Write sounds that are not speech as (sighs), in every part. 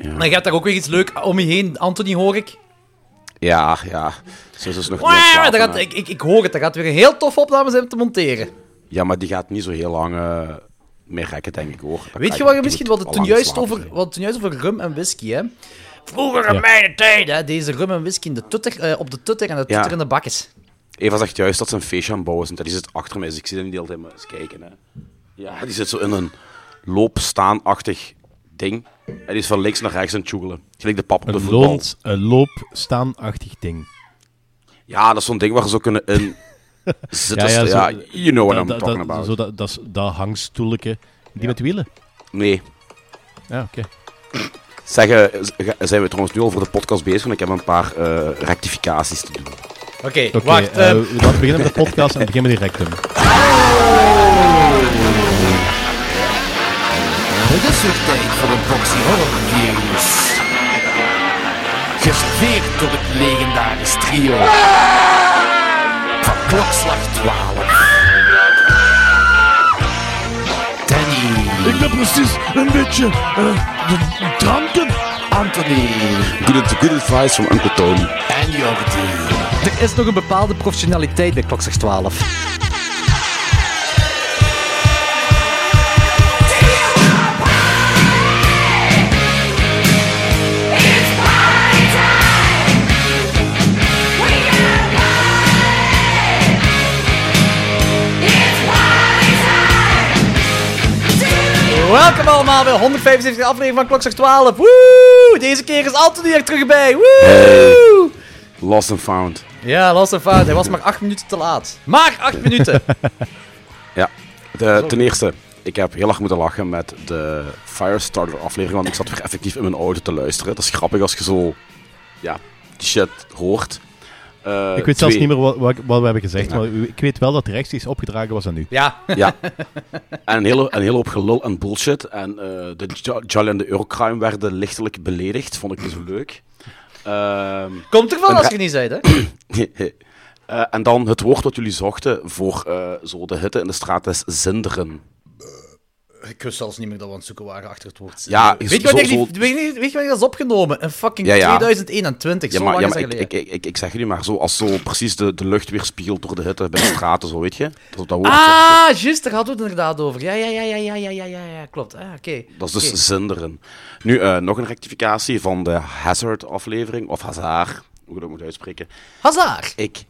Ja. Maar je hebt daar ook weer iets leuk om je heen, Anthony, hoor ik. Ja, ja. Ze is nog Wow, dat gaat, ik, ik, ik hoor het, dat gaat weer een heel tof opname zijn om te monteren. Ja, maar die gaat niet zo heel lang eh, meer rekken, denk ik, hoor. Dat Weet je wat je misschien wat het toen juist slapen over, wat toen juist over rum en whisky, hè? Vroeger in mijn tijd, hè, deze rum en whisky in de tutter, eh, op de tutter en de tutter in de bakjes. Eva zegt juist dat ze een feestje aan het bouwen zijn. Die zit achter mij, dus ik zie hem niet de hele tijd maar eens kijken. Hè. Ja, die zit zo in een loopstaanachtig ding. En die is van links naar rechts aan het joegelen. Gelijk de pap op de Een, voetbal. een loopstaanachtig ding. Ja, dat is zo'n ding waar ze zo kunnen in zitten. (laughs) Ja, zo- you know what I'm talking about. Zo dat, dat, hangstoeletje. Die met wielen? Nee. Ja, oké. Zeggen, zijn we trouwens nu al voor de podcast bezig? Want ik heb een paar eh, rectificaties te doen. Oké, wacht. eh, eh, laten we beginnen met de podcast en beginnen met die rectum. Het is weer tijd voor een boxy horror news. Geserveerd door het legendarisch trio. Van klokslag 12. Danny. Ik ben precies een beetje uh, dranken. Anthony. Good, good advice from Uncle Tony. En Jordi. er is nog een bepaalde professionaliteit bij Klokslag 12. Welkom allemaal bij de 175 aflevering van Klokslag 12. Woe! Deze keer is Anthony er terug bij. Woe! Lost and found. Ja, lost en fout. Hij was maar 8 minuten te laat. Maar 8 minuten. (laughs) Ja, de, ten eerste, ik heb heel erg moeten lachen met de Firestarter aflevering, want ik zat weer effectief in mijn auto te luisteren. Dat is grappig als je zo, ja, die shit hoort. Eh, Ik weet zelfs niet meer wat, wat, wat we hebben gezegd, Ja. maar ik weet wel dat het rechtstreeks opgedragen was aan u. Ja. Ja. (laughs) En een hele, een hele hoop gelul en bullshit. En eh, de Jolly en de Eurocrime werden lichtelijk beledigd. Vond ik niet zo leuk. Ehm, Komt ervan Een als je niet zei, hè? (coughs) eh, en dan het woord wat jullie zochten voor eh, zo de hitte in de straat is zinderen. Ik wist zelfs niet meer dat we aan het zoeken waren achter het woord. Ja, weet, je wanneer zo... die, weet, weet dat is opgenomen? Een fucking 2021, ja, zo ja, maar ik, ik, ik, ik, zeg nu maar zo, als zo precies de, de lucht weer spiegelt door de hitte bij de (clears throat) straten, zo weet je. Dat, dat ah, juist, daar hadden we het inderdaad over. Ja, ja, ja, ja, ja, ja, ja, ja, klopt. Ah, oké. Dat is dus okay. zinderen. Nu, eh, nog een rectificatie van de Hazard-aflevering, of Hazard, hoe ik dat moet uitspreken. Hazard! Ik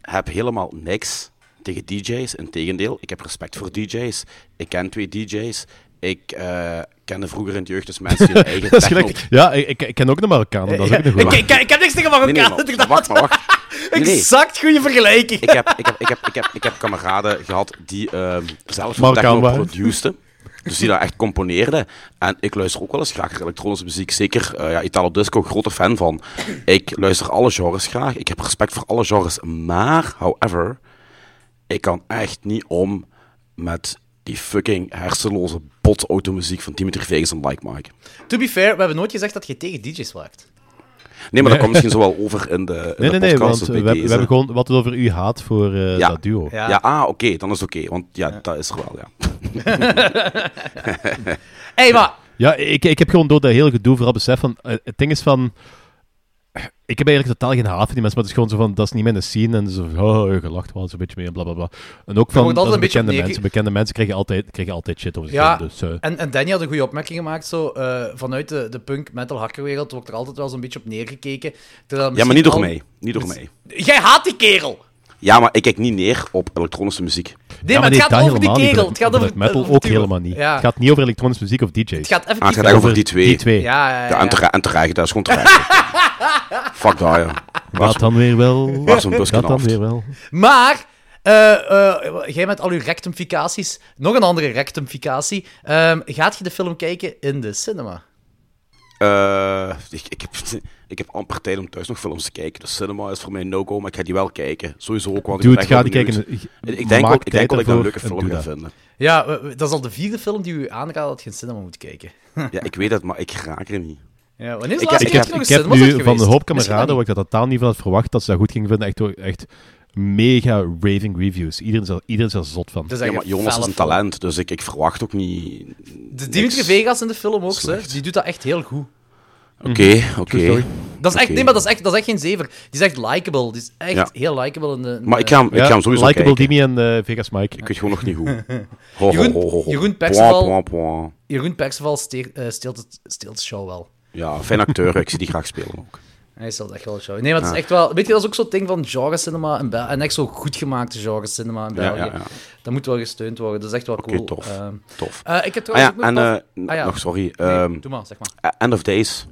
heb helemaal niks tegen DJ's. Integendeel, ik heb respect voor DJ's. Ik ken twee DJ's. Ik eh, kende vroeger in het jeugd dus mensen die hun (laughs) eigen Dat is techno... gelijk, ja, ik, ik, ken ook de Marokkanen, dat is ook een goede. ik, ik heb niks tegen Nee, Marokkaan, nee, maar, inderdaad. wacht, maar wacht. (laughs) Nee, nee. Exact goede vergelijking. Ik heb, ik, heb, ik, heb, ik, heb, ik heb kameraden gehad die ehm zelf techno waren. produceden. Dus die dat echt componeerden. En ik luister ook wel eens graag elektronische muziek. Zeker eh ja, Italo Disco, grote fan van. Ik luister alle genres graag. Ik heb respect voor alle genres. Maar, however, ik kan echt niet om met die fucking hersenloze botautomuziek van Dimitri Vegas en Like Mike. To be fair, we hebben nooit gezegd dat je tegen DJ's waakt. Nee, maar dat komt misschien zo wel over in de, in Nee, de nee, nee, podcast. want dus we, hebben gewoon wat het over u haat voor eh, Ja. dat duo. Ja. Ja, ah, oké, dan is het oké. want ja, dat is er wel, ja. (laughs) hey, maar... Ja, ik, ik heb gewoon door dat hele gedoe vooral besef van... eh, het ding is van... Ik heb eigenlijk totaal geen haat voor die mensen, maar het is gewoon zo van, dat is niet mijn scene. En zo van, oh, je gelacht wel zo'n beetje mee, en bla bla bla. En ook van, dat een beetje bekende mensen. Bekende mensen krijgen altijd, krijgen altijd shit over zich Ja, heen, Dus, eh, en, en Danny had een goede opmerking gemaakt. Zo, eh, vanuit de, de punk metal hackerwereld wordt er altijd wel zo'n beetje op neergekeken. Ja, maar niet door misschien mij. Niet door mij. al- Jij haat die kerel! Ja, maar ik kijk niet neer op elektronische muziek. Nee, ja, maar het nee, gaat over die kerel. Het gaat over metal over ook helemaal niet. Ja. Het gaat niet over elektronische muziek of DJ's. Het gaat Ah, het gaat over die twee. Die twee. Ja, ja, ja. Ja, en, tere- en terecht, dat is gewoon terecht. (laughs) Fuck dat, ja. Dat dan weer wel. Dat dan weer wel. Maar, eh, eh, jij met al uw rectumficaties, nog een andere rectumficatie. Ehm, gaat je de film kijken in de cinema? Eh, ik, ik, heb, (laughs) ik heb amper tijd om thuis nog films te kijken. Dus cinema is voor mij een no-go, maar ik ga die wel kijken. Sowieso ook, want ik Doe ben het, echt ga wel die benieuwd. kijken. Ik, ik denk Maak ook, ik denk wel dat ik dat een ervoor leuke en film doe ga dat. vinden. Ja, we- we- dat is al de vierde film die u aanraadt dat je in de cinema moet kijken. Ja, ik weet het, maar ik raak er niet. Ja, wanneer is de Ik laatste heb- Ik ik nu van de hoop kameraden, waar ik dat totaal niet van had verwacht, dat ze dat goed gingen vinden, echt, echt mega raving reviews. Iedereen is er, iedereen is er zot van. Is Ja, maar Jonas is een talent, dus ik, ik verwacht ook niet... De Dimitri. Vegas in de film ook, hè. die doet dat echt heel goed. Oké, oké. story. Dat is echt, Oké. nee, maar dat is echt, dat is echt geen zever. Die is echt likable. Die is echt Ja. heel likable. In de, in Maar ik ga hem, ik ga hem sowieso Likeable kijken. Dimi en eh, Vegas Mike. Ik weet gewoon nog niet hoe. (laughs) Ho, ho, Jeroen- ho, ho, ho. Jeroen Perceval-. Jeroen Perceval eh, steelt, het, steelt de show wel. Ja, fijn acteur. Ik zie die graag spelen ook. Hij stelt echt wel show. Nee, maar het is echt wel... Weet je, dat is ook zo'n ding van genre cinema in België. En echt zo goed gemaakte genre cinema in België. ja, ja. Dat moet wel gesteund worden. Dat is echt wel cool. tof. Ehm, Tof. eh, ik heb Ah trouwens en nog... eh, Ah nog sorry. Nee, ehm, doe maar, zeg maar. End of Days.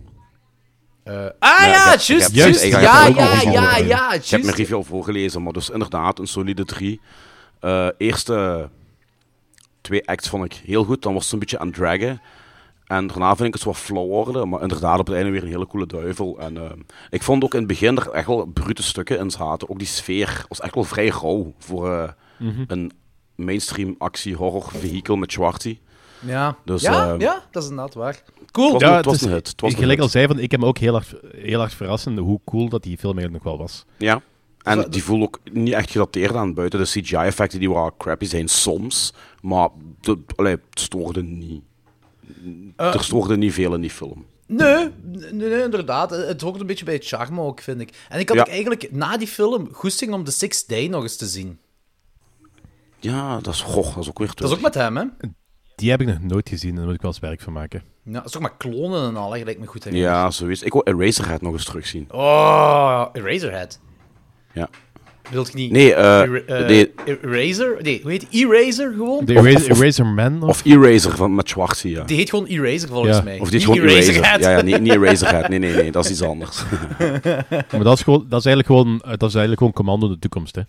Eh, ah Ja, juist, juist. Ja, ja, ja, ja, Ik heb mijn review al voorgelezen, maar dus inderdaad een solide 3. eerste twee acts vond ik heel goed, dan was het een beetje aan het draggen. En daarna vind ik het wat flow worden, maar inderdaad op het einde weer een hele coole duivel. En eh, ik vond ook in het begin er echt wel brute stukken in zaten. Ook die sfeer was echt wel vrij rauw voor eh, een mainstream actie horror vehikel met Schwarty. Ja, Dus, ja, ehm, ja, dat is inderdaad waar. Cool. Het was, het was een hit. Het was een gelijk hit. al zei, van, ik heb me ook heel hard, heel hard verrassend hoe cool dat die film eigenlijk nog wel was. Ja. En dat- die voelt ook niet echt gedateerd aan buiten de CGI-effecten die wel crappy zijn soms, maar de, allee, het stoorde niet. Eh, er stoorde niet veel in die film. Nee, nee, nee, inderdaad. Het hoort een beetje bij het charme ook, vind ik. En ik had Ja. ook eigenlijk na die film goesting om The Sixth Day nog eens te zien. Ja, dat is, goh, dat is ook weer Dat is ook met hem, hè? Die heb ik nog nooit gezien en daar moet ik wel eens werk van maken. Ja, dat is ook met klonen en al, hè, gelijk me goed herinner. Ja, zoiets. Ik wil Eraserhead nog eens terugzien. Oh, Eraserhead. Ja. Bedoelt je niet... Nee, nee. Eraser? Nee, hoe heet? Eraser gewoon? De Eraser, of- of- Eraser Man? Of? Of Eraser van, met Schwartzy, ja. Die heet gewoon Eraser, volgens Ja. mij. Of die is Niet gewoon Eraser. Eraserhead. Ja, ja, niet, niet Eraserhead. Nee, nee, nee, dat is iets anders. (laughs) Maar dat is, gewoon, dat, is eigenlijk gewoon, eh, dat is eigenlijk gewoon Commando in de toekomst. Hè.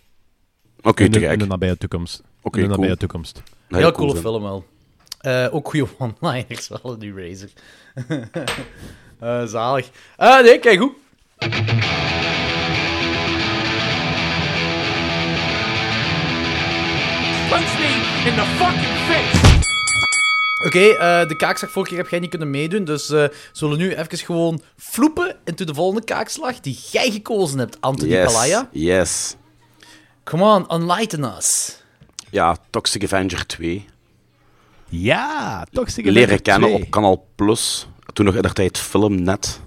Oké, in, de, in gek. de nabije toekomst. Oké, in de nabije cool. toekomst. Heel cool coole zijn. film wel. Eh, ook goede one-liners wel, die Eraser. (laughs) Eh, zalig. Ah, nee, kijk goed. Punch me in the fucking face! Oké, eh, de kaakslag vorige keer heb jij niet kunnen meedoen, dus eh zullen we nu even gewoon floepen into de volgende kaakslag die jij gekozen hebt, Anthony Yes, Palaya. yes. Come on, enlighten us. Ja, Toxic Avenger 2. Ja, Toxic Leren Avenger kennen 2. op Kanaal Plus. Toen nog in de tijd Filmnet.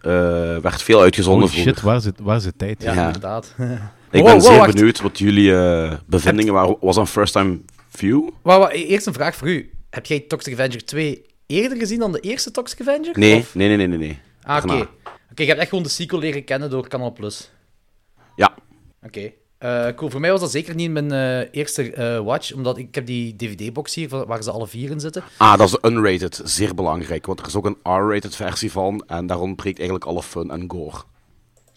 Eh werd veel uitgezonden Holy voor. shit, waar is, het, waar is de tijd? Ja, Ja. inderdaad. (laughs) Ik Wow, ben wow, zeer wacht. benieuwd wat jullie eh, bevindingen waren. Was dat een first time view? Wauw, wauw, eerst een vraag voor u. Heb jij Toxic Avenger 2 eerder gezien dan de eerste Toxic Avenger? Nee, Of- nee, nee, nee, nee. nee. Ah, oké. Oké, je hebt echt gewoon de sequel leren kennen door Canal Plus. Ja, Oké. Eh, cool. Voor mij was dat zeker niet mijn eh, eerste watch, omdat ik heb die DVD-box hier waar ze alle vier in zitten. ah, dat is unrated. Zeer belangrijk, want er is ook een R-rated versie van. En daar ontbreekt eigenlijk alle fun en gore.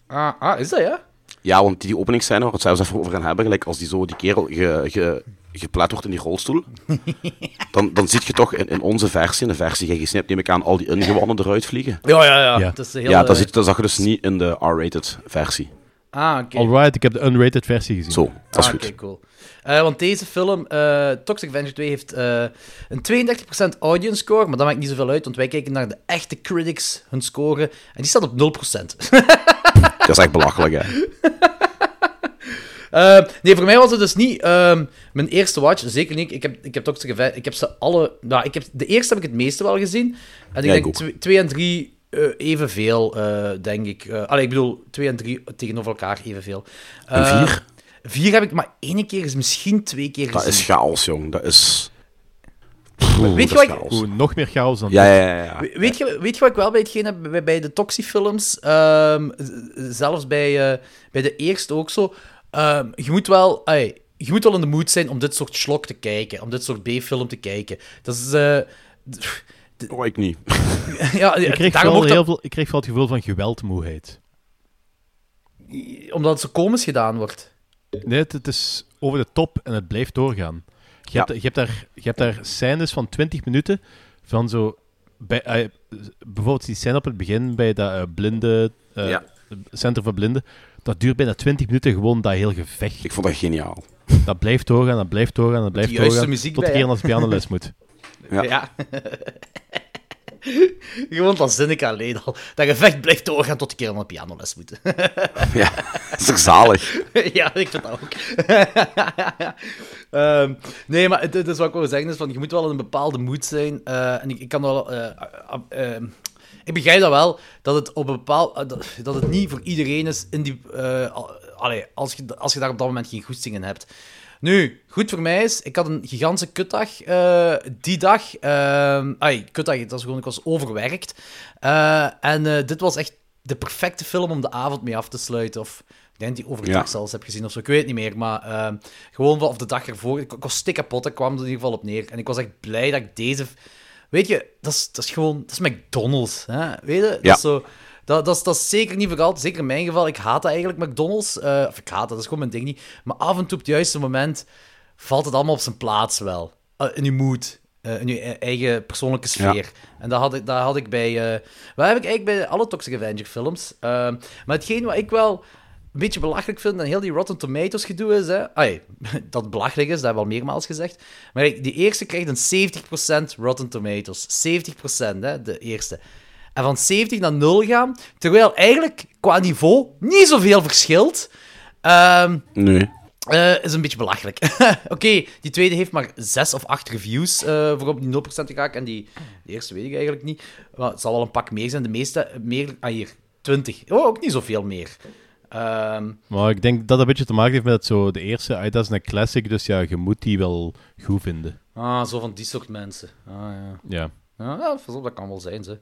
Ah, ah is dat ja? Ja, want die openingsscène waar we het zelfs even over gaan hebben, gelijk als die zo die kerel ge, ge, geplet wordt in die rolstoel, (laughs) dan, dan zie je toch in, in onze versie, in de versie die je gesnipt, neem ik aan, al die ingewanden eruit vliegen. Ja, ja, ja. Ja. Dat is heel, ja, dat, zie- dat zag je dus niet in de R-rated versie. Ah, oké. Alright, ik heb de unrated versie gezien. Zo, dat is ah, goed. oké, cool. Eh, want deze film, eh, Toxic Avenger 2, heeft eh, een 32% audience score, maar dat maakt niet zoveel uit, want wij kijken naar de echte critics, hun score, en die staat op 0%. (laughs) Dat is echt belachelijk, hè. (laughs) Eh, nee, voor mij was het dus niet ehm, mijn eerste watch. Zeker niet. Ik heb, ik heb Toxic Avenger... Ik heb ze alle... Nou, ik heb, de eerste heb ik het meeste wel gezien. En ik Ja, denk twee, en drie eh, evenveel, eh, denk ik. Allee, ik bedoel, twee en drie tegenover elkaar evenveel. En Eh, vier? Vier heb ik maar één keer, is misschien twee keer Dat gezien. is chaos, jong. Dat is... Oeh, Weet je wat ik-. Oeh, nog meer chaos dan Ja, dit. ja, ja. ja. We- Weet je, weet je wat ik wel bij hetgeen heb bij, bij de Toxie-films? ehm, z- zelfs bij, eh, bij de eerste ook zo. ehm, je moet wel... je moet wel in de mood zijn om dit soort slok te kijken. Om dit soort B-film te kijken. Dat is... eh, Oh, ik niet. (laughs) ja, Ik kreeg, daarom dat- heel veel, ik kreeg vooral het gevoel van geweldmoeheid. Omdat het zo komisch gedaan wordt. Nee, het, het is over de top en het blijft doorgaan. Je, Ja. hebt, je, hebt daar, je hebt daar scènes van 20 minuten van zo... Bij, eh, bijvoorbeeld die scène op het begin bij dat eh, blinde... eh, Ja. Center voor blinden. Dat duurt bijna 20 minuten gewoon dat heel gevecht. Ik vond dat geniaal. Dat blijft doorgaan, dat blijft doorgaan, dat blijft doorgaan. tot de keer als pianoles moet. Ja. (laughs) Gewoon dat zin ik alleen al. Dat gevecht blijft doorgaan tot de keer de pianoles moet. (laughs) Ja, dat is toch zalig? (laughs) ja, ik vind dat ook. (laughs) Ehm, nee, maar het, het is wat ik wil zeggen is van, je moet wel in een bepaalde mood zijn. eh, en ik, ik kan wel... eh, ah, ehm, ik begrijp dat wel, dat het, op een bepaald, eh, dat, dat het niet voor iedereen is in die, eh, allee, als, je, als je daar op dat moment geen goesting in hebt. Nu, goed voor mij is, ik had een gigantische kutdag eh, die dag. Ai, kutdag, dat is gewoon, ik was overwerkt. Eh, en dit was echt de perfecte film om de avond mee af te sluiten. Of ik denk die overdag Ja. zelfs heb gezien of zo, ik weet het niet meer. Maar gewoon of de dag ervoor, ik, ik was stikkapot, ik kwam er in ieder geval op neer. En ik was echt blij dat ik deze... Weet je, dat is, dat is gewoon... Dat is McDonald's, hè? Weet je? Dat Ja. is zo... Dat, dat, is, dat is zeker niet voor altijd. Zeker in mijn geval. Ik haat dat eigenlijk, McDonald's. Eh, of ik haat dat, dat is gewoon mijn ding niet. Maar af en toe op het juiste moment valt het allemaal op zijn plaats wel. Eh, in je mood. eh, in je e- eigen persoonlijke sfeer. En dat had ik, dat had ik bij... wat heb ik eigenlijk bij alle Toxic Avenger films. Eh, maar hetgeen wat ik wel een beetje belachelijk vind en heel die Rotten Tomatoes gedoe is, hè, ai, (laughs) dat belachelijk is, dat hebben we al meermaals gezegd. Maar die eerste krijgt een 70% Rotten Tomatoes. 70%, hè, de eerste. En van 70 naar 0 gaan, terwijl eigenlijk qua niveau niet zoveel verschilt. Ehm Nee. eh, is een beetje belachelijk. (laughs) Oké, die tweede heeft maar 6 of 8 reviews eh, voor op die 0% te raken. En die de eerste weet ik eigenlijk niet. Maar het zal wel een pak meer zijn. De meeste, meer... Ah, hier, 20. Oh, ook niet zoveel meer. Ehm, Maar ik denk dat dat een beetje te maken heeft met zo de eerste. ah, Dat is een classic, dus ja, je moet die wel goed vinden. ah, zo van die soort mensen. Ah, ja. Ja. Ja, ja, pas op, dat kan wel zijn, ze.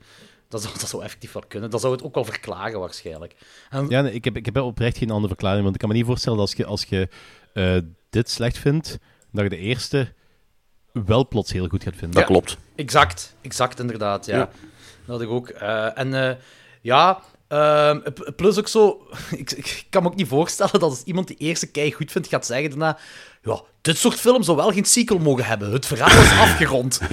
Dat zou, dat zou effectief wel kunnen. Dat zou het ook wel verklaren, waarschijnlijk. En, Ja, nee, ik, heb, ik heb oprecht geen andere verklaring. Want ik kan me niet voorstellen dat als je, als je eh, dit slecht vindt, dat je de eerste wel plots heel goed gaat vinden. Dat klopt. Exact, exact inderdaad, ja. Ja. Dat had ik ook. Eh, en eh, ja, ehm, plus ook zo, (laughs) ik, ik kan me ook niet voorstellen dat als iemand die eerste kei goed vindt, gaat zeggen daarna, ja, dit soort film zou wel geen sequel mogen hebben. Het verhaal is (laughs) afgerond. (laughs)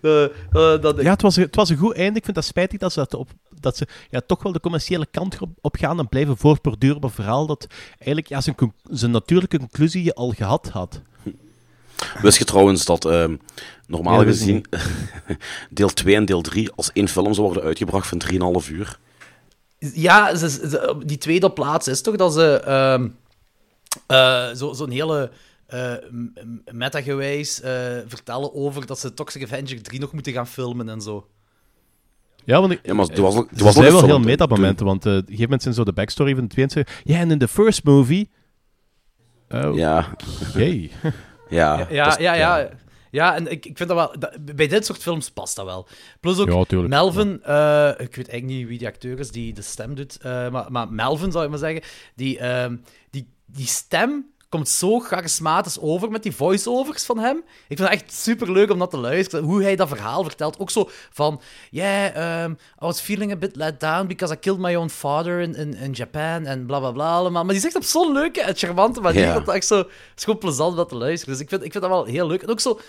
Eh, eh, dat, Ja, het was, het was een goed einde. Ik vind dat spijtig dat ze, dat op, dat ze ja, toch wel de commerciële kant op, op gaan en blijven voortborduren op een verhaal dat eigenlijk ja, zijn, zijn natuurlijke conclusie je al gehad had. Wist je trouwens dat ehm, normaal Ja, gezien (laughs) deel 2 en deel 3 als één film zou worden uitgebracht van 3,5 uur? Ja, ze, ze- die tweede plaats is toch dat ze ehm eh, zo- zo'n hele eh, m- m- meta-gewijs eh, vertellen over dat ze Toxic Avenger 3 nog moeten gaan filmen en zo. Ja, want ik, Ja, maar er was, er was wel heel meta-momenten, want eh, op een gegeven moment zijn zo de backstory van de tweede zeggen, ja, en in de first movie... Oh. Ja, jee. (laughs) ja. Ja, ja, ja. Ja, en ik, ik vind dat wel... dat- bij dit soort films past dat wel. Plus ook Ja, tuurlijk. Melvin, eh, ik weet eigenlijk niet wie die acteur is die de stem doet, eh, maar, maar Melvin zou ik maar zeggen, die, ehm, die, die stem komt zo charismatisch over met die voice-overs van hem. Ik vind het echt super leuk om dat te luisteren. Hoe hij dat verhaal vertelt. Ook zo van: Yeah, um, I was feeling a bit let down because I killed my own father in, in, in Japan. En bla bla bla allemaal. Maar die zegt op zo'n leuke en charmante manier. Ja. Dat het echt zo. Het is gewoon plezant om dat te luisteren. Dus ik vind, ik vind dat wel heel leuk. En ook zo.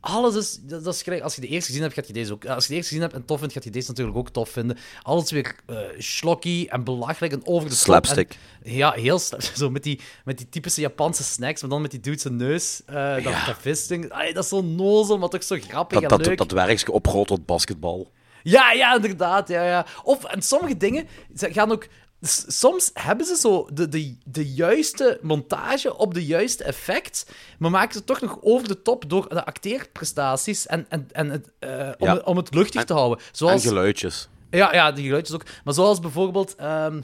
Alles is, dat dat is als je de eerste gezien hebt, gaat je deze ook... Als je de eerste gezien hebt en tof vindt, gaat je deze natuurlijk ook tof vinden. Alles weer slokky en belachelijk en over de. Slapstick. En- ja, heel slap. (laughs) Zo met die, met die typische Japanse snacks, maar dan met die dude zijn neus. eh dat, dat visting. Ai, dat is zo nozel, maar toch zo grappig Dat, en dat, leuk. dat werkje opgroot tot basketbal. Ja, ja, inderdaad. Ja, ja. Of, en sommige dingen gaan ook... Soms hebben ze zo de, de, de juiste montage op de juiste effect, maar maken ze toch nog over de top door de acteerprestaties en, en, en het, eh, om, Ja. om het luchtig te houden. En Zoals, geluidjes. ja, ja, die geluidjes ook. Maar zoals bijvoorbeeld ehm,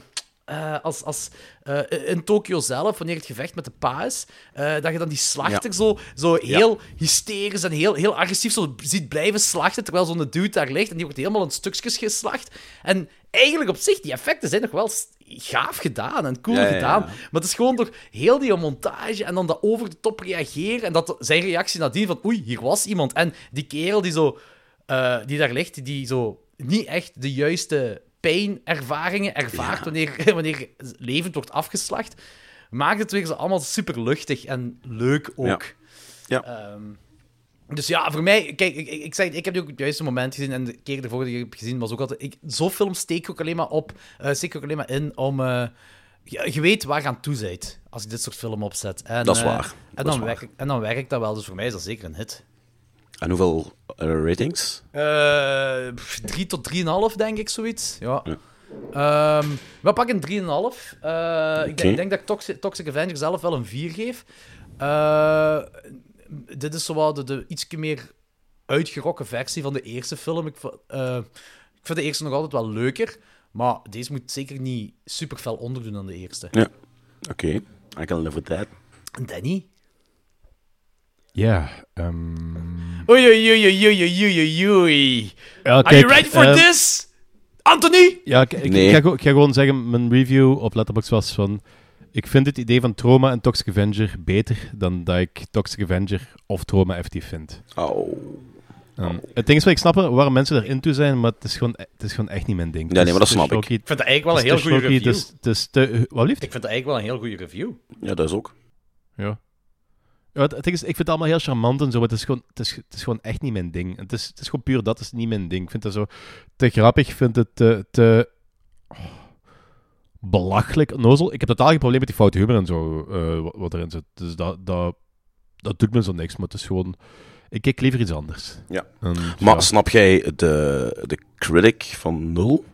eh, als, als, eh, in Tokio zelf, wanneer het gevecht met de pa is, eh, dat je dan die slachter Ja. zo, zo heel hysterisch en heel, heel agressief zo ziet blijven slachten, terwijl zo'n dude daar ligt en die wordt helemaal in stukjes geslacht. En eigenlijk op zich, die effecten zijn nog wel gaaf gedaan en cool Ja, gedaan. Maar het is gewoon door heel die montage en dan dat over de top reageren en dat zijn reactie nadien van oei, hier was iemand. En die kerel die zo die daar ligt, die zo niet echt de juiste pijnervaringen ervaart wanneer, (laughs) wanneer levend wordt afgeslacht, maakt het weer zo allemaal super luchtig en leuk ook. Ja. Ehm, dus ja, voor mij, kijk, ik, ik, zeg, ik heb die ook op het juiste moment gezien en de keer ervoor die ik heb gezien was ook altijd. Ik, zo'n film steek ik ook alleen maar op, eh, steek ik ook alleen maar in om. eh, je, je weet waar je aan toe bent als ik dit soort film opzet. En, Dat is eh, waar. En, dan werkt, en dan werkt dat wel, dus voor mij is dat zeker een hit. En hoeveel eh, ratings? Eh 3 tot 3,5, denk ik, zoiets. Ja. Ja. Ehm, we pakken een 3,5. Eh, ik, denk, ik denk dat ik Toxic, Toxic Avenger zelf wel een 4 geef. Dit is zowel de, de ietsje meer uitgerokken versie van de eerste film. Ik, ik vind de eerste nog altijd wel leuker, maar deze moet zeker niet super fel onderdoen aan de eerste. Ja. Oké, I can live with that. Danny? Ja, ehm, Oei, oei, oei, oei, oei, oei, oei, ja, Are you ready for eh, this? Anthony? Ja, ik, ik, Nee. ik ga, ik ga gewoon zeggen, mijn review op Letterboxd was van... Ik vind het idee van Trauma en Toxic Avenger beter dan dat ik Toxic Avenger of Trauma effectief vind. Oh. Um, Het ding is wel, ik snap er waarom mensen erin toe zijn, maar het is gewoon, het is gewoon echt niet mijn ding. Ja, nee, maar dat snap ik. te shocky, Ik vind het eigenlijk wel een heel te goede review. Het is, het is te... Wat liefst? Ik vind het eigenlijk wel een heel goede review. Ja, dat is ook. Ja. Ja, het, het ding is, ik vind het allemaal heel charmant en zo, maar het is gewoon, het is, het is gewoon echt niet mijn ding. Het is, het is gewoon puur dat, is niet mijn ding. Ik vind het zo te grappig, ik vind het te, te oh, belachelijk, onnozel. Ik heb totaal geen probleem met die foute humor en zo, eh, wat, wat erin zit. Dus dat, dat, dat doet me zo niks, maar het is gewoon... Ik kijk liever iets anders. Ja. En, Maar ja. snap jij de, de critic van Nul?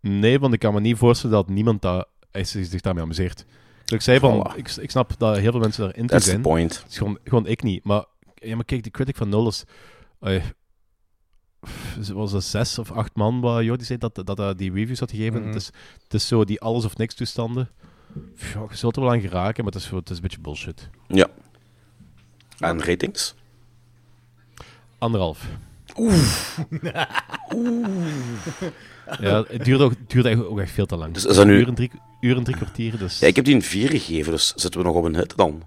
Nee, want ik kan me niet voorstellen dat niemand dat, zich daarmee amuseert. Dus ik zei van, Voilà. ik, ik snap dat heel veel mensen daarin That's the zijn. point. Het is gewoon, gewoon ik niet. Maar, ja, maar kijk, de critic van Nul is... eh, het was er zes of acht man waar Jordi zei dat, dat hij die reviews had gegeven. Mhm. het, is, het is zo die alles of niks toestanden. Ja, je zult er wel aan geraken, maar het is, het is een beetje bullshit. Ja. En ratings? Anderhalf. (laughs) Ja, het duurde, ook, het duurde echt- ook echt veel te lang. Dus is dat nu- Uur en drie, uur en drie kwartier, dus... Ja, ik heb die een 4 gegeven, dus zitten we nog op een hit dan?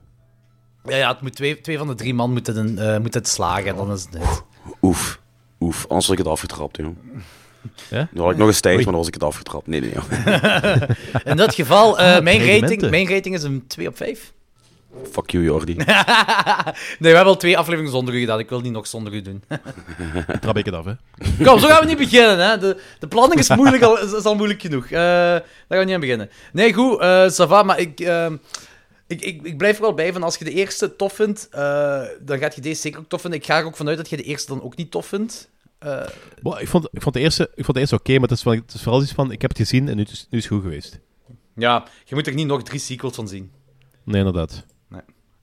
Ja, ja het moet twee, twee van de drie man moeten, een, eh, moeten het slagen, en dan is het. Oef. Oef, anders had ik het afgetrapt, joh. Ja? Nu had ik nog eens tijd, Oei. maar dan was ik het afgetrapt. Nee, nee, joh. (laughs) In dat geval, eh, (laughs) mijn, rating, mijn rating is een 2 op 5. Fuck you, Jordi. (laughs) nee, we hebben al twee afleveringen zonder u gedaan. Ik wil niet nog zonder u doen. (laughs) Trap ik het af, hè. Kom, zo gaan we niet beginnen. Hè. De, de planning is, (laughs) moeilijk al, is, is al moeilijk genoeg. Eh, daar gaan we niet aan beginnen. Nee, goed, eh Sava, maar ik, ehm, ik, ik, ik blijf er wel bij van als je de eerste tof vindt, eh, dan gaat je deze zeker ook tof vinden. Ik ga er ook vanuit dat je de eerste dan ook niet tof vindt. Eh, Well, ik, vond, ik vond de eerste, ik vond de eerste oké, maar het is, wel- het is vooral iets van, ik heb het gezien en nu, is- nu is het goed geweest. ja, je moet er niet nog drie sequels van zien. Nee, inderdaad.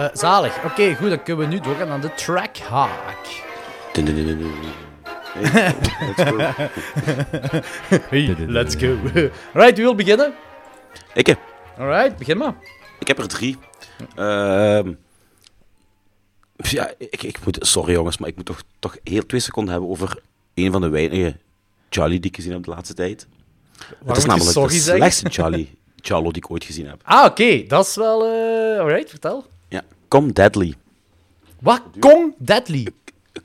Eh, zalig. Oké, goed, dan kunnen we nu doorgaan aan de dun, (laughs) dun. Hey, let's go. (laughs) Hey, let's go. Alright, wie wil beginnen? Ik, heb- Alright, begin maar. ik heb er drie. Ehm, ja, ik, ik moet, sorry jongens, maar ik moet toch, toch heel twee seconden hebben over een van de weinige Charlie die ik gezien heb de laatste tijd. het is moet je namelijk sorry de slechtste Charlie, Charlo die ik ooit gezien heb. Ah, oké, dat is wel... eh alright, vertel. Ja, Come Deadly. Wat? Kong Deadly.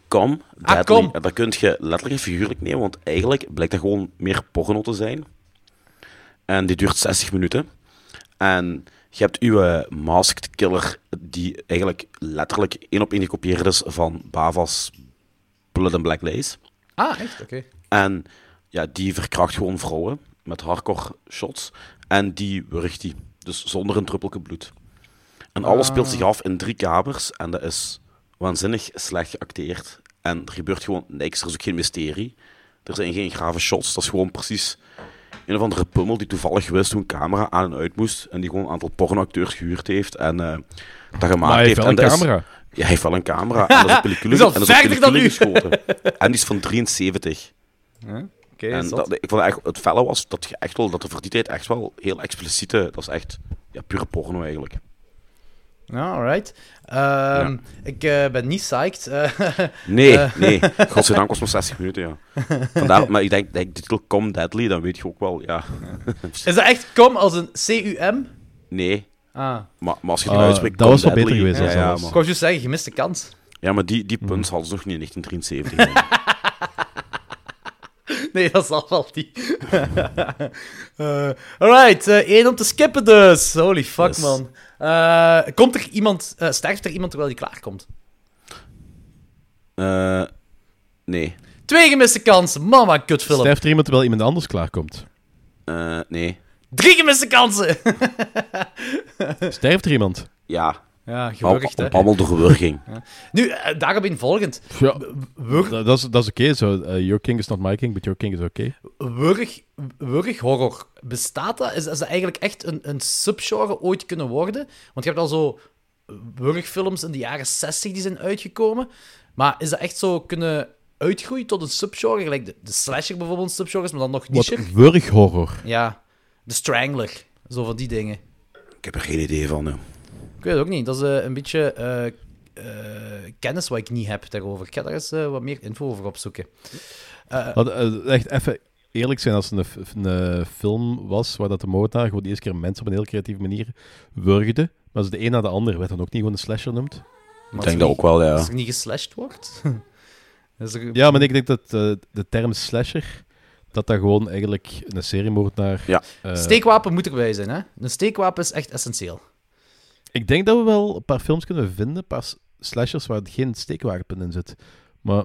Come Ah, Deadly. En dat kun je letterlijk en figuurlijk nemen, want eigenlijk blijkt dat gewoon meer porno te zijn. En die duurt 60 minuten. En je hebt uw masked killer, die eigenlijk letterlijk één op één gekopieerd is van Bava's Blood and Black Lace. Ah, echt? Oké. En ja, die verkracht gewoon vrouwen met hardcore shots. En die wurgt die. Dus zonder een druppelke bloed. En alles speelt zich af in drie kamers. En dat is waanzinnig slecht geacteerd. En er gebeurt gewoon niks. Er is ook geen mysterie. Er zijn geen grave shots. Dat is gewoon precies een of andere pummel die toevallig wist hoe een camera aan en uit moest. En die gewoon een aantal pornoacteurs gehuurd heeft. En eh, dat gemaakt Maar hij heeft wel En een is- camera. ja, hij heeft wel een camera. (laughs) En dat is op pellicule, Dat is en dat is geschoten. (laughs) En die is van 73. Oké, En dat, ik vond echt, het felle was dat je echt wel, dat er voor die tijd echt wel heel expliciete, dat is echt ja, pure porno eigenlijk. Ja, alright. Ehm, Ik eh, ben niet psyched. Eh, (laughs) Nee, Eh. nee. Godzijdank was het maar 60 minuten, ja. Vandaar, maar ik denk, denk de titel Come Deadly, dan weet je ook wel, ja. is dat echt kom als een C-U-M? Nee, Ah. maar, maar als je die Ah, uitspreekt, dat Come was wel beter geweest ja, ja, maar, Ik wou juist zeggen, gemiste kans. ja, maar die, die punt hadden ze nog niet in (laughs) 1973. (laughs) nee, dat zal wel niet. (laughs) Eh, alright, eh, één om te skippen dus. Holy fuck, Yes. man. Eh, komt er iemand, eh, sterft er iemand terwijl hij klaarkomt? Eh, nee. Twee gemiste kansen. Mama, kutfilm. Sterft er iemand terwijl iemand anders klaarkomt? Eh, nee. Drie gemiste kansen. (laughs) Sterft er iemand? Ja. Ja, gewurgd, hè. Allemaal door gewurging. (laughs) Nu, eh, daarop in volgend. Ja, Wurg, dat, dat is, dat is oké. zo. Eh, your king is not my king, but your king is oké. wurg, wurghorror. Bestaat dat? Is, is dat eigenlijk echt een, een subgenre ooit kunnen worden? Want je hebt al zo wurgfilms in de jaren 60 die zijn uitgekomen. Maar is dat echt zo kunnen uitgroeien tot een subgenre? Gelijk de, de slasher bijvoorbeeld een subgenre is, maar dan nog Wat niche. wurghorror. Ja, de strangler. Zo van die dingen. Ik heb er geen idee van. hè. Ik weet het ook niet. Dat is eh, een beetje eh, eh, kennis wat ik niet heb daarover. Ik ga daar eens wat meer info over opzoeken. Wat, echt even eerlijk zijn, als het een, een film was waar dat de moordenaar gewoon de eerste keer mensen op een heel creatieve manier wurgde, maar als de een na de ander werd dan ook niet gewoon een slasher noemt. Ik denk dat ook wel, ja. Als er niet geslashed wordt. (laughs) er... Ja, maar ik denk dat de term slasher, dat dat gewoon eigenlijk een seriemoordenaar... Ja. eh, Steekwapen moet erbij zijn, hè? Een steekwapen is echt essentieel. Ik denk dat we wel een paar films kunnen vinden, een paar slashers waar geen steekwapen in zit. Maar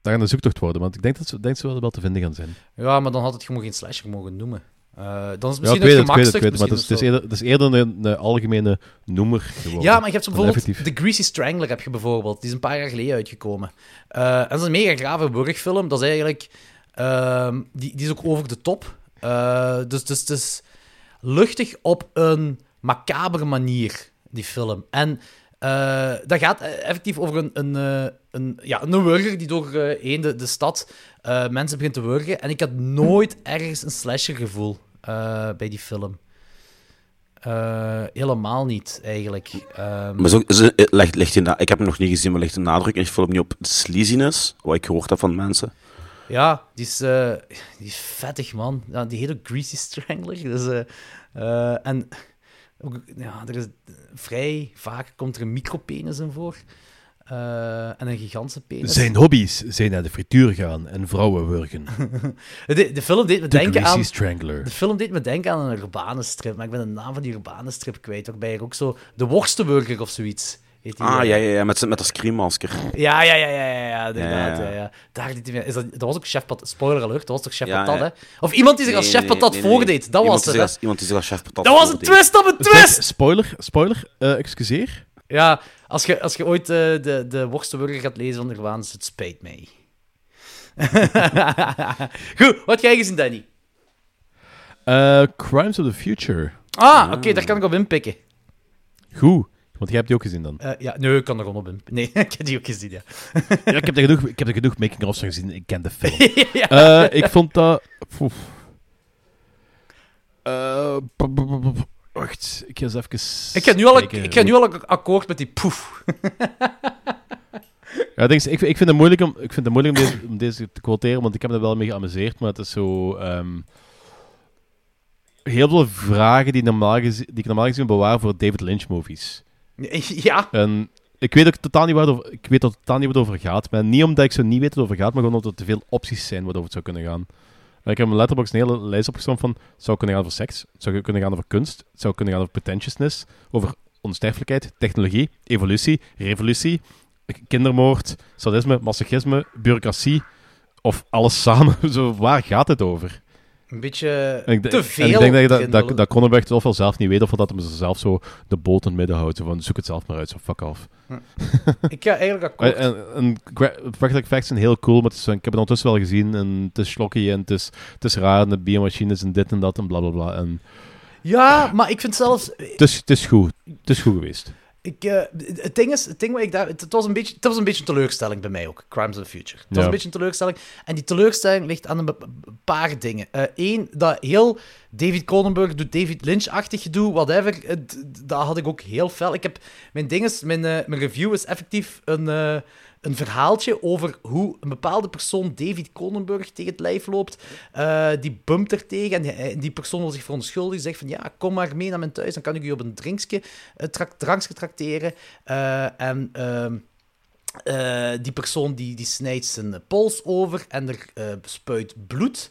daar gaan de zoektocht worden, want ik denk dat ze, denk ze wel, wel te vinden gaan zijn. Ja, maar dan had het gewoon geen slasher mogen noemen. Eh, dan is het Ja, misschien ik weet een het, ik weet het, gemakzucht. ik weet het, maar het is, het is eerder, het is eerder een, een algemene noemer geworden. Ja, maar je hebt bijvoorbeeld effectief. The Greasy Strangler heb je bijvoorbeeld. Die is een paar jaar geleden uitgekomen. Eh, en dat is een mega grave wurgfilm. Dat is eigenlijk... ehm, die, die is ook over de top. Eh, dus, dus het is luchtig op een macabere manier, die film. En eh, dat gaat eh, effectief over een, een, eh, een, ja, een die door eh, heen de, de stad eh, mensen begint te wurgen. En ik had nooit ergens een slasher-gevoel eh, bij die film. Helemaal niet, eigenlijk. Ehm, Maar zo, die na- ik heb hem nog niet gezien, maar ligt de nadruk in de film niet op sleaziness, wat ik gehoord heb van mensen? Ja, die is, die is vettig, man. Ja, die heet ook Greasy Strangler. Dus, en ook, ja, er is, vrij vaak komt er een micropenis in voor. Eh, en een gigantische penis. Zijn hobby's zijn naar de frituur gaan en vrouwen wurgen. (laughs) De, de film deed me De denken aan... Strangler. De film deed me denken aan een urbane strip, maar ik ben de naam van die urbane strip kwijt. Waarbij er ook zo... De Worstenburger of zoiets. Heet die, Ah, ja, ja, ja met, met dat screammasker. Ja, ja, ja, ja, ja, ja, inderdaad. Ja, Ja, ja. ja. Daar. Is dat, dat was ook Chef Patat. Spoiler alert, dat was toch Chef Ja, Patat, hè? Of iemand die zich als Nee, Chef Patat nee, nee, nee. voordeed. Dat Iemand was die het, zich hè? als- Iemand die zich als chef patat Dat was een twist op een twist! Spoiler, spoiler, eh, excuseer. Ja, als je, als je ooit eh, de, de Worstenburger gaat lezen van Nirvana, het spijt mij. (laughs) Goed, wat jij gezien, Danny? Eh, Crimes of the Future. Ah, oké, daar kan ik op inpikken. Goed, want jij hebt die ook gezien dan. Eh, ja, nee, ik kan er gewoon op inpikken. (laughs) Nee, ik heb die ook gezien, ja. Ja, ik heb er genoeg, ik heb er genoeg making-ofs van gezien. Ik ken de film. (laughs) ja. Eh, ik vond dat... Poef. Eh, wacht, ik ga eens even... Ik ga nu al, kijken. ik ga nu al akkoord met die poef. (laughs) Ja, denk, ik, ik vind het moeilijk om, ik vind het moeilijk om, deze, om deze te quoteren, want ik heb me er wel mee geamuseerd, maar het is zo... ehm, heel veel vragen die, normaal die ik normaal gezien bewaar voor David Lynch movies. (laughs) ja. Ik weet ook totaal niet waar het over, ik weet ook totaal niet het over gaat. Maar niet omdat ik zo niet weet wat het over gaat, maar gewoon omdat er te veel opties zijn waarover het zou kunnen gaan. Ik heb mijn letterbox een hele lijst opgesteld van... Het zou kunnen gaan over seks, het zou kunnen gaan over kunst, zou kunnen gaan over pretentiousness, over onsterfelijkheid, technologie, evolutie, revolutie, kindermoord, sadisme, masochisme, bureaucratie, of alles samen. (laughs) Zo, waar gaat het over? Een beetje En ik, te veel. en ik denk dat, je dat, dat, dat Cronenberg het ofwel zelf niet weet, of dat hem zelf zo de boot in het midden houdt. Van, zoek het zelf maar uit, zo fuck off. (laughs) Ik ga eigenlijk akkoord. En, en practical effects zijn heel cool, maar is, ik heb het ondertussen wel gezien. En het is slokky en het is, het is raar. En de biomachines en dit en dat en bla bla bla. En Ja, maar ik vind zelfs... het, is, het is goed. Het is goed geweest. Ik, eh, het ding is, het ding waar ik daar... Het, het was een beetje, het was een beetje een teleurstelling bij mij ook, Crimes of the Future. Het was een beetje een teleurstelling. En die teleurstelling ligt aan een paar dingen. Eén, dat heel David Cronenberg doet David Lynch-achtig gedoe, whatever. Het- dat had ik ook heel fel. Ik heb... Mijn ding is, mijn, eh, mijn review is effectief een... eh, een verhaaltje over hoe een bepaalde persoon David Cronenberg tegen het lijf loopt. Eh, die bumpt er tegen en die, die persoon wil zich verontschuldigen. Zegt van, ja, kom maar mee naar mijn thuis, dan kan ik u op een drinkje, uh, drankje. Eh, en ehm, eh, die persoon die, die snijdt zijn pols over en er eh, spuit bloed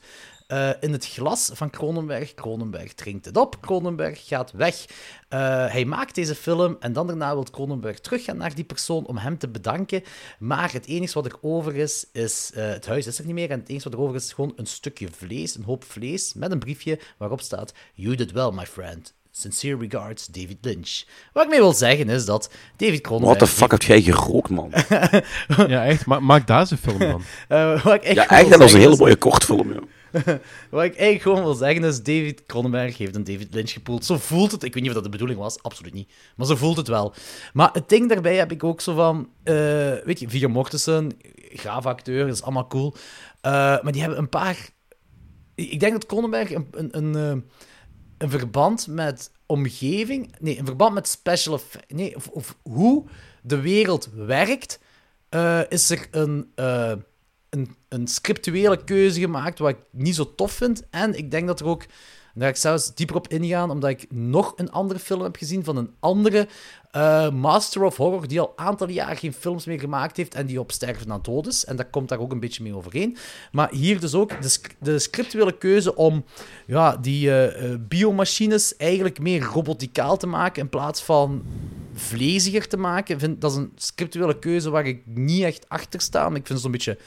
eh, in het glas van Cronenberg. Cronenberg drinkt het op, Cronenberg gaat weg. Eh, hij maakt deze film en dan daarna wil Cronenberg teruggaan naar die persoon om hem te bedanken. Maar het enige wat er over is, is eh, het huis is er niet meer en het enige wat er over is, is gewoon een stukje vlees, een hoop vlees, met een briefje waarop staat You did well, my friend. Sincere regards, David Lynch. Wat ik mee wil zeggen is dat David Cronenberg... What the fuck heb jij gerookt, man? (laughs) Ja, echt. Ma maak daar eens een film van. Eh, echt Ja, echt, dat was een hele is- mooie kortfilm, joh. (laughs) Wat ik eigenlijk gewoon wil zeggen is, David Cronenberg heeft een David Lynch gepoeld. Zo voelt het. Ik weet niet of dat de bedoeling was, absoluut niet. Maar zo voelt het wel. Maar het ding daarbij heb ik ook zo van... eh, weet je, Viggo Mortensen, gaaf acteur, dat is allemaal cool. Eh, maar die hebben een paar... Ik denk dat Cronenberg een, een, een, eh, een verband met omgeving... Nee, een verband met special effects... Nee, of, hoe de wereld werkt, is er een... een, een scriptuele keuze gemaakt wat ik niet zo tof vind. En ik denk dat er ook, daar ga ik zelfs dieper op ingaan, omdat ik nog een andere film heb gezien van een andere eh, Master of Horror, die al een aantal jaar geen films meer gemaakt heeft en die op sterven na dood is. En dat komt daar ook een beetje mee overeen. Maar hier dus ook de, sc- de scriptuele keuze om ja, die eh, eh, biomachines eigenlijk meer roboticaal te maken in plaats van vleesiger te maken. Vind, dat is een scriptuele keuze waar ik niet echt achter sta. Ik vind het zo'n beetje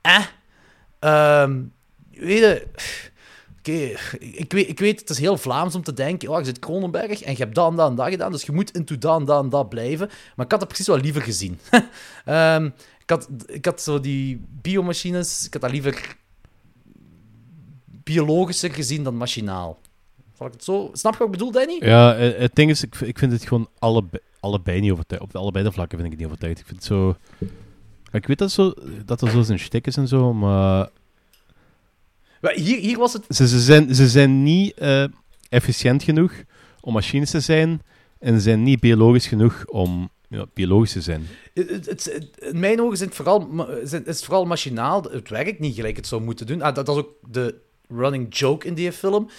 eh. Ehm, weet je, oké, ik, weet, ik weet, het is heel Vlaams om te denken, oh, je zit Kronenberg en je hebt dat en dat gedaan, dus je moet into dat en dat en dat blijven. Maar ik had dat precies wel liever gezien. (laughs) Ehm, ik, had, ik had zo die biomachines, ik had dat liever biologischer gezien dan machinaal. Ik het zo... Snap je wat ik bedoel, Danny? Ja, eh, het ding is, ik, ik vind het gewoon allebei, allebei niet overtuigd. Op allebei de vlakken vind ik het niet overtuigd. Ik vind het zo... Ik weet dat, zo, dat er zo zijn shtick is en zo, maar Maar Hier, hier was het ze, ze, zijn, ze zijn niet eh, efficiënt genoeg om machines te zijn en ze zijn niet biologisch genoeg om ja, biologisch te zijn. Het, in mijn ogen is het, vooral, is het vooral machinaal. Het werkt niet gelijk het zou moeten doen. Ah, dat, dat is ook de running joke in die film.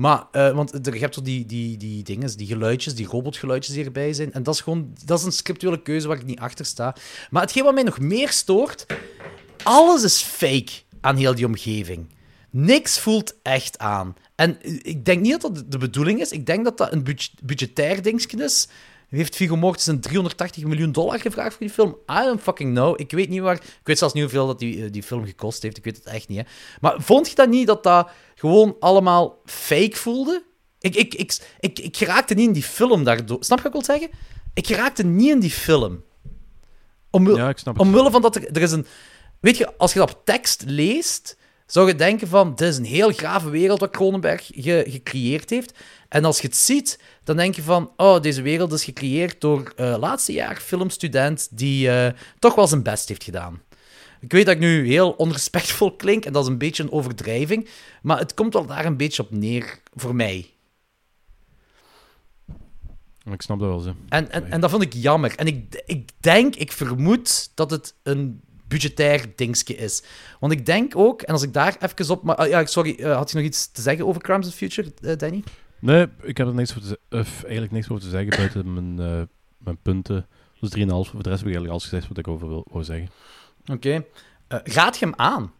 Maar, eh, want je hebt zo die, die, die dingen, die geluidjes, die robotgeluidjes die erbij zijn. En dat is gewoon dat is een scriptuele keuze waar ik niet achter sta. Maar hetgeen wat mij nog meer stoort, alles is fake aan heel die omgeving. Niks voelt echt aan. En ik denk niet dat dat de bedoeling is. Ik denk dat dat een budget, budgetair dingetje is. Heeft Viggo Mortensen 380 miljoen dollar gevraagd voor die film? I don't fucking know. Ik weet niet waar... Ik weet zelfs niet hoeveel dat die, eh, die film gekost heeft. Ik weet het echt niet, hè. Maar vond je dat niet, dat dat gewoon allemaal fake voelde? Ik, ik, ik, ik, ik geraakte niet in die film daardoor. Snap je wat ik wil zeggen? Ik geraakte niet in die film. Omwille, Ja, ik snap het. omwille van dat er, er is een... Weet je, als je dat op tekst leest, zou je denken van, dit is een heel grave wereld wat Cronenberg ge- gecreëerd heeft. En als je het ziet, dan denk je van, oh, deze wereld is gecreëerd door eh laatste jaar filmstudent die eh, toch wel zijn best heeft gedaan. Ik weet dat ik nu heel onrespectvol klink en dat is een beetje een overdrijving, maar het komt wel daar een beetje op neer voor mij. Ik snap dat wel, zo. En, en, en dat vond ik jammer. En ik, ik denk, ik vermoed dat het een budgetair dingetje is. Want ik denk ook, en als ik daar even op... Maar, ah, ja, sorry, eh, had je nog iets te zeggen over Crimes of Future, Danny? Nee, ik heb er niks over te, of eigenlijk niks over te zeggen buiten mijn, eh, mijn punten. Dus 3,5. Voor de rest heb ik eigenlijk alles gezegd wat ik over wil, wou zeggen. Oké. Eh, raad je hem aan?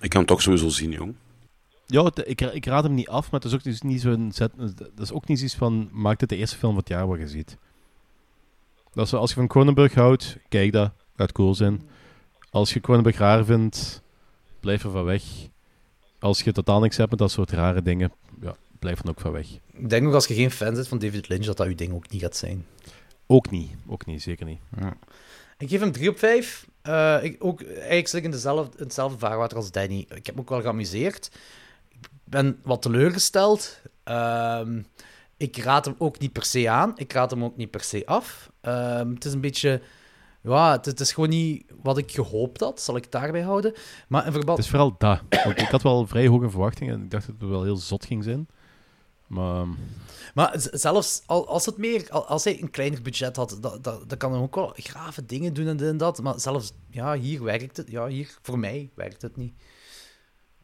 Ik kan hem toch sowieso zien, jong. Ja, het- ik, ik raad hem niet af, maar het is ook dus niet zo'n zet. Dat is ook niet iets van. Maak dit de eerste film van het jaar wat je ziet. Dat is, zo, als je van Cronenberg houdt, kijk dat. Gaat cool zijn. Als je Cronenberg raar vindt, blijf er van weg. Als je totaal niks hebt met dat soort rare dingen, ja, blijf er ook van weg. Ik denk ook als je geen fan bent van David Lynch, dat dat uw ding ook niet gaat zijn. Ook niet. Ook niet, zeker niet. Ik geef hem 3 op 5. Eh, ik, ook, eigenlijk zit ik in, dezelfde, in hetzelfde vaarwater als Danny. Ik heb me ook wel geamuseerd. Ik ben wat teleurgesteld. Ehm, ik raad hem ook niet per se aan. Ik raad hem ook niet per se af. Ehm, het is een beetje... Ja, het, het is gewoon niet wat ik gehoopt had. Zal ik het daarbij houden. Maar in verband... Het is vooral dat. Want ik had wel vrij hoge verwachtingen en ik dacht dat het wel heel zot ging zijn. Maar ehm, Maar zelfs al- als, het meer, al- als hij een kleiner budget had, dat, dat, dat kan hij ook wel grave dingen doen en dit en dat. Maar zelfs, ja, hier werkt het. Ja, hier, voor mij werkt het niet.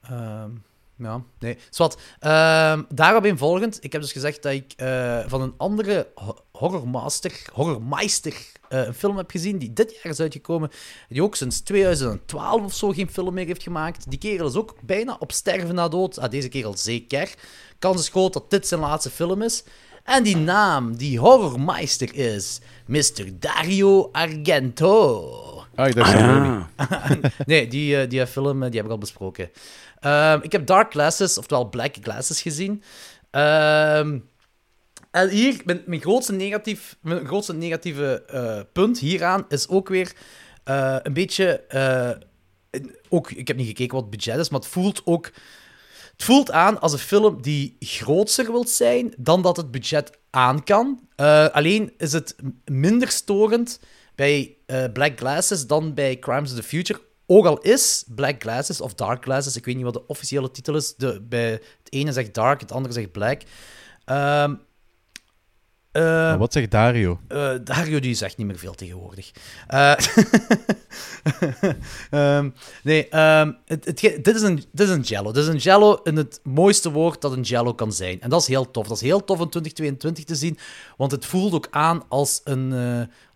Ehm, ja, nee. Zwat, ehm daarop in volgend. Ik heb dus gezegd dat ik eh, van een andere ho- Horrormaster, Horrormeister, een film heb gezien die dit jaar is uitgekomen, die ook sinds 2012 of zo geen film meer heeft gemaakt. Die kerel is ook bijna op sterven na dood. Ah, deze kerel zeker. Kans is groot dat dit zijn laatste film is. En die naam, die Horrormeister is, Mr. Dario Argento. Ah, ik dacht Sony. (laughs) nee, die, eh, die film eh, die heb ik al besproken. Ehm, ik heb Dark Glasses, oftewel Black Glasses, gezien. Ehm, en hier, mijn, mijn, grootste, negatief, mijn grootste negatieve eh, punt hieraan is ook weer eh, een beetje... eh, ook, ik heb niet gekeken wat het budget is, maar het voelt ook... Het voelt aan als een film die groter wil zijn dan dat het budget aan kan. Alleen is het minder storend bij Black Glasses dan bij Crimes of the Future. Ook al is Black Glasses of Dark Glasses, ik weet niet wat de officiële titel is. De, bij het ene zegt Dark, het andere zegt Black. Ehm eh, wat zegt Dario? eh, Dario die zegt niet meer veel tegenwoordig. Eh, (laughs) ehm, nee, ehm, het, het, dit, is een, dit is een jello. Dit is een jello in het mooiste woord dat een jello kan zijn. En dat is heel tof. Dat is heel tof in 2022 te zien, want het voelt ook aan als een,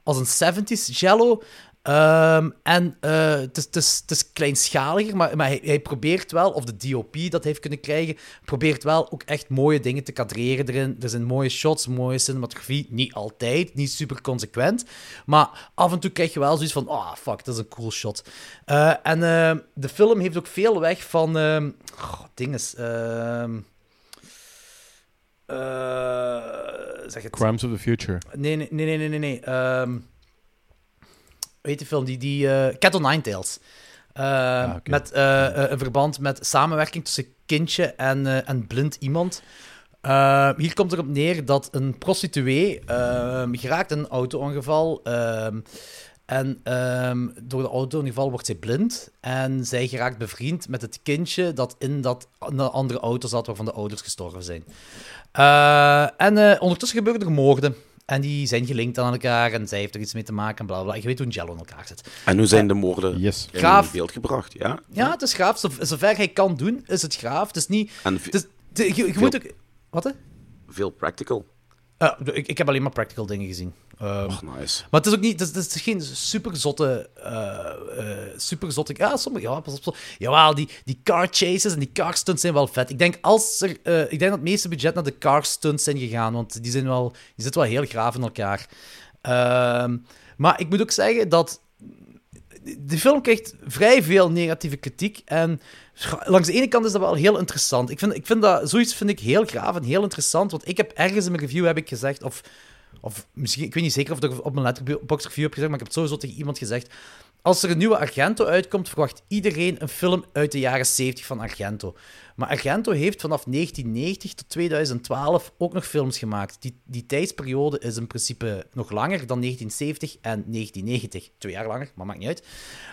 als een 70s jello. Ehm, en eh, het, is, kleinschaliger, maar, maar hij, hij probeert wel, of de DOP dat heeft kunnen krijgen, probeert wel ook echt mooie dingen te kadreren erin. Er zijn mooie shots, mooie cinematografie. Niet altijd, niet super consequent. Maar af en toe krijg je wel zoiets van: oh fuck, dat is een cool shot. Eh, en eh, de film heeft ook veel weg van. ehm oh, dinges. ehm eh, zeg het. Crimes of the Future. Nee, nee, nee, nee, nee, nee. nee. Weet je film? Die, die eh, Cat o' Nine Tails. Ehm, oké. Met eh, eh, een verband met samenwerking tussen kindje en, eh, en blind iemand. Hier komt erop neer dat een prostituee ehm, geraakt in een auto-ongeval. ehm, en ehm, door de auto-ongeval wordt zij blind. En zij geraakt bevriend met het kindje dat in dat de andere auto zat waarvan de ouders gestorven zijn. Eh, en eh, ondertussen gebeuren er moorden. En die zijn gelinkt aan elkaar en zij heeft er iets mee te maken en bla bla. Je weet hoe een jello in elkaar zit. En hoe zijn de moorden Yes. in Gaaf. beeld gebracht? Ja? Ja, het is graaf. Zo, zover hij kan doen, is het graaf. Het is niet... En Het is, het- je, je moet ook... Wat, hè? veel practical. Eh, ik, ik heb alleen maar practical dingen gezien. Ehm, Och, nice. Maar het is ook niet, het is, het is geen super zotte, super zotte, ja, sommige, ja, pas op. Jawel, die, die car chases en die car stunts zijn wel vet. Ik denk, als er, eh, ik denk dat het meeste budget naar de car stunts zijn gegaan, want die zijn wel, die zitten wel heel graaf in elkaar. Ehm, maar ik moet ook zeggen dat de film krijgt vrij veel negatieve kritiek. En langs de ene kant is dat wel heel interessant. Ik vind, ik vind dat, zoiets vind ik heel graaf en heel interessant. Want ik heb ergens in mijn review heb ik gezegd, of, of misschien, ik weet niet zeker of ik op mijn letterbox review heb gezegd, maar ik heb sowieso tegen iemand gezegd. Als er een nieuwe Argento uitkomt, verwacht iedereen een film uit de jaren 70 van Argento. Maar Argento heeft vanaf 1990 tot 2012 ook nog films gemaakt. Die, die tijdsperiode is in principe nog langer dan 1970 en 1990. Twee jaar langer, maar maakt niet uit.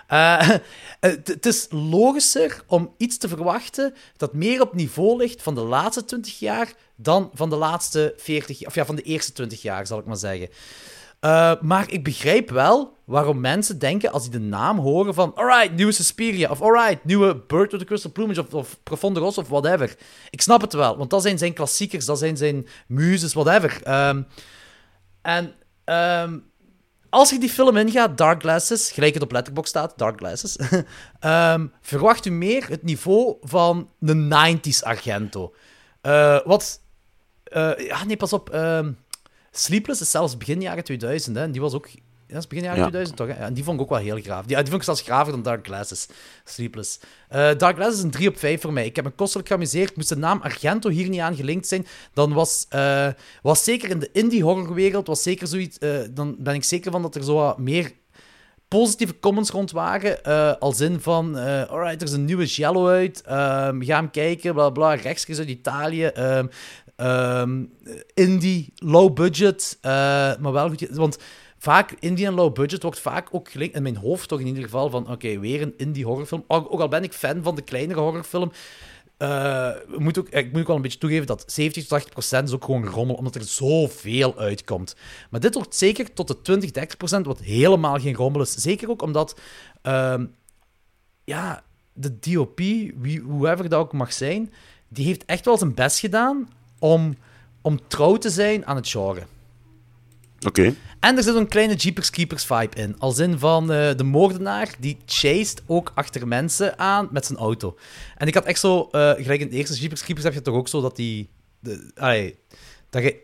Eh, (laughs) het het is logischer om iets te verwachten dat meer op niveau ligt van de laatste 20 jaar dan van de laatste 40, of ja, van de eerste 20 jaar, zal ik maar zeggen. Uh, maar ik begrijp wel waarom mensen denken als die de naam horen van alright, nieuwe Suspiria, of alright, nieuwe Bird with the Crystal Plumage, of, of Profonde Ross, of whatever. Ik snap het wel, want dat zijn zijn klassiekers, dat zijn zijn muzes, whatever. Um, en um, als je die film ingaat, Dark Glasses, gelijk het op Letterboxd staat, Dark Glasses, um, (laughs) verwacht u meer het niveau van de 90s Argento. Uh, wat... Uh, ja, nee, pas op... Sleepless is zelfs begin jaren 2000, hè. En die was ook... Dat is begin jaren ja. 2000, toch? Hè? Ja, en die vond ik ook wel heel graaf. Die, die vond ik zelfs graver dan Dark Glasses. Sleepless. Uh, Dark Glasses is een 3 op 5 voor mij. Ik heb me kostelijk geamuseerd. Moest de naam Argento hier niet aan gelinkt zijn, dan was... Uh, was zeker in de indie-horrorwereld, was zeker zoiets... Uh, dan ben ik zeker van dat er zo wat meer positieve comments rond waren. Uh, als in van, uh, alright, er is een nieuwe Jello uit. Um, ga hem kijken, bla bla. Rechtstreeks uit Italië. Um, um, indie, low budget. Uh, maar wel goed. Want vaak, indie en low budget wordt vaak ook gelinkt, in mijn hoofd toch in ieder geval, van oké, weer een indie horrorfilm. Ook, al ben ik fan van de kleinere horrorfilm. Uh, moet ook, ik moet ook wel een beetje toegeven dat 70 tot 80 procent is ook gewoon rommel, omdat er zoveel uitkomt. Maar dit wordt zeker tot de 20, 30 procent, wat helemaal geen rommel is. Zeker ook omdat, uh, ja, de DOP, wie, whoever dat ook mag zijn, die heeft echt wel zijn best gedaan om, om trouw te zijn aan het genre. Oké. En er zit een kleine Jeepers Keepers vibe in. Als in van eh, de moordenaar die chased ook achter mensen aan met zijn auto. En ik had echt zo, eh, gelijk in de eerste Jeepers Keepers heb je toch ook zo dat die. De, allee, dat je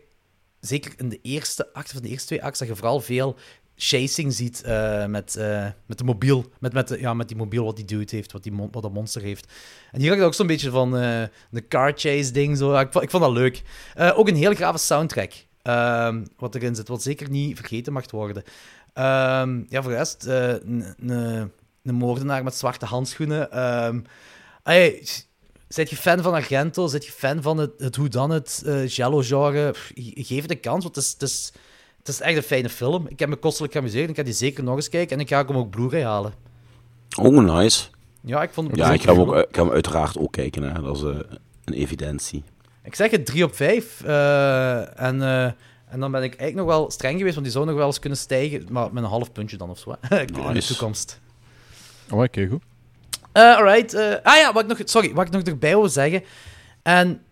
zeker in de eerste acte van de eerste twee acts dat je vooral veel chasing ziet eh, met, eh, met de mobiel. Met, met, ja, met die mobiel wat die dude heeft, wat, die wat dat monster heeft. En hier had ik ook zo'n beetje van eh, de car chase ding. Zo. Ik, ik vond dat leuk. Ook een heel grave soundtrack. ehm, wat erin zit, wat zeker niet vergeten mag worden. Ehm, ja, voor de rest, een- moordenaar met zwarte handschoenen. Ehm Hey, Zet je fan van Argento? Zet je fan van het, het hoe dan het eh Jello-genre? Pff, ge- Geef het een kans, want het is, het, is, het is echt een fijne film. Ik heb me kostelijk geamuseerd. Ik ga die zeker nog eens kijken. En ik ga hem ook Blu-ray halen. Oh, nice. Ja, ik vond het Ja, ik ga hem, ook, goed. ik ga hem uiteraard ook kijken. Hè. Dat is eh, een evidentie. Ik zeg het 3 op 5. eh, en, eh, en dan ben ik eigenlijk nog wel streng geweest, want die zou nog wel eens kunnen stijgen. Maar met een half puntje dan of zo. hè, (laughs) In de toekomst. Oh, oké, goed. Eh, alright. ah ja, wat ik nog, sorry, wat ik nog erbij wil zeggen. En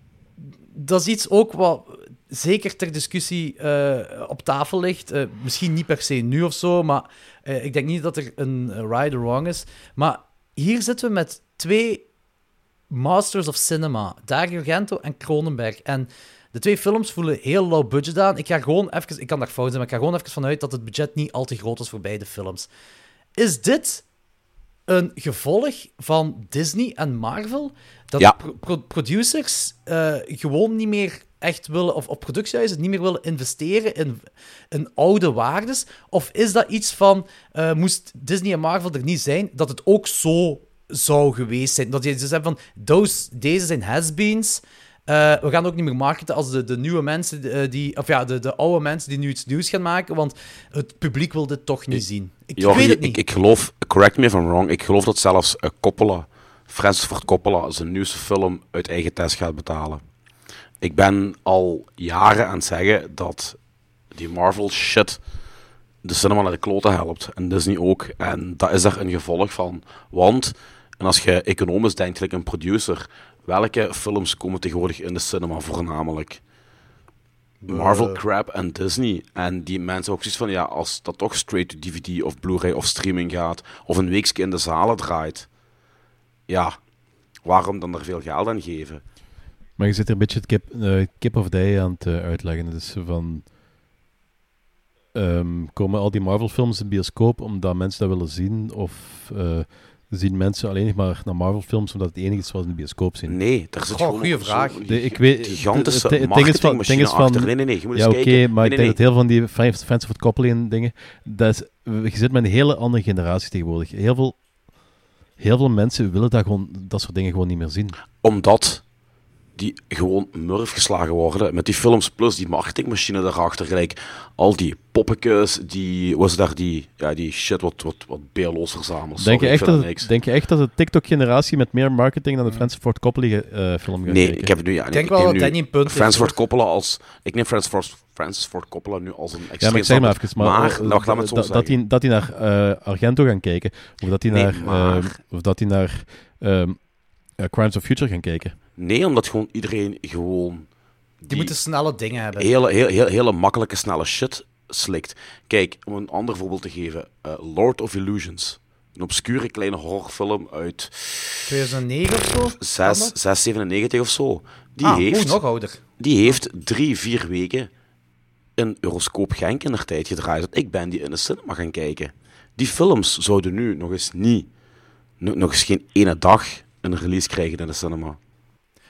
dat is iets ook wat zeker ter discussie eh, op tafel ligt. Eh, misschien niet per se nu of zo, maar eh, ik denk niet dat er een right or wrong is. Maar hier zitten we met twee masters of cinema. Dario Argento en Cronenberg. En de twee films voelen heel low budget aan. Ik ga gewoon even, ik kan daar fout zijn, maar ik ga gewoon even vanuit dat het budget niet al te groot is voor beide films. Is dit een gevolg van Disney en Marvel? Dat Ja. pro- pro- producers gewoon niet meer echt willen, of, of productiehuizen niet meer willen investeren in, in oude waardes? Of is dat iets van, eh, moest Disney en Marvel er niet zijn, dat het ook zo zou geweest zijn? Dat je dus hebt van, those, deze zijn has-beens, eh, we gaan ook niet meer marketen als de, de nieuwe mensen, eh, die, of ja, de, de oude mensen die nu iets nieuws gaan maken, want het publiek wil dit toch niet zien. Ik weet het ik, niet. ik geloof, correct me if I'm wrong, ik geloof dat zelfs Coppola, Francis Ford Coppola, zijn nieuwste film uit eigen test gaat betalen. Ik ben al jaren aan het zeggen dat die Marvel shit de cinema naar de kloten helpt. En Disney ook. En dat is daar een gevolg van. Want, en als je economisch denkt, gelijk een producer, welke films komen tegenwoordig in de cinema voornamelijk? Marvel crap en Disney. En die mensen ook zoiets van, ja, als dat toch straight to DVD of Blu-ray of streaming gaat, of een weekje in de zalen draait, ja, waarom dan er veel geld aan geven? Maar je zit er een beetje het kip, eh, kip of day aan het uitleggen. Dus van... ehm, komen al die Marvel-films in bioscoop omdat mensen dat willen zien? Of eh, zien mensen alleen nog maar naar Marvel-films omdat het enige is wat ze in de bioscoop zien? Nee, daar zit Goh, gewoon goeie zo'n vraag. De- ik weet- gigantische het ding is van- ding is van-. Nee, nee, nee, je moet Ja, oké, maar Nee, ik nee, denk dat heel veel van die fans, van het koppelen en dingen, dat is, je zit met een hele andere generatie tegenwoordig. Heel veel, heel veel mensen willen dat, gewoon, dat soort dingen gewoon niet meer zien. Omdat die gewoon murf geslagen worden met die films plus die marketingmachine daarachter. Gelijk al die poppetjes, die, was daar die, ja, die shit wat, wat, wat BLO's. Denk je, echt dat, dat niks. denk je echt dat de TikTok-generatie met meer marketing dan de Francis Ford Coppola eh, film gaat Nee, kijken? ik heb nu, ja, Ik denk wel dat nu Danny een punt heeft, Francis Ford. Coppola als, ik neem Francis Ford, Francis Ford Coppola nu als een Ja, extreem maar ik zeg maar even, maar, maar eh, nou, laat me het zo dat, dat, die, dat die naar eh, Argento gaan kijken, of dat die Nee, naar, maar- of dat die naar ehm, eh, Crimes of Future gaan kijken. Nee, omdat gewoon iedereen gewoon Die moeten snelle dingen hebben. hele, heel, heel, hele makkelijke, snelle shit slikt. Kijk, om een ander voorbeeld te geven. eh, Lord of Illusions. Een obscure kleine horrorfilm uit 2009 of zo? 6, 697 of zo. Die, ah, heeft, nog ouder. die heeft drie, vier weken in Euroscoop Genk in de tijd gedraaid. Dat ik ben die in de cinema gaan kijken. Die films zouden nu nog eens niet, no- nog eens geen ene dag een release krijgen in de cinema.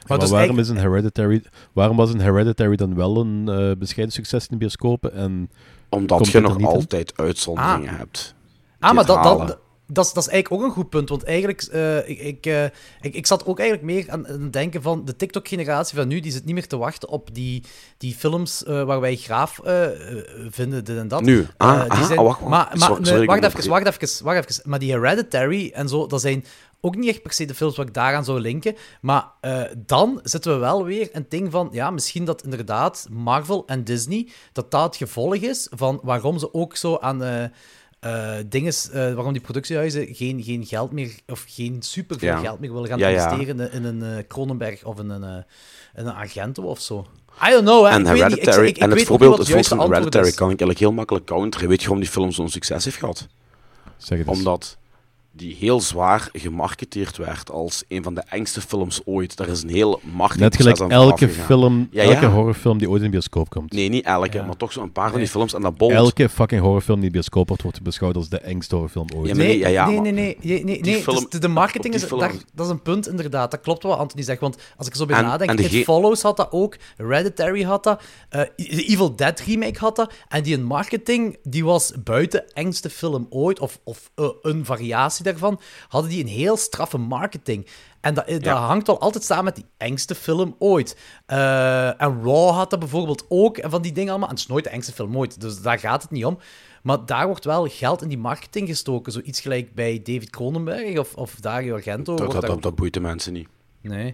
Maar, dus waarom, eigenlijk- is een Hereditary, waarom was een Hereditary dan wel een eh, bescheiden succes in de bioscopen? En Omdat je nog in? altijd uitzonderingen Ah. hebt. Ah, maar dat, dat, dat, is, dat is eigenlijk ook een goed punt. Want eigenlijk, eh, ik, ik, eh, ik, ik zat ook eigenlijk meer aan, aan het denken van de TikTok-generatie van nu, die zit niet meer te wachten op die, die films eh, waar wij graaf vinden, dit en dat. Nu? Ah, Eh, die aha, zijn- oh, wacht, wacht. Maar, maar Sorry, nee, sorry, ik wacht, even, wacht, even, wacht even. Maar die Hereditary en zo, dat zijn ook niet echt per se de films waar ik daaraan zou linken. Maar eh, dan zitten we wel weer een ding van, ja, misschien dat inderdaad Marvel en Disney, dat dat het gevolg is van waarom ze ook zo aan... eh eh dingen, waarom die productiehuizen geen, geen geld meer, of geen superveel Ja. geld meer willen gaan Ja, ja. investeren in, in een Cronenberg of in een, in een Argento of zo. I don't know, hè. En ik niet, ik- Hereditary, ik, ik, en het weet voorbeeld, het wat voorbeeld van Hereditary is. kan ik eigenlijk heel makkelijk counteren. Weet je waarom die film zo'n succes heeft gehad? Zeg het eens. Omdat die heel zwaar gemarketeerd werd als een van de engste films ooit. Daar is een heel marketing Net gelijk elke film, Ja, elke ja. horrorfilm die ooit in de bioscoop komt. Nee, niet elke, Ja. maar toch zo'n paar van die films. En dat bolt. Elke fucking horrorfilm die in de bioscoop wordt, wordt beschouwd als de engste horrorfilm ooit. Ja, Nee, nee, ja, ja, nee, nee, nee, nee, nee, nee. film- dus de, marketing is, daar, dat is een punt inderdaad. Dat klopt wat Anthony zegt, want als ik er zo bij En- nadenk, en de It ge- Follows had dat ook, Hereditary had dat, eh, de Evil Dead remake had dat, en die marketing, die was buiten engste film ooit, of, of eh, een variatie daarvan, hadden die een heel straffe marketing. En dat, dat hangt wel altijd samen met die engste film ooit. Eh, en Raw had dat bijvoorbeeld ook, en van die dingen allemaal. En het is nooit de engste film ooit, dus daar gaat het niet om. Maar daar wordt wel geld in die marketing gestoken. Zoiets gelijk bij David Cronenberg of, of Dario Argento. dat, dat, daar dat, dat boeit de mensen niet. Nee.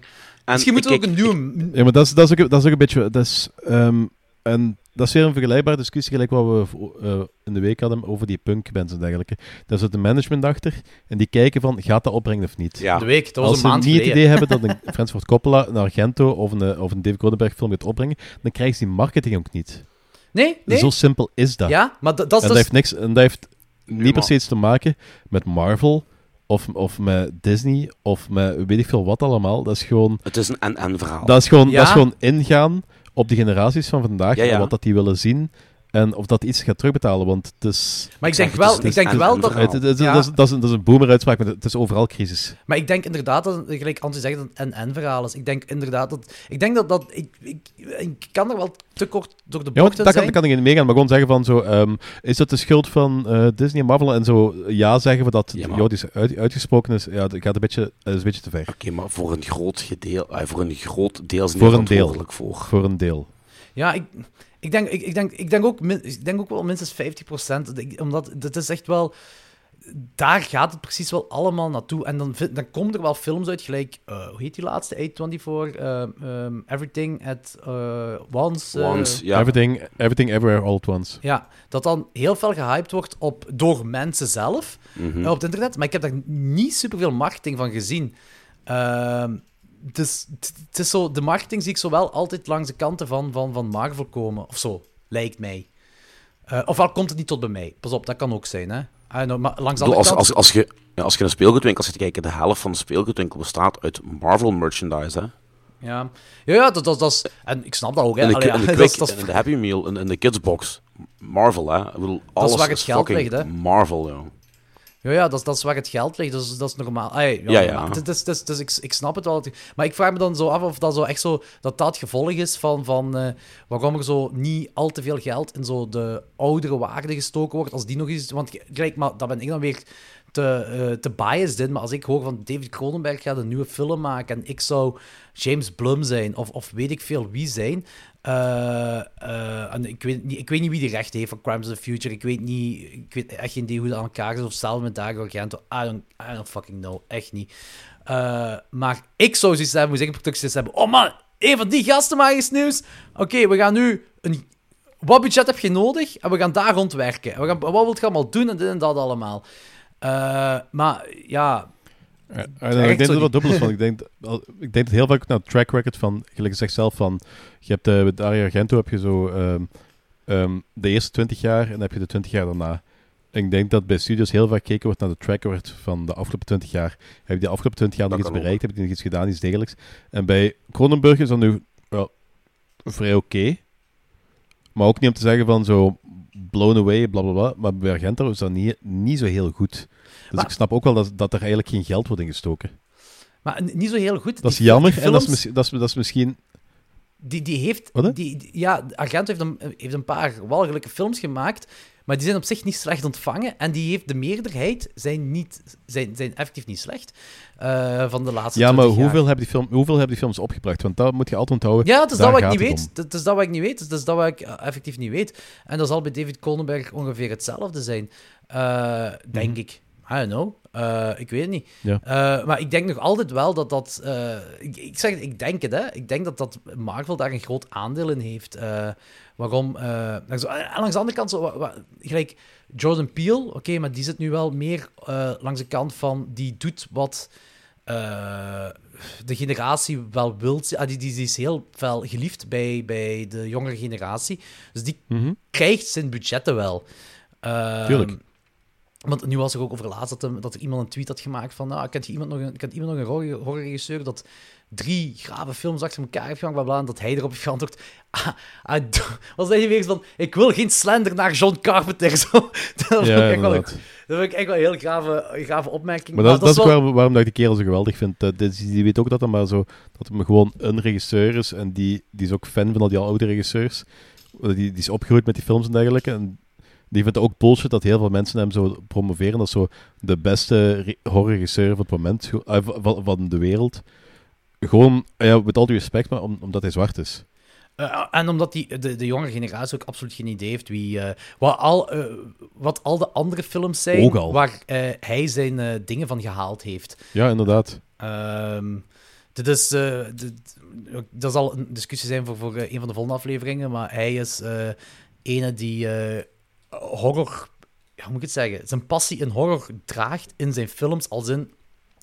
En Misschien moeten we ook een ik- nieuwe... Ja, maar dat is, dat is, ook, dat is ook een beetje... Dat is, ehm, en dat is weer een vergelijkbare discussie, gelijk wat we eh, in de week hadden over die punkbands en dergelijke. Daar zit een management achter en die kijken van, gaat dat opbrengen of niet? Ja. De week, dat was Als een ze maand niet het geleden. idee hebben dat (laughs) een Francis Ford Coppola, een Argento of een, of een David Cronenberg film gaat opbrengen, dan krijgen ze die marketing ook niet. Nee, nee. Zo simpel is dat. Ja, maar dat, dat en is dat dus... heeft niks, en dat heeft niet per se iets te maken met Marvel of, of met Disney of met weet ik veel wat allemaal. Dat is gewoon, Het is een en-en verhaal. dat is gewoon, Ja. dat is gewoon ingaan op de generaties van vandaag Ja, ja. en wat dat die willen zien en of dat iets gaat terugbetalen. Want het is. Maar ik denk zeg, het wel, is- ik denk het is wel dat... Het, het- het- Ja. dat, is, dat, is een, dat is een boomer-uitspraak, maar het is overal crisis. Maar ik denk inderdaad dat, gelijk Antti zegt, dat het een en-verhaal is. Ik denk inderdaad dat... Ik denk dat dat... Ik, ik, ik kan er wel te kort door de Ja, want bocht in dat kan, dat kan ik niet meegaan, maar gewoon zeggen van zo, ehm, is dat de schuld van eh, Disney en Marvel? En zo ja zeggen we dat Ja, maar- ja, die is uit, uitgesproken is, ja, dat gaat een beetje, dat is een beetje te ver. Oké, maar voor een groot, gedeel, eh, voor een groot deel Voor een deel. verantwoordelijk voor. Voor een deel. Ja, ik, ik, denk, ik, ik, denk, ik, denk ook, ik denk ook wel minstens 50%. Omdat het is echt wel... Daar gaat het precies wel allemaal naartoe. En dan, dan komen er wel films uit, gelijk... eh, hoe heet die laatste? A24? eh, ehm, Everything at eh, Once. eh, ja, Everything, everything, Everywhere, All at Once. Ja, dat dan heel veel gehyped wordt op, door mensen zelf mhm. op het internet. Maar ik heb daar niet superveel marketing van gezien. Dus het is zo, de marketing zie ik zo wel altijd langs de kanten van, van, van Marvel komen. Of zo, lijkt mij. Eh, ofwel komt het niet tot bij mij. Pas op, dat kan ook zijn, hè. Know, maar langs bedoel, als, kant... als, als, je, ja, als je een speelgoedwinkel zit te kijken, de helft van de speelgoedwinkel bestaat uit Marvel merchandise. Hè? Ja, ja, ja dat, dat, dat is... En ik snap dat ook, hè. In de, Allee, in de (laughs) ja, Quick, dat dat in de Happy Meal, in, in de kidsbox. Marvel, hè. Ik bedoel, alles waar het geld ligt, hè. Marvel, ja. Ja, ja dat, is- dat is waar het geld ligt, dus dat is normaal. Ay, ja, Ja, ja. maar het is- het is- het is- ik, ik snap het wel. Maar ik vraag me dan zo af of dat zo echt zo, dat dat het gevolg is van, van eh, waarom er zo niet al te veel geld in zo de oudere waarde gestoken wordt, als die nog eens... Want gelijk, maar dat ben ik dan weer te, eh, te biased in, maar als ik hoor van David Cronenberg gaat een nieuwe film maken en ik zou James Blum zijn, of, of weet ik veel wie zijn... eh, eh, en ik, weet niet, ik weet niet wie die recht heeft van Crimes of the Future. Ik weet, niet, ik weet echt geen idee hoe dat aan elkaar is. Of zelf met Dario Argento. I don't, fucking know. Echt niet. Maar ik zou zoiets hebben, moet ik een productie hebben. Oh man, een van die gasten maakt eens nieuws. Oké, we gaan nu... Een, wat budget heb je nodig? En we gaan daar rond werken. En we gaan, wat wilt je allemaal doen? En dit en dat allemaal. Eh, maar ja... En ik denk dat er wat die- dubbel is van. Ik (laughs) denk, al- ik denk dat heel vaak naar het track record van, gelijk je zegt zelf van, je hebt eh met Dario Argento heb je zo ehm, ehm, de eerste 20 jaar en dan heb je de 20 jaar daarna. En ik denk dat bij studios heel vaak gekeken wordt naar de track record van de afgelopen 20 jaar. Heb je de afgelopen 20 jaar Dat nog iets ook. bereikt? Heb je nog iets gedaan, iets degelijks? En bij Cronenberg is dat nu wel vrij oké. Maar ook niet om te zeggen van zo blown away, bla bla bla. Maar bij Argento is dat niet, niet zo heel goed. Dus Maar- ik snap ook wel dat, dat er eigenlijk geen geld wordt ingestoken. Maar niet zo heel goed. Dat is Die- jammer en dat is, dat, is, dat is misschien... Die, die heeft... Wat? Die, die- ja, Argento heeft een, heeft een paar walgelijke films gemaakt, maar die zijn op zich niet slecht ontvangen. En die heeft de meerderheid zijn, niet, zijn, zijn effectief niet slecht eh, van de laatste Ja, maar 20 jaar. hoeveel hebben, die film, hoeveel hebben die films opgebracht? Want dat moet je altijd onthouden. Ja, het is dat wat ik niet weet. Dat is dat wat ik niet weet. Dat is dat wat ik eh, effectief niet weet. En dat zal bij David Cronenberg ongeveer hetzelfde zijn. Eh, denk ik. I don't know. Eh, ik weet het niet. Mhm. Ja. Eh, maar ik denk nog altijd wel dat dat... eh, ik, ik zeg ik denk het, hè. Ik denk dat, dat Marvel daar een groot aandeel in heeft. Waarom... langs, en langs de andere kant, zo, wa- wa- gelijk Jordan Peele, oké, maar die zit nu wel meer langs de kant van... Die doet wat... de generatie wel wilt. Ah, die, die, die is heel fel geliefd bij, bij de jongere generatie. Dus die krijgt zijn budgetten wel. Tuurlijk. Want nu was er ook over laatst dat, dat er iemand een tweet had gemaakt van... Nou, kent je iemand nog een, kent iemand nog een horror- horrorregisseur dat drie grave films achter elkaar heeft gemaakt, bla en dat hij erop heeft geantwoord... Ah, don't- was hij weer van... Ik wil geen slender naar John Carpenter. (laughs) Zo. Dat vond Ja, ik wel dat vind ik echt wel een heel grave, grave opmerking. Maar dat, dat is wel- waarom, waarom dat ik die kerel zo geweldig vind. Dat, die, die weet ook dat hij maar zo, dat hem gewoon een regisseur is. En die, die is ook fan van al die oude regisseurs. Die, die is opgegroeid met die films en dergelijke. En die vindt ook bullshit dat heel veel mensen hem zo promoveren als zo de beste re- horrorregisseur van het moment eh, van, van de wereld. Gewoon, ja, met al die respect, maar om, omdat hij zwart is. Eh, en omdat die, de, de jongere generatie ook absoluut geen idee heeft wie, eh, wat, al, wat al de andere films zijn waar hij zijn dingen van gehaald heeft. Ja, inderdaad. Ehm, dit is, dit- dat zal een discussie zijn voor, voor een van de volgende afleveringen, maar hij is ene die horror, ja, hoe moet ik het zeggen, zijn passie in horror draagt in zijn films, als in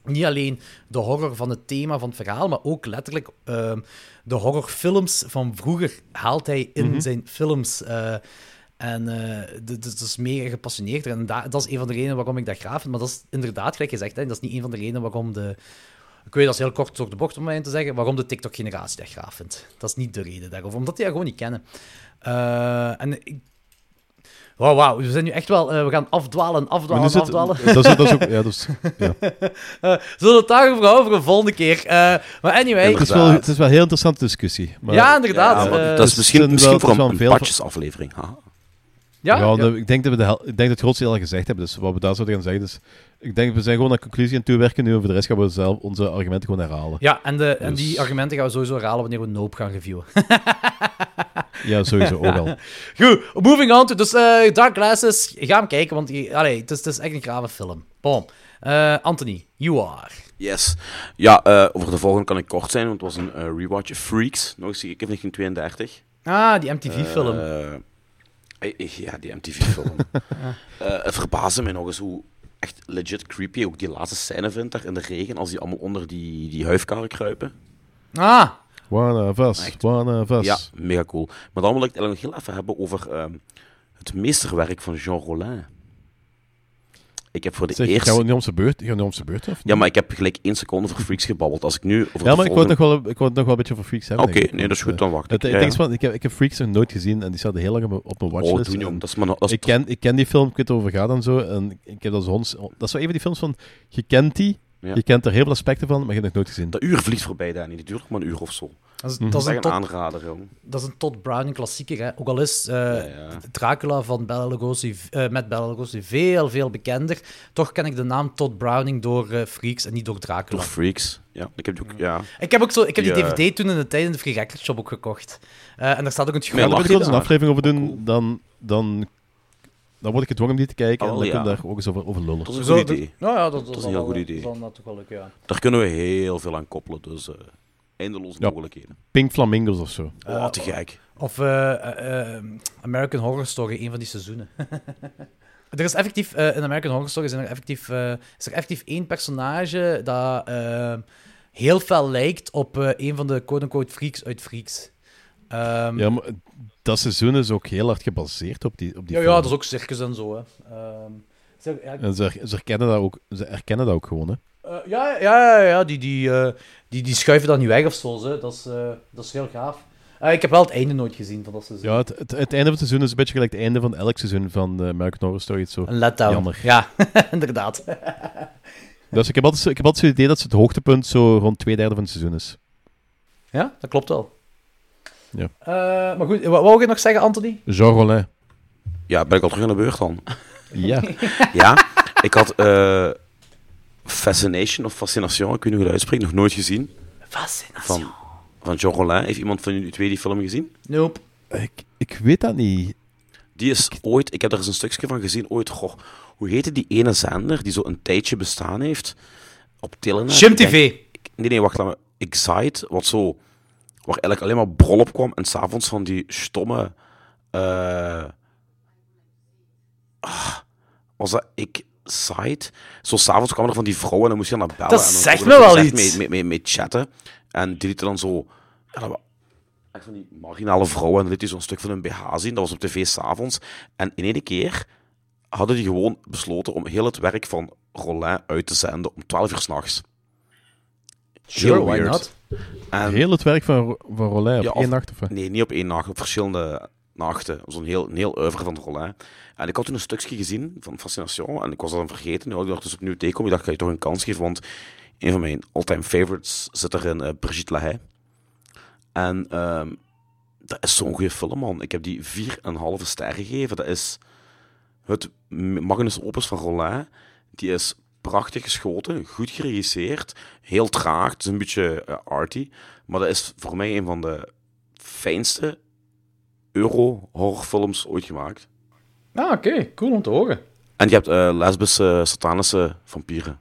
niet alleen de horror van het thema van het verhaal, maar ook letterlijk ehm, de horrorfilms van vroeger haalt hij in zijn films. eh, en d- dat is mega gepassioneerd. En da- dat is een van de redenen waarom ik dat graaf vind. Maar dat is inderdaad, gelijk gezegd, hè, dat is niet een van de redenen waarom de... Ik weet, dat is heel kort door de bocht om mij te zeggen, waarom de TikTok-generatie dat graaf vindt. Dat is niet de reden daarover, omdat die dat gewoon niet kennen. Eh, en ik... Wauw, wauw, we zijn nu echt wel... eh, we gaan afdwalen, afdwalen, afdwalen. dat, is, dat is ook... Ja, dat is, (laughs) ja. Eh, zullen we het daarover houden voor een volgende keer? Eh, maar anyway... het, is wel, het is wel een heel interessante discussie. Maar, ja, inderdaad. Ja, maar dat is er misschien, misschien wel- voor een, een patjesaflevering. Ja, Ja, ja. de- ik denk dat we de hel- ik denk dat het grootste al gezegd hebben, dus wat we daar zouden gaan zeggen. Dus ik denk we zijn gewoon naar conclusie aan het toewerken nu. Voor de rest gaan we zelf onze argumenten gewoon herhalen. Ja, en, de, en Dus- die argumenten gaan we sowieso herhalen wanneer we Nope gaan reviewen. (laughs) Ja, sowieso ook al. Goed, moving on to. Dus eh, Dark Glasses, ga hem kijken, want die- allee, het, is, het is echt een grave film. Boom. Eh, Anthony, you are. Yes. Ja, eh, over de volgende kan ik kort zijn, want het was een rewatch. Freaks, nog eens, ik heb 1932. Ah, die MTV-film. Ja, die MTV-film. (laughs) Eh, het verbaasde mij nog eens hoe echt legit creepy ook die laatste scène vindt daar in de regen, als die allemaal onder die, die huifkarren kruipen. ah, One of us, Echt. one of us. Ja, mega cool. Maar dan wil ik het eigenlijk nog heel even hebben over ehm, het meesterwerk van Jean Rollin. Ik heb voor de Zeg, eerste... gaan we nu om zijn beurt? Gaan we om zijn beurt? Of Ja, maar ik heb gelijk één seconde voor Freaks gebabbeld. Als ik nu over Ja, maar ik wou, het nog wel, ik wou het nog wel een beetje over Freaks hebben. Oké, nee, dat is goed, dan wacht ik. Het, het Ja, van, ik, heb, ik heb Freaks nog nooit gezien en die staat heel lang op mijn, Oh, watchlist. doe niet en om. Dat is maar... Dat is ik, ken, ik ken die film, ik weet over gaat en zo. En ik heb dat zo... Dat is zo een van die films van, je kent die, Ja. je kent er heel veel aspecten van, maar je hebt nog nooit gezien. Dat uur vliegt voorbij, Danny. Die duurt nog maar een uur of zo. Dat is, Mhm. dat, is Dat een is echt een Todd, aanrader, jong. dat is een Todd Browning klassieker, hè. Ook al is eh, ja. Dracula van Bela Lugosi, eh, met Bela Lugosi veel, veel bekender. Toch ken ik de naam Todd Browning door eh, Freaks en niet door Dracula. Door Freaks. Ja, ik heb die ook... Ja. Ik heb, ook zo, ik heb die Die, DVD toen in de tijd in de Free Record Shop ook gekocht. Eh, en daar staat ook een Ga je lach er een aflevering over doen, Cool. dan, dan, dan word ik gedwongen om die te kijken en dan ja. kunnen we daar ook eens over, over lullen. Dat is een goed dat- idee. Nou ja, dat, is een heel wel, goed idee. natuurlijk wel ja. Daar kunnen we heel veel aan koppelen, dus eindeloze Ja. mogelijkheden. Pink Flamingos of zo. Oh, te gek. Of eh, eh, eh, American Horror Story, een van die seizoenen. (laughs) er is effectief, eh, in American Horror Story zijn er effectief, is er effectief één personage dat heel fel lijkt op eh, een van de quote-unquote freaks uit Freaks. Ehm, Ja, maar dat seizoen is ook heel hard gebaseerd op die, op die ja, film. ja, dat is ook circus en zo. Hè. Ehm, zeg, ja, En ze, ze, herkennen dat ook, ze herkennen dat ook gewoon, hè. Eh, ja, ja, ja, ja, die, die, eh, die, die schuiven dan nu weg of zo. Hè. Dat, is, eh, dat is heel gaaf. Eh, ik heb wel het einde nooit gezien van dat seizoen. Ja, het, het, het einde van het seizoen is een beetje gelijk het einde van elk seizoen van de American Horror Story. Het Zo. Een letdown. Jammer. Ja, (laughs) inderdaad. (laughs) Dus ik heb altijd, zo- ik heb altijd het idee dat het het hoogtepunt zo rond twee derde van het seizoen is. Ja, dat klopt wel. Ja. Eh, maar goed, wat wou je nog zeggen, Anthony? Jean Rollin. Ja, ben ik al terug aan de beurt dan? Ja. (laughs) Ja, ik had eh, Fascination of Fascination, ik weet niet hoe je dat uitspreekt, nog nooit gezien. Fascinatie. Van, van Jean Rollin. Heeft iemand van jullie twee die film gezien? Nope. ik, ik weet dat niet. Die is ooit, ik heb er eens een stukje van gezien, ooit, goh, hoe heette die ene zender die zo een tijdje bestaan heeft? Op Telenet? Shim denk- TV. ik- nee, nee, wacht, laat me. Excite, wat zo, waar eigenlijk alleen maar brol op kwam en s'avonds van die stomme, eh, ah, was dat, ik, site. Zo s'avonds kwamen er van die vrouwen en dan moest je naar bellen. Dat en dan zegt me wel iets. Mee, mee, mee, mee chatten. En die lieten dan zo... Ja, dat wa- echt van die marginale vrouwen. En dan liet hij zo'n stuk van hun BH zien. Dat was op tv s'avonds. En in één keer hadden die gewoon besloten om heel het werk van Rollin uit te zenden om 12 uur s'nachts. Sure, why not? En, Heel het werk van, van Rolijn op Ja, één of- nacht? Of? Nee, niet op één nacht, op verschillende nachten. Zo'n heel, heel van Rollin. En ik had toen een stukje gezien van Fascination en ik was dat dan vergeten. Nu ik dat dus opnieuw tegenkomen. Ik dacht, ik ga je toch een kans geven, want een van mijn all-time favorites zit erin, eh, Brigitte Lahaye. En ehm, dat is zo'n goede film, man. Ik heb die 4,5 ster gegeven. Dat is het magnus opus van Rollin. Die is prachtig geschoten, goed geregisseerd, heel traag. Het is een beetje eh, arty. Maar dat is voor mij een van de fijnste euro-horrorfilms ooit gemaakt. Ah, oké. Cool om te horen. En je hebt eh, lesbische, satanische vampieren.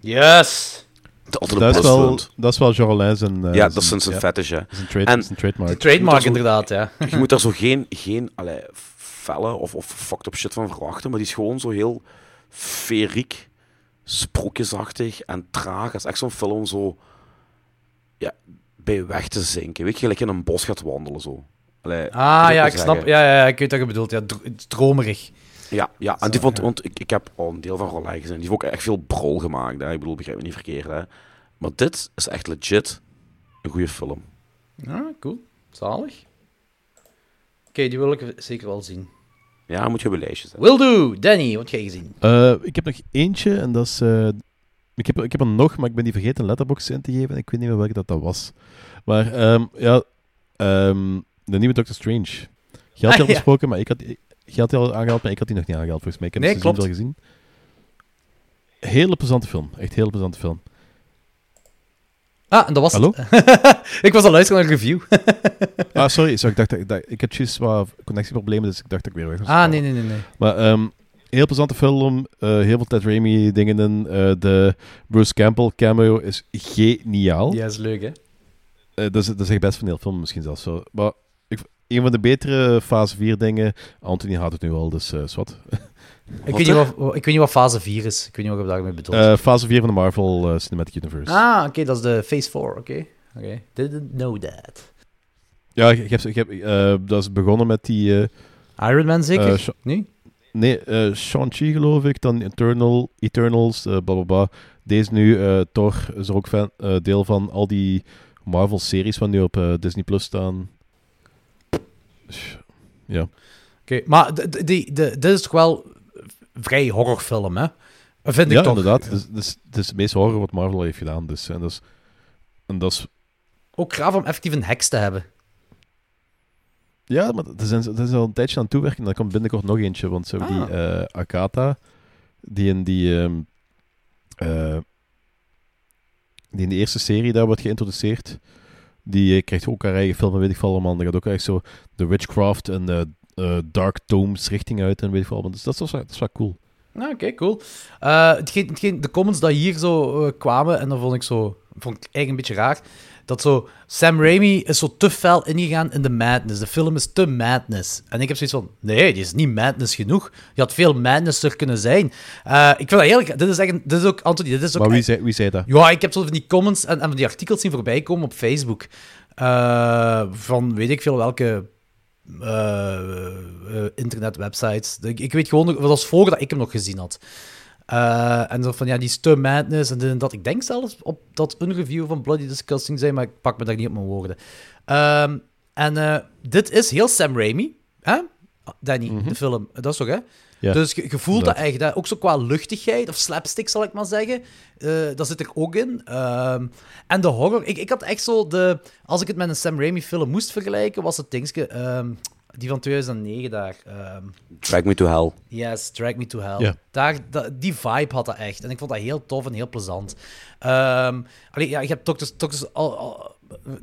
Yes! Dat is altijd Dat een is, wel, pluspunt. dat is wel zijn... eh, Ja, dat is zijn ja, fetish, hè. zijn, trade, En- zijn trademark. De trademark, er zo- inderdaad, ja. (laughs) Je moet daar zo geen, geen allee, felle of, of fucked up shit van verwachten, maar die is gewoon zo heel feriek, sprookjesachtig en traag. Dat is echt zo'n film zo... Ja, bij weg te zinken. Weet je, gelijk in een bos gaat wandelen, zo. Allee, Ah, ja, ik snap. zeggen. Ja, ja, ja, ik weet wat je bedoelt. Ja, dro- dromerig. Ja, ja. en die vond, want ik, ik heb al een deel van Rollin gezien. Die heeft ook echt veel brol gemaakt. Hè. Ik bedoel, begrijp me niet verkeerd. Hè. Maar dit is echt legit een goede film. Ja, cool. Zalig. Oké, die wil ik zeker wel zien. Ja, moet je op je lijstje zetten. Will do. Danny, wat heb jij gezien? Eh, ik heb nog eentje en dat is... eh, ik, heb, ik heb er nog, maar ik ben die vergeten een letterbox in te geven. Ik weet niet meer welke dat, dat was. Maar ehm, ja, ehm, de nieuwe Doctor Strange. Je had Ah, die al ja. maar ik had, je had die al aangehaald, maar ik had die nog niet aangehaald volgens mij. Ik heb Nee, het wel gezien. Hele plezante film. Echt hele plezante film. Ah, en dat was Hallo? het. (laughs) ik was al luisteren naar een review. (laughs) Ah, sorry. sorry ik dacht dat ik, had juist wat connectieproblemen, dus ik dacht dat ik weer weg was. ah, nee, nee, nee. nee. Maar ehm, heel plezante film. eh, heel veel Ted Raimi dingen in. eh, de Bruce Campbell cameo is geniaal. Ja, is leuk, hè? Eh, dat, is, dat is echt best van heel film misschien zelfs zo. Maar een van de betere fase 4 dingen. Anthony had het nu al, dus eh zwart. Ik weet, niet wat, ik weet niet wat fase 4 is. Ik weet niet wat je daarmee bedoelt. Eh, fase 4 van de Marvel eh, Cinematic Universe. ah, oké, dat is de Phase 4. Oké. Oké. Didn't know that. Ja, ik heb, ik heb, eh, dat is begonnen met die... eh, Iron Man zeker? Nee? nee, eh Shang-Chi geloof ik, dan Eternal, Eternals, eh bla bla bla. Deze nu, eh Thor is er ook fan, eh, deel van al die Marvel-series van nu op eh, Disney Plus staan. Ja. Oké, maar d- d- die, de, dit is toch wel vrij horrorfilm, hè? Vind ik ja, toch. inderdaad. Het is, het, is, het is het meest horror wat Marvel heeft gedaan. Dus, en dat is, en dat is Ook graaf om effectief een heks te hebben. Ja, maar er zijn, er zijn al een tijdje aan toewerken. En er komt binnenkort nog eentje. Want zo Ah. die eh Akata, die in die, ehm, eh, die in de eerste serie daar wordt geïntroduceerd, die eh, krijgt ook haar eigen film en weet ik veel allemaal. Dat gaat ook echt zo de witchcraft en eh, eh, dark tomes richting uit en weet ik veel allemaal. Dus dat is wel, dat cool. Ah, Oké, cool. De comments die hier zo kwamen, en dat vond ik zo, vond ik eigenlijk een beetje raar, dat zo, Sam Raimi is zo te fel ingegaan in de madness. De film is te madness. En ik heb zoiets van, nee, die is niet madness genoeg. Je had veel madness er kunnen zijn. Eh, ik vind dat eerlijk, dit is, echt, dit is ook, Anthony, dit is ook Maar wie zei, wie zei dat? ja, ik heb zo van die comments en, en van die artikels zien voorbij komen op Facebook. Eh, van weet ik veel welke eh, eh, internetwebsites. Ik, ik weet gewoon, nog- dat was voor dat ik hem nog gezien had. Eh, en zo van ja, die te madness en dit en dat. Ik denk zelfs op dat een review van Bloody Disgusting zijn, maar ik pak me daar niet op mijn woorden. Ehm, en eh, dit is heel Sam Raimi, hè? Danny, de film. Dat is toch, hè? Ja, dus je, je voelt dat echt, hè? ook zo qua luchtigheid, of slapstick zal ik maar zeggen. Eh, dat zit er ook in. Ehm, en de horror, ik, ik had echt zo de... Als ik het met een Sam Raimi film moest vergelijken, was het dingetje... ehm, die van 2009 daar. ehm, Drag Me to Hell. Yes, Drag Me to Hell. Daar, da- die vibe had dat echt. En ik vond dat heel tof en heel plezant. Ehm allee, ja, hebt Doctor, Doctor, al, al-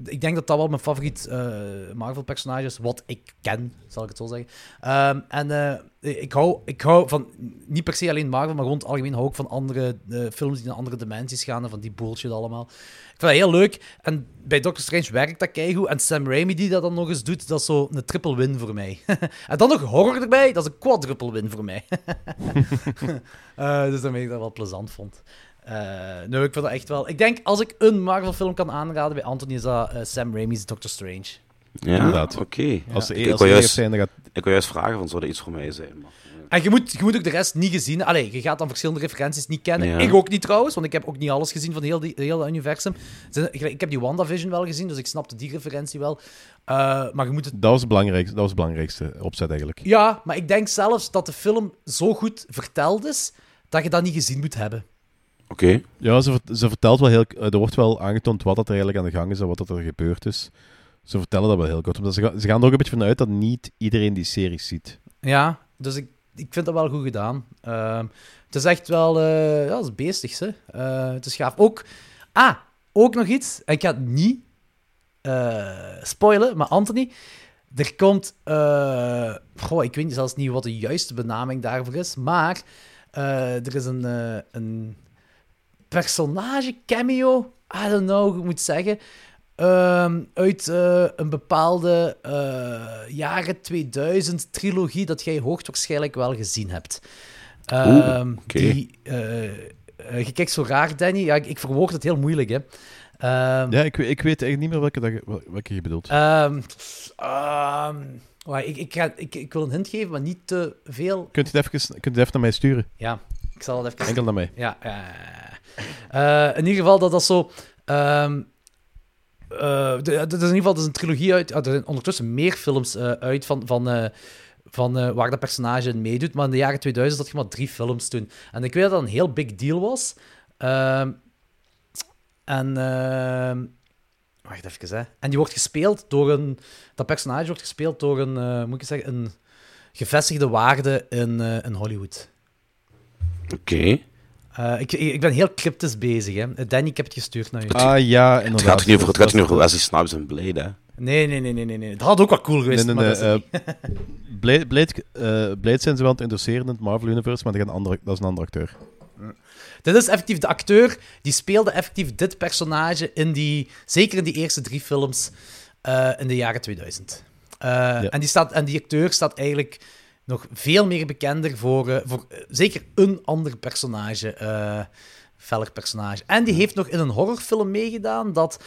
Ik denk dat dat wel mijn favoriet eh, Marvel-personage is, wat ik ken, zal ik het zo zeggen. Ehm, en eh, ik, hou, ik hou van, niet per se alleen Marvel, maar gewoon het algemeen hou ik van andere eh, films die in andere dimensies gaan en van die bullshit allemaal. Ik vind dat heel leuk. En bij Doctor Strange werkt dat keigoed. En Sam Raimi die dat dan nog eens doet, dat is zo een triple win voor mij. (laughs) en dan nog horror erbij, dat is een quadruple win voor mij. (laughs) Dus daarmee ik dat wel plezant vond. Eh nee, ik vind dat echt wel... Ik denk, als ik een Marvel-film kan aanraden bij Anthony, is dat eh, Sam Raimi's Doctor Strange. Ja, Inderdaad. oké. Als de, Ik- ik als wou de juist- zijn, dan gaat... Ik wil juist vragen, van, zou dat iets voor mij zijn? Maar, En je moet, je moet ook de rest niet gezien... Allee, je gaat dan verschillende referenties niet kennen. Ja. Ik ook niet trouwens, want ik heb ook niet alles gezien van heel, die, heel universum. Ik heb die WandaVision wel gezien, dus ik snapte die referentie wel. Eh, maar je moet het Dat was, het belangrijkste, dat was het belangrijkste opzet eigenlijk. Ja, maar ik denk zelfs dat de film zo goed verteld is dat je dat niet gezien moet hebben. Oké. Ja, ze, vert- ze vertelt wel heel... eh, Er wordt wel aangetoond wat dat er eigenlijk aan de gang is en wat dat er gebeurd is. Ze vertellen dat wel heel kort. Omdat ze, ze gaan er ook een beetje vanuit dat niet iedereen die series ziet. Ja, dus ik, ik vind dat wel goed gedaan. Ehm, het is echt wel... eh ja, het is beestig, hè. Eh, het is gaaf. Ook... Ah, ook nog iets. En ik ga het niet eh, spoilen, maar Anthony... Er komt... eh, goh, ik weet zelfs niet wat de juiste benaming daarvoor is, maar... eh, er is een, een personage cameo, I don't know hoe ik moet zeggen, ehm, uit eh, een bepaalde eh, jaren 2000 trilogie dat jij hoogstwaarschijnlijk wel gezien hebt. Oké. Die, eh, je kijkt zo raar, Danny. Ja, ik, ik verwoord het heel moeilijk, hè. Ehm, Ja, ik, ik weet eigenlijk niet meer welke, dat welke je bedoelt. ik, ik, ga, ik, ik wil een hint geven, maar niet te veel. Kunt je het even, kunt je het even naar mij sturen? Ja, ik zal het even... Enkel naar mij. Ja, Eh, in ieder geval dat dat zo. eh, de- dat is in ieder geval dat is een trilogie uit. ah, er zijn ondertussen meer films eh, uit van, van, van waar dat personage in meedoet. Maar in de jaren 2000 had je maar drie films toen. En ik weet dat dat een heel big deal was. Ehm, en. ehm, wacht even, hè. En die wordt gespeeld door een. Dat personage wordt gespeeld door een. moet ik zeggen? Een gevestigde waarde in, in Hollywood. Oké. Eh, ik, ik ben heel cryptisch bezig, hè. Eh, Danny, ik heb het gestuurd naar je. Ah ja, Het inderdaad. gaat er niet over, het gaat niet over Wesley Snipes en Blade, hè? Nee, nee, nee, nee, nee, nee. Dat had ook wel cool geweest, Nee, nee, maar nee, dat is het eh. (laughs) Blade, Blade, eh, Blade zijn ze wel aan het interesseren in het Marvel-universe, maar dat, gaat een andere, dat is een andere acteur. Dit is effectief de acteur die speelde effectief dit personage in die... Zeker in die eerste drie films eh, in de jaren 2000. Eh, en, die staat, en die acteur staat eigenlijk nog veel meer bekender voor, eh, voor eh, zeker een ander personage. eh feller personage. En die heeft nog in een horrorfilm meegedaan dat...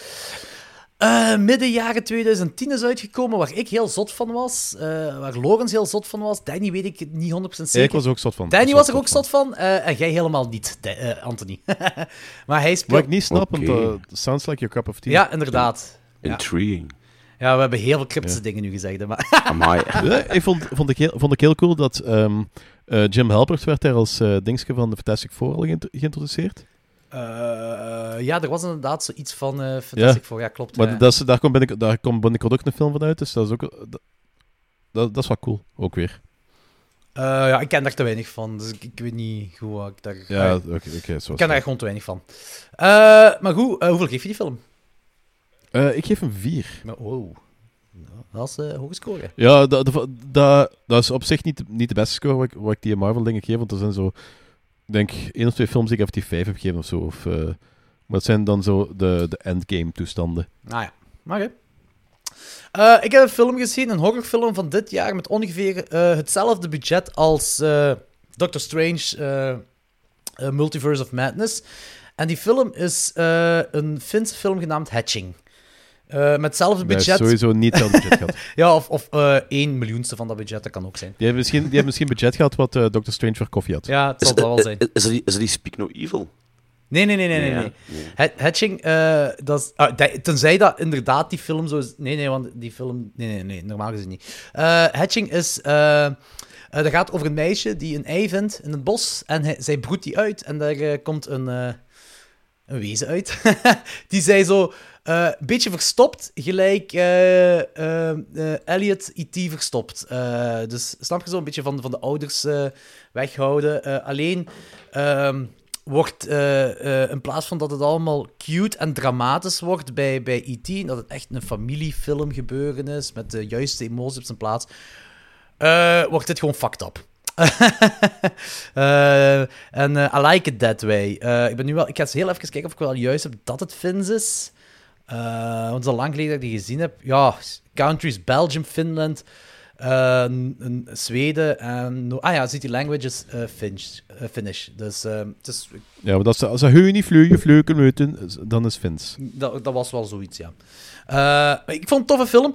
eh, midden jaren 2010 is uitgekomen, waar ik heel zot van was. eh, waar Lorenz heel zot van was. Danny weet ik het niet 100% zeker. Ik was er ook zot van. Danny was er ook zot van, eh, en jij helemaal niet, eh, Anthony. (laughs) maar hij Wat speelt... ik niet snap, want uh, sounds like your cup of tea. Ja, inderdaad. Intriguing. ja, we hebben heel veel cryptische dingen nu gezegd. hè, Maar... Amai. (laughs) Ja, ik vond, vond, ik heel, vond ik heel cool dat ehm, eh, Jim Halpert werd daar als dingske van de Fantastic Four al geïnt- geïntroduceerd. Eh, ja, er was inderdaad zoiets van eh Fantastic Four, ja, klopt. Maar ja. dat is, daar, komt binnen, daar komt binnenkort ook een film van uit, dus dat is ook... Dat, dat, dat is wel cool, ook weer. Eh, ja, ik ken daar te weinig van, dus ik, ik weet niet hoe wat ik daar... Ja, Ah, oké, oké, zo ik ken daar gewoon te weinig van. Eh, maar goed, hoeveel geef je die film? Eh, ik geef hem vier. Maar, wow. Dat is eh hoge score. Ja, dat, dat, dat, dat is op zich niet, niet de beste score wat ik, wat ik die Marvel-dingen geef, want er zijn zo... Ik denk één of twee films die ik even die vijf heb gegeven of zo. Of, eh, maar het zijn dan zo de, de endgame-toestanden. Nou ja, maar. Eh, ik heb een film gezien, een horrorfilm van dit jaar, met ongeveer hetzelfde budget als Doctor Strange Multiverse of Madness. En die film is een Finse film genaamd Hatching. Eh, met hetzelfde budget. sowieso niet hetzelfde budget gehad. (laughs) Ja, of, of eh 1 miljoenste van dat budget, dat kan ook zijn. Die hebben misschien, die hebben misschien budget gehad wat eh Doctor Strange voor koffie had. Ja, het Is, zal dat wel zijn. is, is, dat die, is dat die Speak No Evil? Nee, nee, nee, nee, nee. Ja, nee. nee. Het- Hatching, eh, dat is, ah, dat- tenzij dat inderdaad die film zo is... Nee, nee, want die film... Nee, nee, nee, normaal gezien niet. Eh, Hatching is... eh, eh, dat gaat over een meisje die een ei vindt in het bos en hij, zij broedt die uit en daar komt een, eh, een wezen uit. (laughs) die zij zo een beetje verstopt, gelijk eh eh, eh, Elliot E.T. verstopt. Eh, dus snap je zo een beetje van, van de ouders eh, weghouden. Eh, alleen... ehm, wordt, eh, eh, in plaats van dat het allemaal cute en dramatisch wordt bij, bij E.T., dat het echt een familiefilm gebeuren is, met de juiste emoties op zijn plaats, eh, wordt dit gewoon fucked up. (laughs) Eh, en eh, I like it that way. Eh, ik ben nu wel, ik ga eens heel even kijken of ik wel juist heb dat het Fins is. Eh, want het is al lang geleden dat ik die gezien heb. Ja, countries Belgium, Finland, eh, Zweden en... Ah ja, City Languages eh Finnish, eh, Finnish. Dus het is, Ja, maar als ze, als ze niet vliegen, vliegen moeten, dan is Vince. dat, dat was wel zoiets, ja. Ik vond het een toffe film.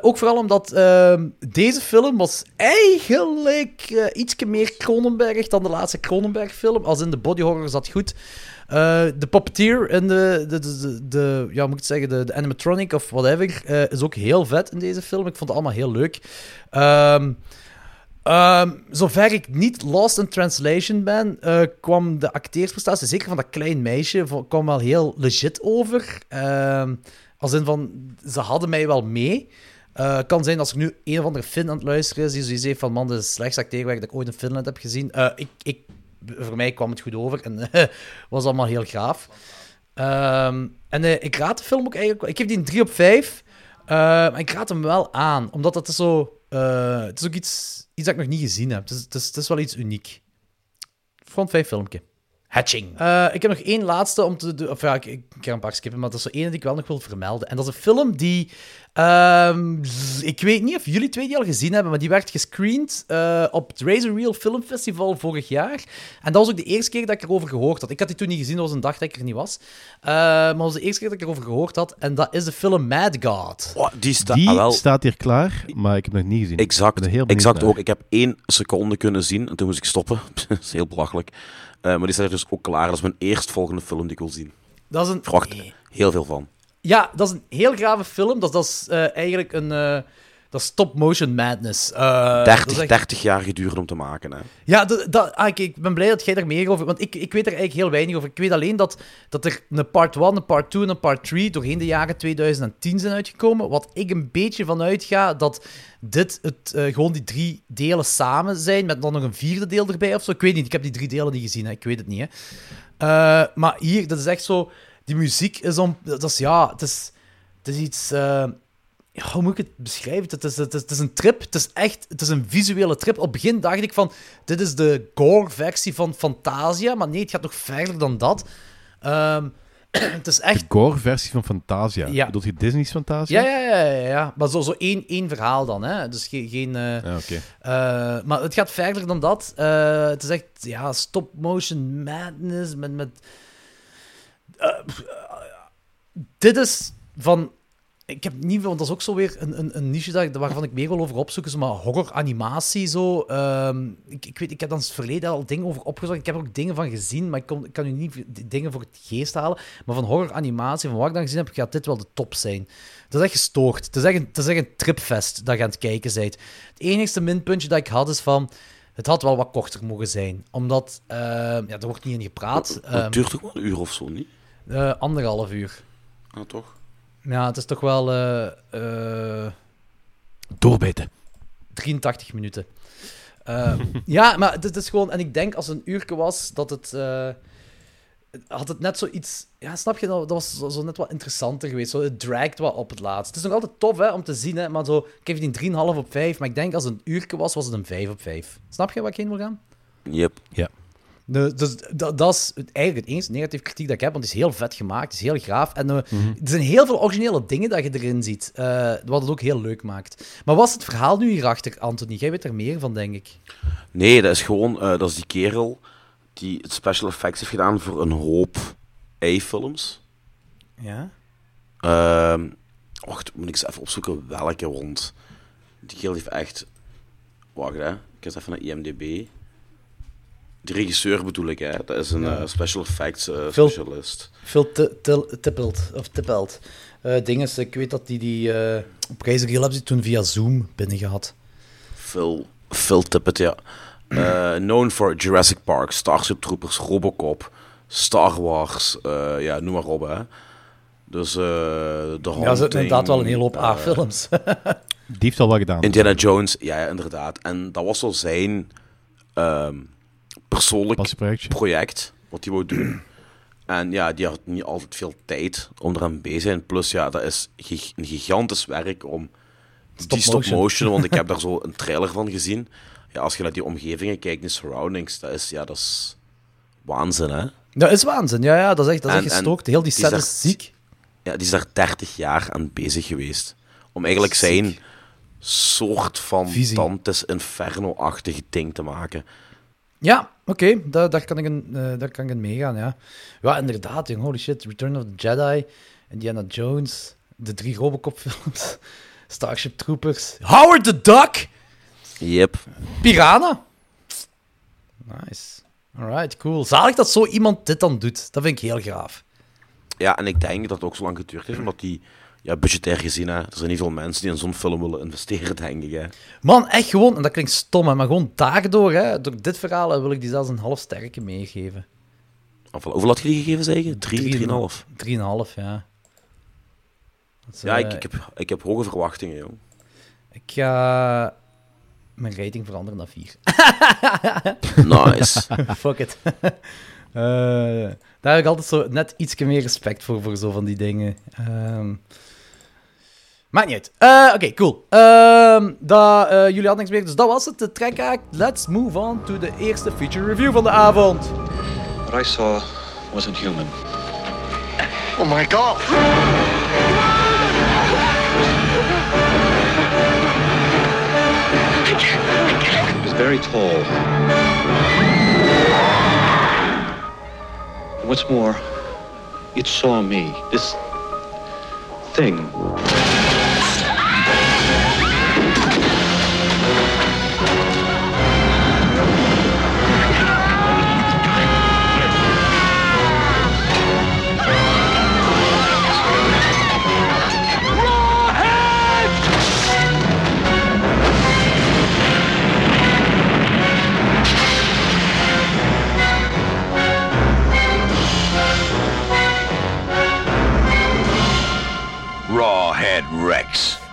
Ook vooral omdat ehm, deze film was eigenlijk ietsje meer Cronenberg dan de laatste Cronenberg-film. Als in de body horror zat goed. Eh, de puppeteer en de, de, de, de, de- ja, moet ik zeggen, de, de animatronic of whatever, eh, is ook heel vet in deze film. Ik vond het allemaal heel leuk. Ehm Ehm, zover ik niet lost in translation ben, eh, kwam de acteersprestatie, zeker van dat klein meisje, kwam wel heel legit over. Ehm, als in van, ze hadden mij wel mee. Kan zijn als er nu een of andere Fin aan het luisteren is, die zoiets heeft van, man, het slechtste acteerwerk dat ik ooit in Finland heb gezien. Ik, ik, voor mij kwam het goed over en (laughs) was allemaal heel gaaf. Ehm, en eh, ik raad de film ook eigenlijk... Ik geef die een 3 op 5. maar ik raad hem wel aan, omdat het is zo... eh, het is ook iets, iets dat ik nog niet gezien heb. Het is, het is, wel iets uniek. Front 5 filmpje. Hatching. Eh, ik heb nog één laatste om te doen. Of ja, ik, ik ga een paar skippen, maar dat is zo één die ik wel nog wil vermelden. En dat is een film die. ehm, ik weet niet of jullie twee die al gezien hebben, maar die werd gescreend eh, op het Razor Reel Film Festival vorig jaar. En dat was ook de eerste keer dat ik erover gehoord had. Ik had die toen niet gezien, dat was een dag dat ik er niet was. Eh, maar dat was de eerste keer dat ik erover gehoord had. En dat is de film Mad God. Oh, die ah, wel. staat hier klaar, maar ik heb nog niet gezien. Exact, exact naar. ook. Ik heb één seconde kunnen zien en toen moest ik stoppen. (laughs) dat is heel belachelijk. Eh, maar die staat er dus ook klaar. Dat is mijn eerstvolgende film die ik wil zien. Dat is een. Ik verwacht er heel veel van. Ja, dat is een heel grave film. Dat, dat is eh, eigenlijk een. Eh, dat is stop-motion madness. Eh, dat 30, is echt- 30 jaar geduurd om te maken. Hè. Ja, dat, dat, ah, ik, ik ben blij dat jij er meer over... Want ik, ik weet er eigenlijk heel weinig over. Ik weet alleen dat, dat er een part 1, een part 2 en een part 3 doorheen de jaren 2010 zijn uitgekomen. Wat ik een beetje van uitga dat dit het, eh, gewoon die drie delen samen zijn, met dan nog een vierde deel erbij of zo. Ik weet niet, ik heb die drie delen niet gezien, hè. ik weet het niet. Hè. Eh, maar hier, dat is echt zo... Die muziek is om... Dat is, ja, het is, het is iets... eh, ja, hoe moet ik het beschrijven? Het is, het, is, het is een trip. Het is echt het is een visuele trip. Op het begin dacht ik van, dit is de gore-versie van Fantasia. Maar nee, het gaat nog verder dan dat. Ehm, (clears throat) het is echt... De gore-versie van Fantasia. Ja. Bedoelt je Disney's Fantasia? Ja, ja, ja, ja, ja. Maar zo, zo één, één verhaal dan, hè. Dus geen... geen Ja, oké. eh, maar het gaat verder dan dat. Eh, het is echt ja, stop-motion madness met... met eh, dit is van... Ik heb niet veel, want dat is ook zo weer een, een, een niche dat, waarvan ik meer wil over opzoeken. Zo, maar horror-animatie zo. Ehm, ik, ik weet, ik heb dan in het verleden al dingen over opgezocht. Ik heb er ook dingen van gezien, maar ik, kon, ik kan u niet dingen voor het geest halen. Maar van horror-animatie, van wat ik dan gezien heb, gaat dit wel de top zijn. Het is echt gestoord. Het is echt een, het is echt een tripfest dat je aan het kijken bent. Het enigste minpuntje dat ik had is van... Het had wel wat korter mogen zijn. Omdat... ehm, ja, er wordt niet in gepraat. Maar Ehm, het duurt toch wel een uur of zo, niet? eh, anderhalf uur. Ah, toch? Ja, het is toch wel... eh, eh, Doorbeten. 83 minuten. Eh, (laughs) ja, maar het is gewoon... En ik denk als het een uurtje was, dat het... eh, had het net zoiets... Ja, snap je? Dat dat was zo, zo net wat interessanter geweest. Zo, het draagt wat op het laatst. Het is nog altijd tof hè, om te zien, hè, maar zo... Ik geef die een 3,5 op 5. Maar ik denk als het een uurtje was, was het een 5 op 5. Snap je waar ik heen wil gaan? Yep. Ja. Dus dat, dat is eigenlijk het enige negatieve kritiek dat ik heb, want het is heel vet gemaakt, het is heel gaaf. En eh, er zijn heel veel originele dingen dat je erin ziet, eh, wat het ook heel leuk maakt. Maar wat is het verhaal nu hierachter, Anthony? Jij weet er meer van, denk ik. Nee, dat is gewoon... eh, dat is die kerel die het special effects heeft gedaan voor een hoop A-films. Ja? Ehm, wacht, moet ik eens even opzoeken welke rond. Die kerel heeft echt... Wacht, hè. Ik ga eens even naar IMDb. De regisseur bedoel ik, hè. Dat is een Ja. eh, special effects eh, Phil- specialist. Phil Tippelt, of Tippelt. Eh dinges, ik weet dat die, die eh, op Razor Hill hebben ze toen via Zoom binnengehad. Phil, Phil Tippett, ja. Eh, known for Jurassic Park, Starship Troopers, Robocop, Star Wars, eh, ja, noem maar op, hè. Dus, eh de Ja, er zitten inderdaad wel een hele hoop A-films. (laughs) Die heeft al wat gedaan. Indiana Jones, ja, ja, inderdaad. En dat was wel zijn ehm, persoonlijk project wat hij wou doen. (clears throat) En ja, die had niet altijd veel tijd om eraan bezig te zijn. Plus, ja, dat is gig- een gigantisch werk om die Stop-motion. want ik heb daar (laughs) zo een trailer van gezien. Ja, als je naar die omgevingen kijkt, die surroundings, dat is, ja, dat is waanzin, hè? Dat is waanzin. Ja, ja dat is echt, dat is En- gestookt. Heel die die set is is ziek. Ja, die is daar 30 jaar aan bezig geweest. Om eigenlijk zijn soort van Visie. Dante's Inferno-achtig ding te maken. Ja, oké, daar, daar, kan ik in, eh, daar kan ik in meegaan, ja. Ja, inderdaad, jong, holy shit. Return of the Jedi, Indiana Jones, de drie Robocop-films, (laughs) Starship Troopers, Howard the Duck, Yep. Piranha. Nice. Alright, cool. Zalig dat zo iemand dit dan doet. Dat vind ik heel gaaf. Ja, en ik denk dat het ook zo lang geduurd heeft, omdat die, ja, budgetair gezien, hè, er zijn niet veel mensen die in zo'n film willen investeren, denk ik. Hè. Man, echt gewoon, en dat klinkt stom, hè, maar gewoon daardoor, hè, door dit verhaal, hè, wil ik die zelfs een half sterke meegeven. Of, hoeveel had je die gegeven, zeg je? Drie, Drie- drieënhalf? Drieënhalf, ja. Dat is, Ja, eh, ik, ik, heb, ik heb hoge verwachtingen, jong. Ik ga mijn rating veranderen naar 4. (laughs) (laughs) Nice. Fuck it. (laughs) Eh, daar heb ik altijd zo net iets meer respect voor, voor zo van die dingen. Ehm, maakt niet uit. Eh, Oké, cool. Ehm dat, eh, jullie hadden niks meer, dus dat was het. De track act. Let's move on to de eerste feature review van de avond. What I saw wasn't human. Oh my god! It was very tall. What's more, it saw me. This thing.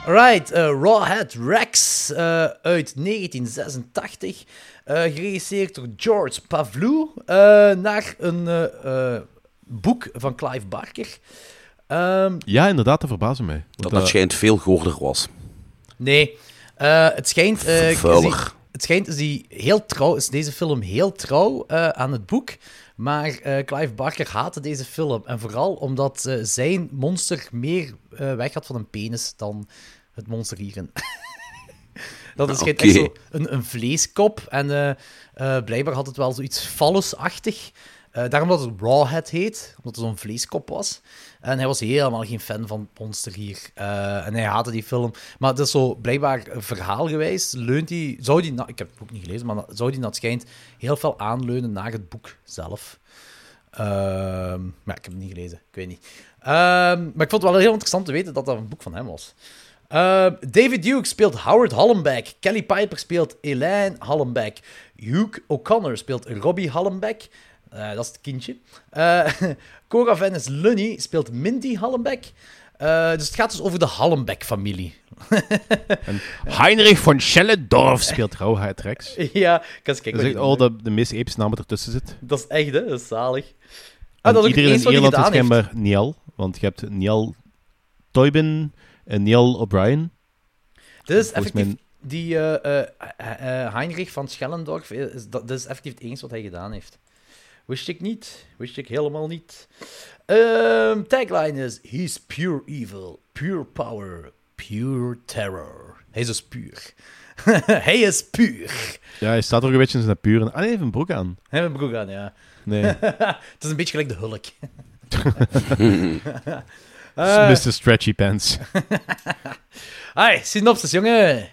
Rex. Alright, eh, Rawhead Rex eh, uit 1986. eh, geregisseerd door George Pavlou. eh, naar een boek van Clive Barker. Ehm, Ja, inderdaad, dat verbaasde mij. Dat dat schijnt veel goorder was. nee, eh, het schijnt... die- het schijnt is, die heel trouw, is deze film heel trouw eh, aan het boek. Maar eh, Clive Barker haatte deze film. En vooral omdat eh, zijn monster meer eh, weg had van een penis dan het monster hierin. (laughs) Dat is schijnt echt zo een, een vleeskop. En blijkbaar had het wel zoiets phallusachtig. Eh daarom dat het Rawhead heet, omdat het zo'n vleeskop was. En hij was helemaal geen fan van monster hier. Eh, en hij haatte die film. Maar het is zo, blijkbaar verhaalgewijs, leunt hij... Zou die, ik heb het boek niet gelezen, maar zou die, dat schijnt, heel veel aanleunen naar het boek zelf. Ehm, maar ik heb het niet gelezen, ik weet niet. Ehm, maar ik vond het wel heel interessant te weten dat dat een boek van hem was. Ehm, David Duke speelt Howard Hollenbeck. Kelly Piper speelt Elaine Hollenbeck. Hugh O'Connor speelt Robbie Hollenbeck. Eh, dat is het kindje. Eh (laughs) Cora Venice Lunny speelt Mindy Hollenbeck. Eh, dus het gaat dus over de Hollenbeck-familie. (laughs) Heinrich von Schellendorf speelt Rauwheid Rex. ja, ik kan eens kijken. Dat wat is echt die- al de, de meest epische wat ertussen zit. Dat is echt, hè? Dat is zalig. Ah, dat is iedereen in Ierland is schijnbaar Niall. Want je hebt Niall Toybin en Niall O'Brien. Dit is effectief... mij- Die Heinrich van Schellendorf, is, dat, dit is effectief het enige wat hij gedaan heeft. Wist ik niet. Wist ik helemaal niet. Ehm, tagline is... He's pure evil, pure power, pure terror. Hij is dus puur. (laughs) hij is puur. Ja, hij staat ook een beetje in zijn puur. Ah nee, hij heeft een broek aan. Hij heeft een broek aan, ja. Nee. (laughs) het is een beetje gelijk de hulk. (laughs) Eh, Mr. Stretchy Pants. Hi, synopsis, jongen.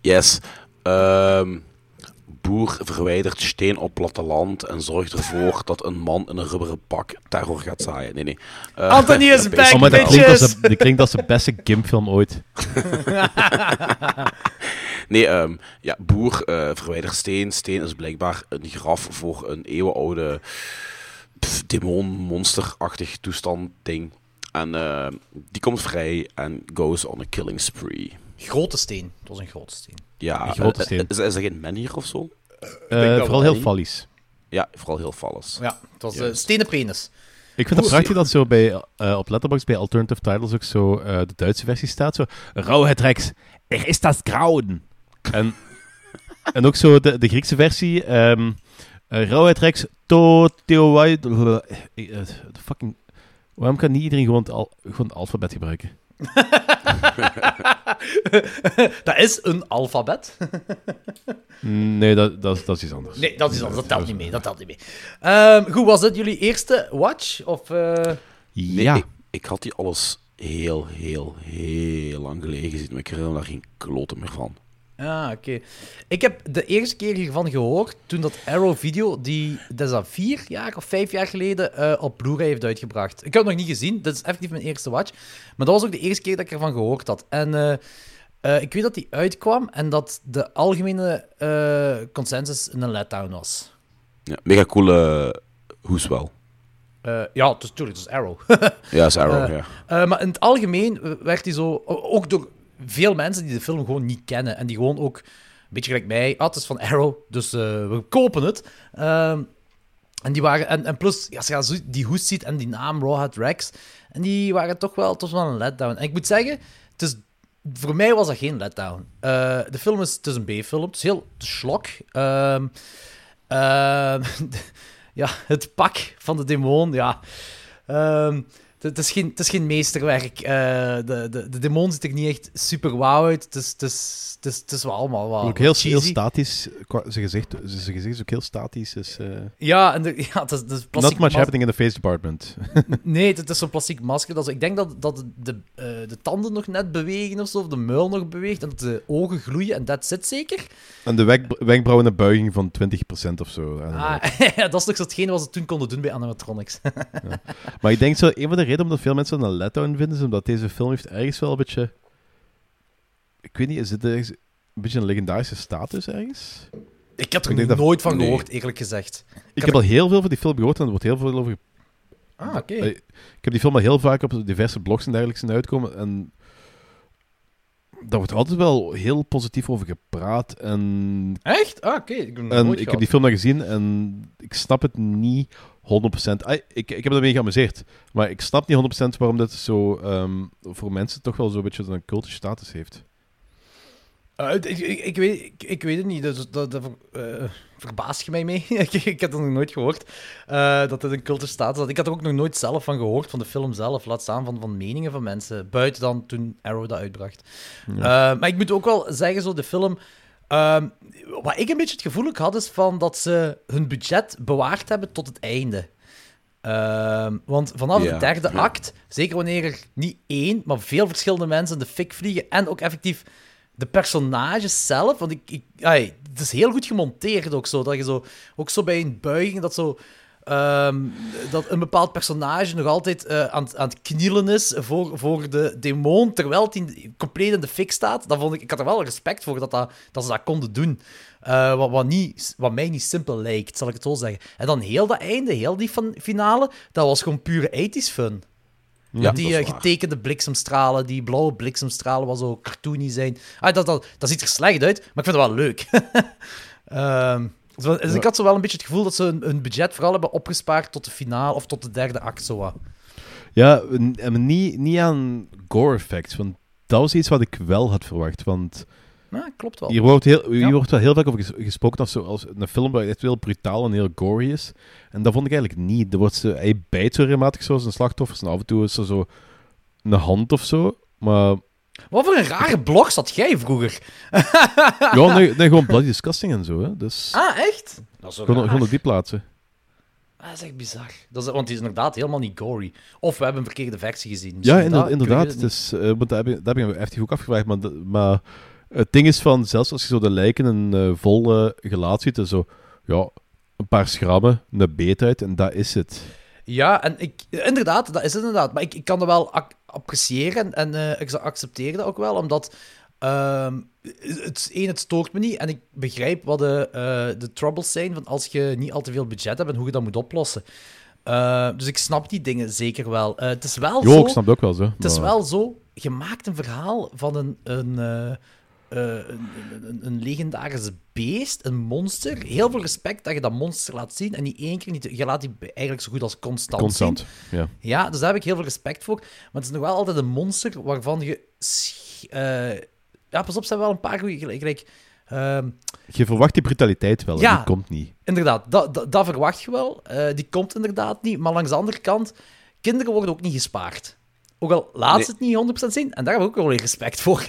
Yes. Ehm, boer verwijdert steen op platteland en zorgt ervoor (laughs) dat een man in een rubberen pak terror gaat zaaien. Nee, nee. Eh, Anthony is dat back, Oh, maar dat klinkt, als de, dat klinkt als de beste Gimp-film ooit. (laughs) Nee, ehm, ja, boer eh, verwijdert steen. Steen is blijkbaar een graf voor een eeuwenoude demon, monsterachtig toestand ding. En ehm, die komt vrij en goes on a killing spree. Grote steen. Het was een grote steen. Ja, Een grote eh, steen. Is, is er geen man hier of zo? Eh, dat vooral heel fallies. Ja, vooral heel vals. Ja, het was eh, Juist. stenen penis. Ik vind het prachtig dat zo bij, eh, op Letterboxd bij Alternative Titles ook zo eh, de Duitse versie staat. Zo, Rauwheid Rex, er is das Grauen. En, (laughs) en ook zo de, de Griekse versie. ehm uh, Rauwheid Rex, Toteowai... eh, de fucking... Waarom kan niet iedereen gewoon het, al, gewoon het alfabet gebruiken? (laughs) dat is een alfabet. Nee, dat, dat, is- dat is iets anders. Nee, dat is anders. Dat telt niet mee. Dat telt niet mee. Ehm, goed, was dit jullie eerste watch? Of, eh, Nee, Ja. ik, ik had die alles heel, heel, heel lang geleden gezien, maar ik herinner me daar geen kloten meer van. Ah, oké. Ik heb de eerste keer hiervan gehoord toen dat Arrow Video, die dat is al vier jaar of vijf jaar geleden, eh, op Blu-ray heeft uitgebracht. Ik heb het nog niet gezien, dat is effectief mijn eerste watch. Maar dat was ook de eerste keer dat ik ervan gehoord had. En eh, eh, ik weet dat die uitkwam en dat de algemene consensus een letdown was. Ja, mega coole hoes wel. Eh, ja, het is natuurlijk, het is Arrow. Ja, is Arrow, (laughs) ja. maar in het algemeen werd hij zo, ook door veel mensen die de film gewoon niet kennen en die gewoon ook, een beetje gelijk mij, ah, het is van Arrow, dus eh, we kopen het. Ehm, en die waren, en, en plus, als je die hoes ziet en die naam Rawhead Rex, en die waren toch wel, toch wel een letdown. En ik moet zeggen, het is, voor mij was dat geen letdown. Eh, de film is, het een B-film, het is heel slok. Ehm, ehm, (laughs) ja, het pak van de demon, ja. Het, is geen, het is geen meesterwerk. Eh, de, de, de demon ziet er niet echt super wauw uit. Het is, het is, het is, het is wel allemaal wel ook heel, heel statisch. Zijn gezicht, zijn gezicht is ook heel statisch. Dus, eh, Ja, en de, (laughs) ja, het is, het is not plastic much mas- happening in the face department. (laughs) Nee, het is zo'n plastic masker. Dat is, ik denk dat, dat de, eh, de tanden nog net bewegen of zo, of de muil nog beweegt, en dat de ogen gloeien, en dat zit zeker. en de wenkb- wenkbrauwen een buiging van 20% of zo. Ah, (laughs) ja, dat is nog zo hetgene wat ze toen konden doen bij animatronics. Maar ik denk zo, een van de redenen omdat veel mensen een letdown vinden, is omdat deze film heeft ergens wel een beetje... Ik weet niet, is het ergens een beetje een legendarische status ergens? ik had er Ik dat- nooit van nee. gehoord, eerlijk gezegd. Ik heb al heel veel van die film gehoord en er wordt heel veel over... Ah, oké. Ik heb die film al heel vaak op diverse blogs en dergelijke zien uitkomen en... Daar wordt altijd wel heel positief over gepraat en Echt? Ah, oké. Ik heb, En nooit ik heb die film dan gezien en ik snap het niet 100%. Ah, ik, ik heb ermee geamuseerd, maar ik snap niet 100% waarom dit zo ehm, voor mensen toch wel zo'n beetje een cultische status heeft. Eh, ik, ik, ik, weet, ik, ik weet het niet. Dat, dat, dat eh, verbaast je mij mee. (laughs) ik, ik heb het nog nooit gehoord eh, dat het een cultus staat. had. Ik had er ook nog nooit zelf van gehoord, van de film zelf. Laat staan van, van meningen van mensen. Buiten dan toen Arrow dat uitbracht. Maar ik moet ook wel zeggen, zo de film... ehm, wat ik een beetje het gevoel had, is van dat ze hun budget bewaard hebben tot het einde. Ehm, want vanaf Ja, de derde ja. act, zeker wanneer er niet één, maar veel verschillende mensen de fik vliegen en ook effectief de personages zelf, want ik, ik, ai, het is heel goed gemonteerd ook zo, dat je zo, ook zo bij een buiging, dat zo, ehm, dat een bepaald personage nog altijd eh, aan, het- aan het knielen is voor, voor de demon, terwijl het in, compleet in de fik staat. Dat vond ik, ik had er wel respect voor dat, dat, dat ze dat konden doen. Eh, wat, wat, niet, wat mij niet simpel lijkt, zal ik het zo zeggen. En dan heel dat einde, heel die van, finale, dat was gewoon pure 80s fun. Ja, die eh, getekende bliksemstralen, die blauwe bliksemstralen, wat zo cartoony zijn. Ah, dat, dat, dat ziet er slecht uit, maar ik vind het wel leuk. (laughs) Ehm, dus, ik had zo wel een beetje het gevoel dat ze hun, hun budget vooral hebben opgespaard tot de finale of tot de derde act. Zo. Ja, en niet, niet aan gore effects, want dat was iets wat ik wel had verwacht. Want Ja, klopt wel. hier wordt, heel, hier Ja. wordt wel heel vaak over ges- gesproken als, zo, als een film waar echt heel brutaal en heel gory is. En dat vond ik eigenlijk niet. Er wordt hij bijt zo regelmatig zoals een slachtoffers en af en toe is er zo een hand of zo. Maar Wat voor een rare blog zat jij vroeger? (laughs) ja, nee, nee, gewoon bloody disgusting en zo. Hè. Dus Ah, echt? Dat is zo gewoon, op die plaatsen. Ah, dat is echt bizar. Dat is, want die is inderdaad helemaal niet gory. Of we hebben een verkeerde versie gezien. Ja, Misschien inderdaad. het is, eh, want dat heb, ik, me echt goed afgevraagd. Maar, de- maar het ding is van, zelfs als je zo de lijken een eh, vol gelaat ziet, is zo, ja, een paar schrammen, een beet uit en dat is het. Ja, en ik, inderdaad, dat is het inderdaad. Maar ik, ik kan dat wel ac- appreciëren en eh, ik accepteer dat ook wel, omdat ehm, het, één, het stoort me niet en ik begrijp wat de, eh, de troubles zijn van als je niet al te veel budget hebt en hoe je dat moet oplossen. Eh, dus ik snap die dingen zeker wel. Het is wel Jo, zo... ik snap het ook wel zo. Het is wel zo, je maakt een verhaal van een, een, een, een, een legendarisch beest, een monster. Heel veel respect dat je dat monster laat zien. En niet één keer, niet, je laat die eigenlijk zo goed als constant, Constant, zien. ja. Ja, dus daar heb ik heel veel respect voor. Maar het is nog wel altijd een monster waarvan je... eh, ja, pas op, ze hebben wel een paar goede... Gelijk, gelijk, ehm, Je verwacht die brutaliteit wel, en Ja. die komt niet. Inderdaad, dat, dat, dat verwacht je wel. Eh, die komt inderdaad niet. Maar langs de andere kant, kinderen worden ook niet gespaard. Ook al laat Nee. ze het niet 100% zien. En daar heb ik ook wel weer respect voor. (laughs)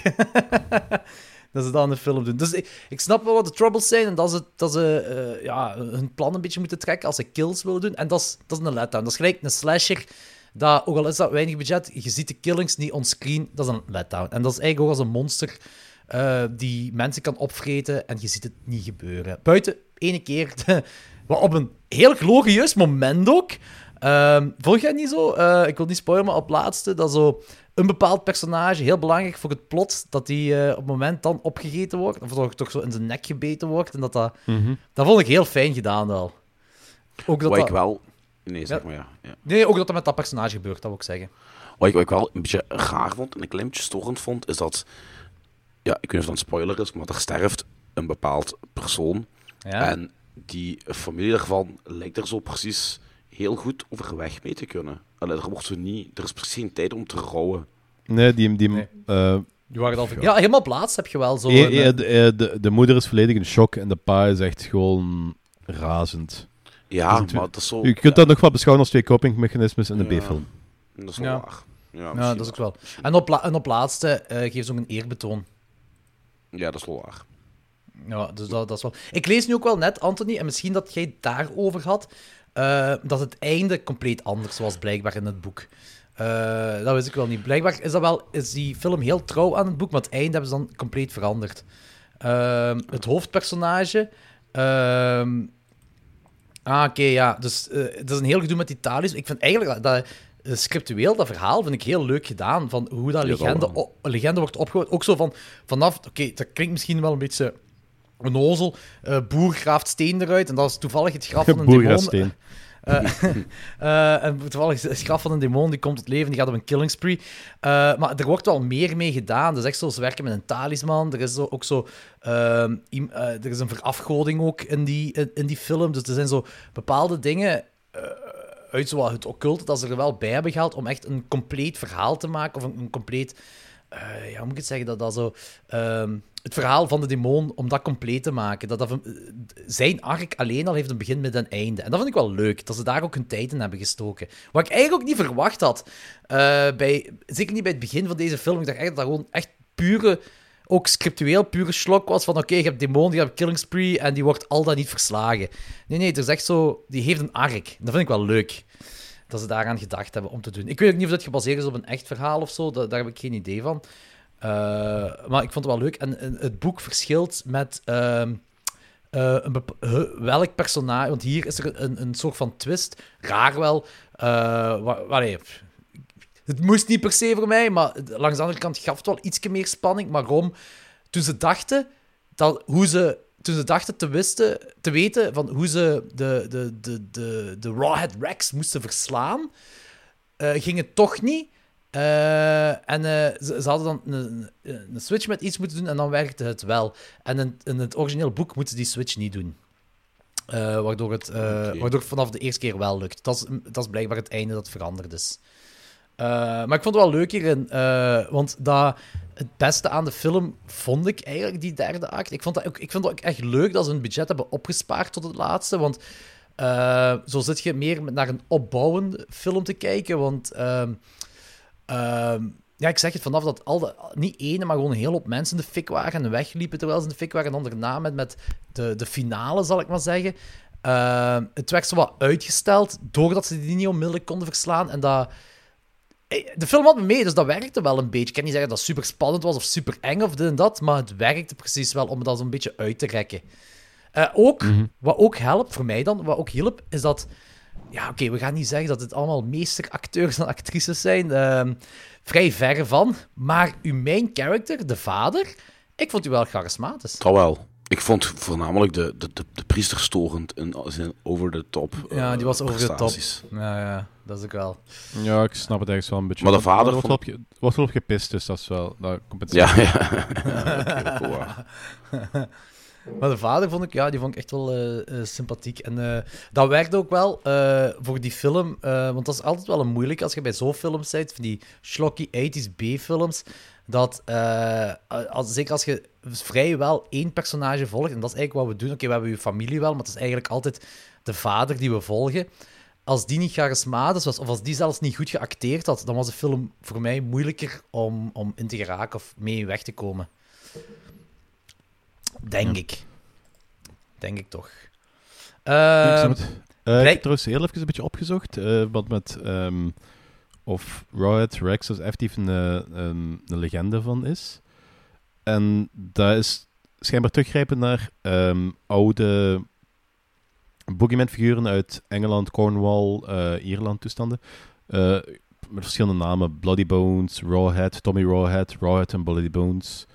dat ze dat in de film doen. Dus ik, snap wel wat de troubles zijn. En dat ze, dat ze eh, ja, hun plan een beetje moeten trekken als ze kills willen doen. En dat is, dat is een letdown. Dat is gelijk een slasher. Dat, ook al is dat weinig budget, je ziet de killings niet onscreen. Dat is een letdown. En dat is eigenlijk ook als een monster eh, die mensen kan opvreten en je ziet het niet gebeuren. Buiten ene keer, (laughs) wat op een heel glorieus moment ook. Ehm vond jij niet zo? Eh, ik wil niet spoilen, maar op het laatste dat zo een bepaald personage, heel belangrijk voor het plot, dat die eh, op het moment dan opgegeten wordt, of toch, toch zo in zijn nek gebeten wordt. En dat, dat, dat vond ik heel fijn gedaan wel. Ook dat Wat dat, ik wel... Nee, zeg maar ja. ja. Nee, ook dat dat met dat personage gebeurt, dat wil ik zeggen. Wat ik, wat ik wel een beetje raar vond en een klein beetje storend vond, is dat... Ja, ik weet niet of dat een spoiler is, maar er sterft een bepaald persoon. Ja. En die familie daarvan lijkt er zo precies heel goed overweg mee te kunnen. Allee, er wordt zo niet... Er is precies geen tijd om te rouwen. Nee, die... die Nee. eh, waren al... Ja, helemaal plaats heb je wel zo. e- een, e- eh, de, eh, de, de moeder is volledig in shock en de pa is echt gewoon razend. Ja, Dat maar dat is zo... Je kunt dat nog wel beschouwen als twee copingmechanismes in Ja. B-film. Dat is wel Ja. waar. Ja, ja, dat is ook wel. En op, en op laatste eh geeft ze ook een eerbetoon. Ja, dat is wel waar. Ja, dus dat, dat is wel... Ik lees nu ook wel net, Anthony, en misschien dat jij het daarover had, eh, dat het einde compleet anders was, blijkbaar, in het boek. Eh, dat wist ik wel niet. Blijkbaar is, dat wel, is die film heel trouw aan het boek, maar het einde hebben ze dan compleet veranderd. Ehm, het hoofdpersonage... ehm, ah, oké, ja. Dus eh, het is een heel gedoe met Italiërs. Ik vind eigenlijk dat... dat scriptueel, dat verhaal, vind ik heel leuk gedaan. Van hoe dat legende, legende wordt opgebouwd. Ook zo van, vanaf... Oké, dat klinkt misschien wel een beetje een ozel. eh, boer graaft steen eruit en dat is toevallig het graf van een (laughs) demon. (laughs) Eh, eh, en toevallig het graf van een demon die komt tot leven, die gaat op een killing spree. Maar er wordt wel meer mee gedaan. Dus echt zo, ze werken met een talisman. Er is zo, ook zo... ehm, eh, er is een verafgoding ook in die, in, in die film. Dus er zijn zo bepaalde dingen uit zo wat het occulte dat ze er wel bij hebben gehaald om echt een compleet verhaal te maken. Of een, een compleet... ja, hoe moet ik het zeggen? Dat dat zo... ehm, het verhaal van de demon, om dat compleet te maken. Dat dat, zijn arc alleen al heeft een begin met een einde. En dat vind ik wel leuk, dat ze daar ook hun tijd in hebben gestoken. Wat ik eigenlijk ook niet verwacht had. eh, bij, zeker niet bij het begin van deze film. Ik dacht echt dat dat gewoon echt pure... Ook scriptueel pure slok was van oké, je hebt demon, die hebt killing spree en die wordt al dan niet verslagen. Nee, nee, het is echt zo... Die heeft een arc. Dat vind ik wel leuk dat ze daaraan gedacht hebben om te doen. Ik weet ook niet of dat gebaseerd is op een echt verhaal of zo, daar heb ik geen idee van. Eh, maar ik vond het wel leuk. En, het boek verschilt met ehm, eh, een welk personage. Want hier is er een, een soort van twist. Raar wel. eh wa- wa- nee, pff, het moest niet per se voor mij, maar langs de andere kant gaf het wel iets meer spanning. Maar waarom? Toen ze dachten dat hoe ze. Toen ze dachten te, wisten, te weten van hoe ze de, de, de, de, de Rawhead Rex moesten verslaan, eh, ging het toch niet. Eh, en eh, ze, ze hadden dan een, een, switch met iets moeten doen en dan werkte het wel. En in, in het origineel boek moeten ze die switch niet doen. Eh, waardoor, het, waardoor het vanaf de eerste keer wel lukt. Dat is, dat is blijkbaar het einde dat veranderd is. Maar ik vond het wel leuk hierin, want dat, het beste aan de film vond ik eigenlijk die derde act. Ik vond, dat ook, ik vond het ook echt leuk dat ze hun budget hebben opgespaard tot het laatste, want zo zit je meer naar een opbouwende film te kijken, want ehm, ja, ik zeg het vanaf dat al de, niet ene, maar gewoon een hele hoop mensen de fik waren en wegliepen terwijl ze in de fik waren, en dan daarna met, met de, de finale, zal ik maar zeggen. Ehm, het werd zo wat uitgesteld, doordat ze die niet onmiddellijk konden verslaan, en dat... Eh, De film had me mee, dus dat werkte wel een beetje. Ik kan niet zeggen dat het super spannend was of super eng of dit en dat, maar het werkte precies wel om dat zo'n beetje uit te rekken. Eh, ook, wat ook helpt, voor mij dan, wat ook hielp, is dat... Ja, oké, we gaan niet zeggen dat het allemaal meesteracteurs en actrices zijn. ehm, vrij verre van. Maar uw main character, de vader, ik vond u wel charismatisch. Dat wel. Ik vond voornamelijk de, de, de, de priester storend in zijn over-the-top Ja, die was over de top. Ja, ja, dat is ook wel. Ja, ik snap het ergens wel een beetje. Maar de vader er wordt, vond- op, wordt wel op gepist, dus dat is wel... Dat compenseert. Ja, ja. (laughs) (laughs) Maar de vader vond ik, ja, die vond ik echt wel eh, eh, sympathiek. En eh, dat werkte ook wel voor die film. want dat is altijd wel een moeilijk als je bij zo'n films bent, van die schlocky 80s B-films. Dat, als, zeker als je vrijwel één personage volgt, en dat is eigenlijk wat we doen. Oké, we hebben je familie wel, maar het is eigenlijk altijd de vader die we volgen. Als die niet charismatisch was, of als die zelfs niet goed geacteerd had, dan was de film voor mij moeilijker om, om in te geraken of mee weg te komen. Denk ik. Denk ik toch. Ik Eh, het. Eh, ik heb trouwens heel even een beetje opgezocht, eh, wat met... ehm, of Rawhead Rex als effectief een, eh, een, een legende van is. En dat is schijnbaar teruggrijpen naar ehm, oude Boogeyman-figuren uit Engeland, Cornwall, Ierland toestanden. Met verschillende namen. Bloody Bones, Rawhead, Tommy Rawhead, Rawhead en Bloody Bones.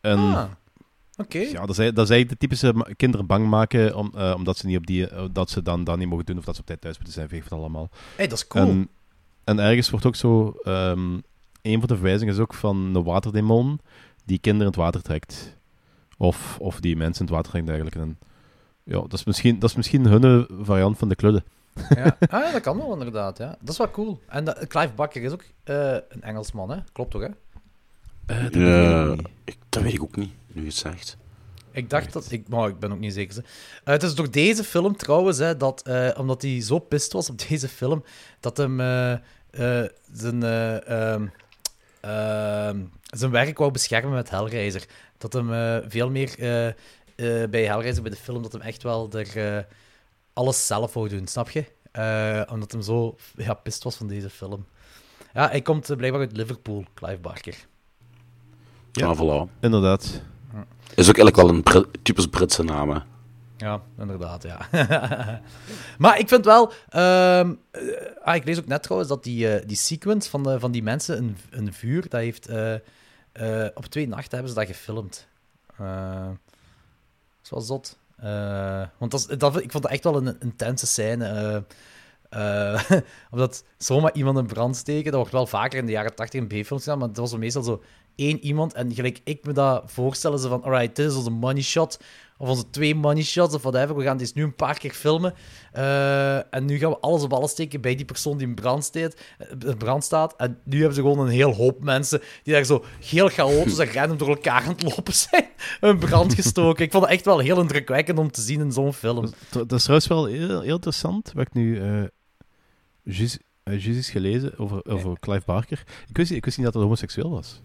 En ah, Oké. ja, dat is, dat is eigenlijk de typische kinderen bang maken om, eh, omdat ze niet op die, eh, dat ze dan, dan niet mogen doen of dat ze op tijd thuis moeten zijn, ik het allemaal. Hey, dat is cool. En, en ergens wordt ook zo, ehm, een van de verwijzingen is ook van een waterdemon die kinderen in het water trekt. Of, of die mensen in het water trekt eigenlijk. En, ja, dat is misschien, dat is misschien hun variant van de kludde. Ja. (laughs) Ah, ja, dat kan wel inderdaad. Ja. Dat is wel cool. En dat, Clive Barker is ook eh, een Engelsman, hè? Klopt toch, hè? Eh, dat Ja, weet ik niet. ik- dat weet ik ook niet, nu het zegt. Ik dacht dat... Ik, maar ik ben ook niet zeker. Eh, het is door deze film trouwens, hè, dat, eh, omdat hij zo pist was op (laughs) deze film, dat hem eh, eh, zijn, eh, ehm, ehm, zijn werk wou beschermen met Hellraiser. Dat hem eh, veel meer eh, eh, bij Hellraiser, bij de film, dat hem echt wel er, eh, alles zelf wou doen, snap je? Eh, omdat hem zo ja, pist was van deze film. Ja, hij komt blijkbaar uit Liverpool, Clive Barker. Ja. Ja. voilà. Inderdaad. Is ook eigenlijk wel een typisch Britse naam. Ja, inderdaad, ja. (laughs) maar ik vind wel... ehm, eh, ah, ik lees ook net trouwens dat die, eh, die sequence van, de, van die mensen, een, een vuur, dat heeft... eh, op twee nachten hebben ze dat gefilmd. Dat want dat, dat, ik vond dat echt wel een intense scène. (laughs) omdat zomaar iemand in brand steken, dat wordt wel vaker in de jaren 80 in B-films gedaan, maar dat was meestal zo één iemand. En gelijk ik me dat voorstellen, ze van, alright, dit is onze money shot, of onze twee money shots, of whatever. We gaan dit nu een paar keer filmen. Eh, en nu gaan we alles op alles steken bij die persoon die in brand, staat, eh, in brand staat. En nu hebben ze gewoon een heel hoop mensen die daar zo heel chaotisch en random door elkaar aan het lopen zijn. (laughs) Een brand gestoken. Ik vond het echt wel heel indrukwekkend om te zien in zo'n film. Dat, dat is trouwens wel heel, heel interessant, wat ik nu eh juist gelezen over, over Clive Barker. Ik wist, niet- ik wist niet dat hij homoseksueel was.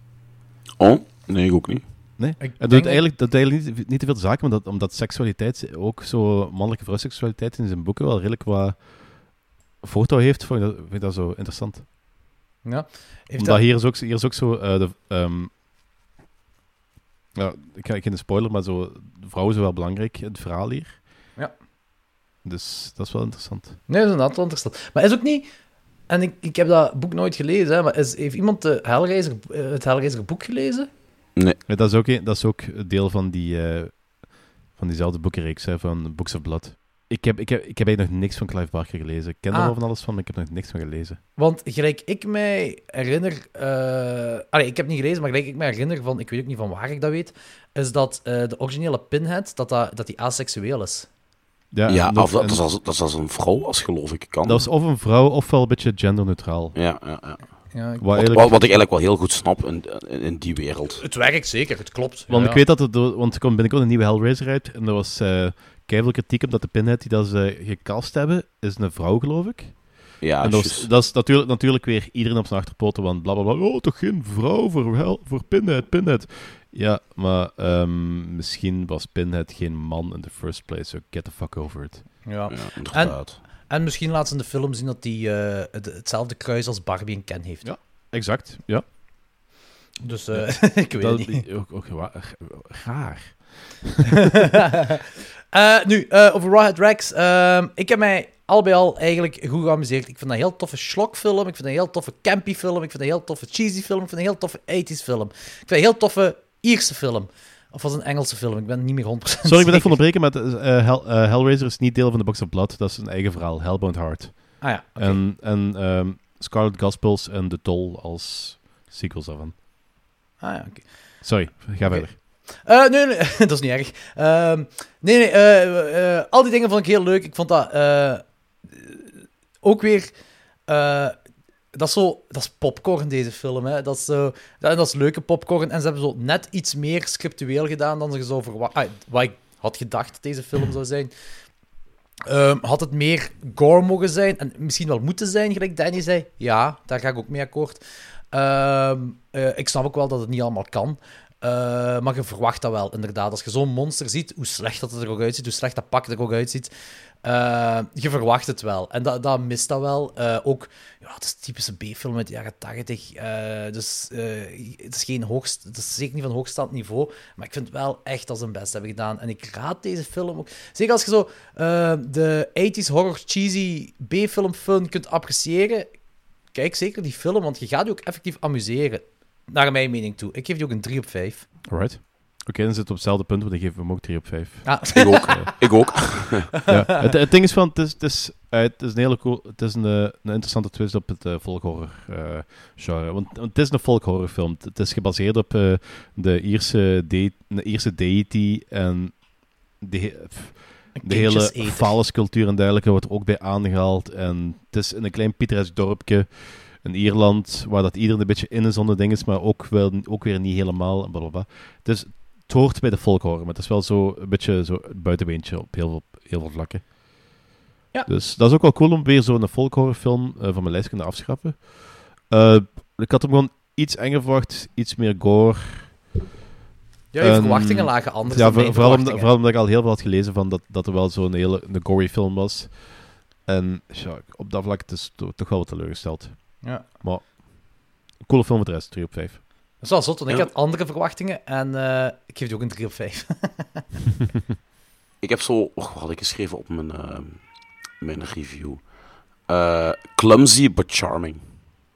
Oh, nee, ik ook niet. Nee. Ik dat eigenlijk, dat eigenlijk niet, niet te veel zaken, omdat, omdat seksualiteit, ook zo mannelijke vrouwseksualiteit in zijn boeken wel redelijk wat voortouw heeft, vond ik dat, vind ik dat zo interessant. Ja. Heeft Omdat dat- hier is ook, hier is ook zo eh, de... ehm, ja, ik ga geen spoiler, maar zo, vrouwen zijn wel belangrijk in het verhaal hier. Ja. Dus dat is wel interessant. Nee, dat is inderdaad wel interessant. Maar is ook niet... En ik, ik heb dat boek nooit gelezen, hè, maar is, heeft iemand de Hellraiser, eh, het Hellraiser boek gelezen? Nee. Ja, dat, is ook, dat is ook deel van, die, eh, van diezelfde boekenreeks, hè, van Books of Blood. Ik heb, ik, heb, ik heb eigenlijk nog niks van Clive Barker gelezen. Ik ken er Ah. wel van alles van, maar ik heb nog niks van gelezen. Want gelijk ik mij herinner... eh allee, ik heb niet gelezen, maar gelijk ik mij herinner van... Ik weet ook niet van waar ik dat weet. Is dat eh, de originele Pinhead, dat, dat, dat die asexueel is. Ja, Ja, en of dat, en- dat, is als, dat is als een vrouw, als geloof ik kan. dat is of een vrouw, ofwel een beetje genderneutraal. Ja, ja, ja. Ja, ik- Wat Wat, eigenlijk- wat, wat ik eigenlijk wel heel goed snap in, in, in die wereld. Het werkt zeker, het klopt. Want Ja, ik weet dat er, door- want er komt binnenkort een nieuwe Hellraiser uit. En er was eh keiveel kritiek op dat de Pinhead die dat ze gecast hebben, is een vrouw, geloof ik. Ja, en dat dat is natuurlijk, natuurlijk weer iedereen op zijn achterpoten, want blablabla. Oh, toch geen vrouw voor, hel, voor Pinhead, Pinhead. Ja, maar ehm, misschien was Pinhead geen man in the first place, so get the fuck over it. Ja. En misschien laten ze in de film zien dat hij eh, het- hetzelfde kruis als Barbie en Ken heeft. Ja. Exact, ja. Dus eh, (laughs) ik weet Dat het niet. ook, ook raar. (laughs) Eh, nu, eh, over Rawhead Rex. Ehm, ik heb mij al bij al eigenlijk goed geamuseerd. Ik vind dat een heel toffe schlokfilm. Ik vind dat een heel toffe campy film. Ik vind dat een heel toffe cheesy film. Ik vind dat een heel toffe 80s film. Ik vind dat een heel toffe Ierse film. Of was een Engelse film? Ik ben niet meer 100% Sorry, ik ben even zeker. onderbreken, maar eh, Hell- eh, Hellraiser is niet deel van de Box of Blood. Dat is een eigen verhaal, Hellbound Heart. Ah ja. En, en ehm, Scarlet Gospels en The Toll als sequels daarvan. Ah ja, oké. Sorry, ga verder. Eh, nee, nee, (laughs) dat is niet erg. Ehm, nee, nee, al die dingen vond ik heel leuk. Ik vond dat ook weer... eh, dat is zo... Dat is popcorn, deze film. Hè. Dat, is zo, dat, dat is leuke popcorn. En ze hebben zo net iets meer scriptueel gedaan dan ze zou verwachten. wat ik had gedacht dat deze film zou zijn. Ehm, had het meer gore mogen zijn en misschien wel moeten zijn, gelijk Danny zei. Ja, daar ga ik ook mee akkoord. Ehm, eh, ik snap ook wel dat het niet allemaal kan. Eh, maar je verwacht dat wel, inderdaad. Als je zo'n monster ziet, hoe slecht dat het er ook uitziet, hoe slecht dat pak er ook uitziet, eh, je verwacht het wel. En dat, dat mist dat wel. Eh, ook, ja, het is een typische B-film uit de jaren 80. eh, dus het is geen hoogst, het is zeker niet van hoogstaand niveau. Maar ik vind wel echt ze hun best hebben gedaan. En ik raad deze film ook. Zeker als je zo de 80s horror cheesy B-film fun kunt appreciëren. Kijk zeker die film, want je gaat je ook effectief amuseren. Naar mijn mening toe. Ik geef die ook een 3 op 5. Alright. Oké, dan zitten we op hetzelfde punt, want dan geven we hem ook 3 op 5. Ah. (laughs) Ik ook. ik ook. (laughs) ja. het, het ding is van, het is, het is, eh, het is een hele cool, het is een, eh, een interessante twist op het uh, folkhorror eh, genre. Want, want het is een folkhorrorfilm. Het- Het is gebaseerd op eh, de, Ierse de, de Ierse deity en de, de hele phallus-cultuur en dergelijke wordt er ook bij aangehaald. En het is in een klein pittoresk dorpje in Ierland, waar dat iedereen een beetje in is zonder ding is, maar ook, wel, ook weer niet helemaal. Blablabla. Dus het hoort bij de folkhorror, maar het is wel zo een beetje zo het buitenbeentje op heel veel, heel veel vlakken. Ja. Dus dat is ook wel cool om weer zo'n folkhorrorfilm eh, van mijn lijst te kunnen afschrappen. Eh, ik had hem gewoon iets enger verwacht, iets meer gore. Ja, je En- verwachtingen lagen anders Ja, dan voor- mijn vooral, omdat, vooral omdat ik al heel veel had gelezen van dat, dat er wel zo'n hele een gory film was. En ja, op dat vlak is het to- toch wel wat teleurgesteld. Ja. Maar een coole film voor de rest, 3 op 5. Dat is wel zot, want ik had andere verwachtingen en eh, ik geef die ook een 3 op 5. (laughs) Ik heb zo... Oh, wat had ik geschreven op mijn, eh, mijn review? Eh, clumsy but charming.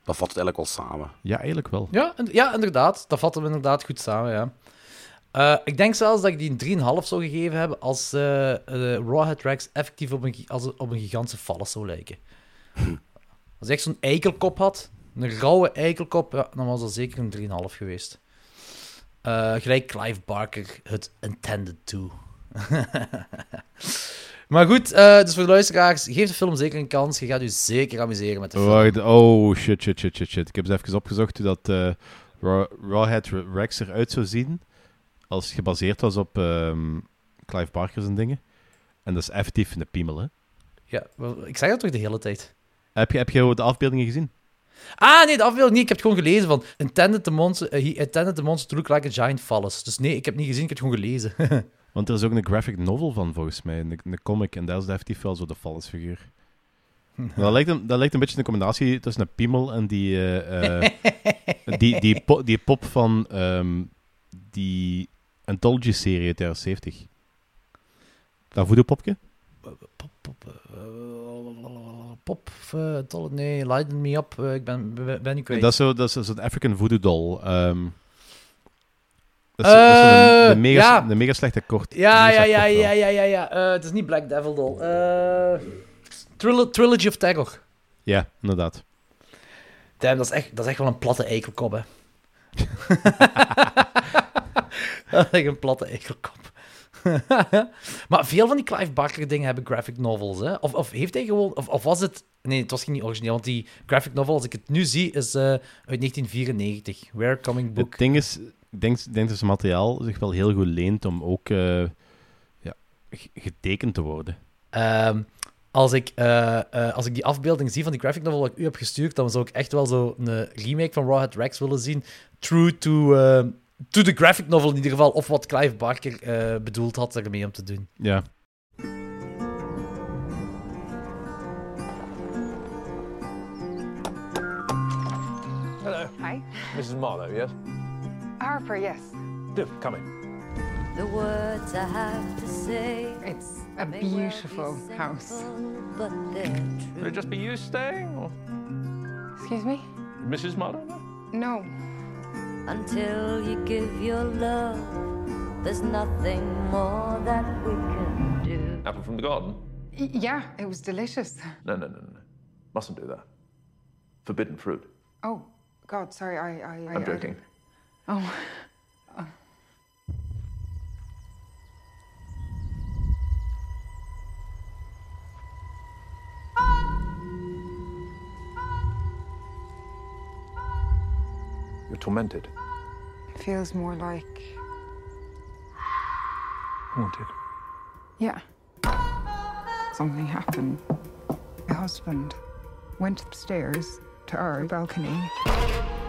Dat vat het eigenlijk wel samen. Ja, eigenlijk wel. ja, in- ja, inderdaad. Dat vatten we inderdaad goed samen, ja. Eh, ik denk zelfs dat ik die een 3,5 zou gegeven hebben als eh eh, Rawhead Rex effectief op een, als, op een gigantische vallus zou lijken. Als hij echt zo'n eikelkop had, een rauwe eikelkop, ja, dan was dat zeker een 3,5 geweest. Eh, gelijk Clive Barker het intended to. (laughs) maar goed, eh, dus voor de luisteraars, geef de film zeker een kans. Je gaat u zeker amuseren met de film. Wacht, oh, shit, shit, shit, shit, shit. Ik heb eens even opgezocht hoe dat eh, Raw, Rawhead Rex eruit zou zien. Als het gebaseerd was op ehm, Clive Barker en dingen. En dat is effectief een piemel, hè. Ja, ik zeg dat toch de hele tijd. Heb je, heb je de afbeeldingen gezien? Ah, nee, de afbeelding niet. Ik heb het gewoon gelezen van... Intended the monster, eh, he intended the monster to look like a giant phallus. Dus nee, ik heb het niet gezien, ik heb het gewoon gelezen. (laughs) Want er is ook een graphic novel van, volgens mij. Een, een comic. En daar is effectief wel zo de figuur. (laughs) dat, lijkt een, dat lijkt een beetje een combinatie tussen een piemel en die, eh, eh, die, die, po- die pop van ehm, die Anthology-serie uit de jaren 70. Dat voodoo-popje? pop, pop, pop, tol- nee, lighten me up. eh, ik ben, ben, kwijt. Dat is zo- dat is zo'n African voodoo doll. ehm. dat is, dat is zo'n- Eh, een, mega, ja. een mega slechte kort. Ja, ja, ja, ja, ja, ja, ja. Het is niet Black Devil Doll. Trilo- Trilogy of Terror. Ja, inderdaad. Damn, dat is echt, dat is echt wel een platte eikelkop, hè. (laughs) (laughs) dat is echt een platte eikelkop. (laughs) maar veel van die Clive Barker dingen hebben graphic novels, hè? Of, of heeft hij gewoon... Of, of was het... Nee, het was niet origineel, want die graphic novel, als ik het nu zie, is eh, uit 1994. Where Coming Book. Het ding is, ik denk, dat zijn materiaal zich wel heel goed leent om ook eh, ja, getekend te worden. Ehm, als, ik, eh, als ik die afbeelding zie van die graphic novel wat ik u heb gestuurd, dan zou ik echt wel zo een remake van Rawhead Rex willen zien. True to, to the graphic novel in ieder geval. Of wat Clive Barker eh, bedoeld had ermee om te doen. Ja. Hello. Hi. Mrs. Marlowe, yes? Harper, yes. Do, come in. The words I have to say. It's a beautiful house. But Would it just be you staying, or Excuse me? Mrs. Marlowe? no? No. Until you give your love There's nothing more that we can do. Apple from the garden? Y- yeah, it was delicious. No, no, no, no. no. Mustn't do that. Forbidden fruit. Oh, God, sorry, I. I, I I'm I- joking. oh. (laughs) You're tormented. It feels more like. Haunted. Yeah. Something happened. My husband went upstairs to our balcony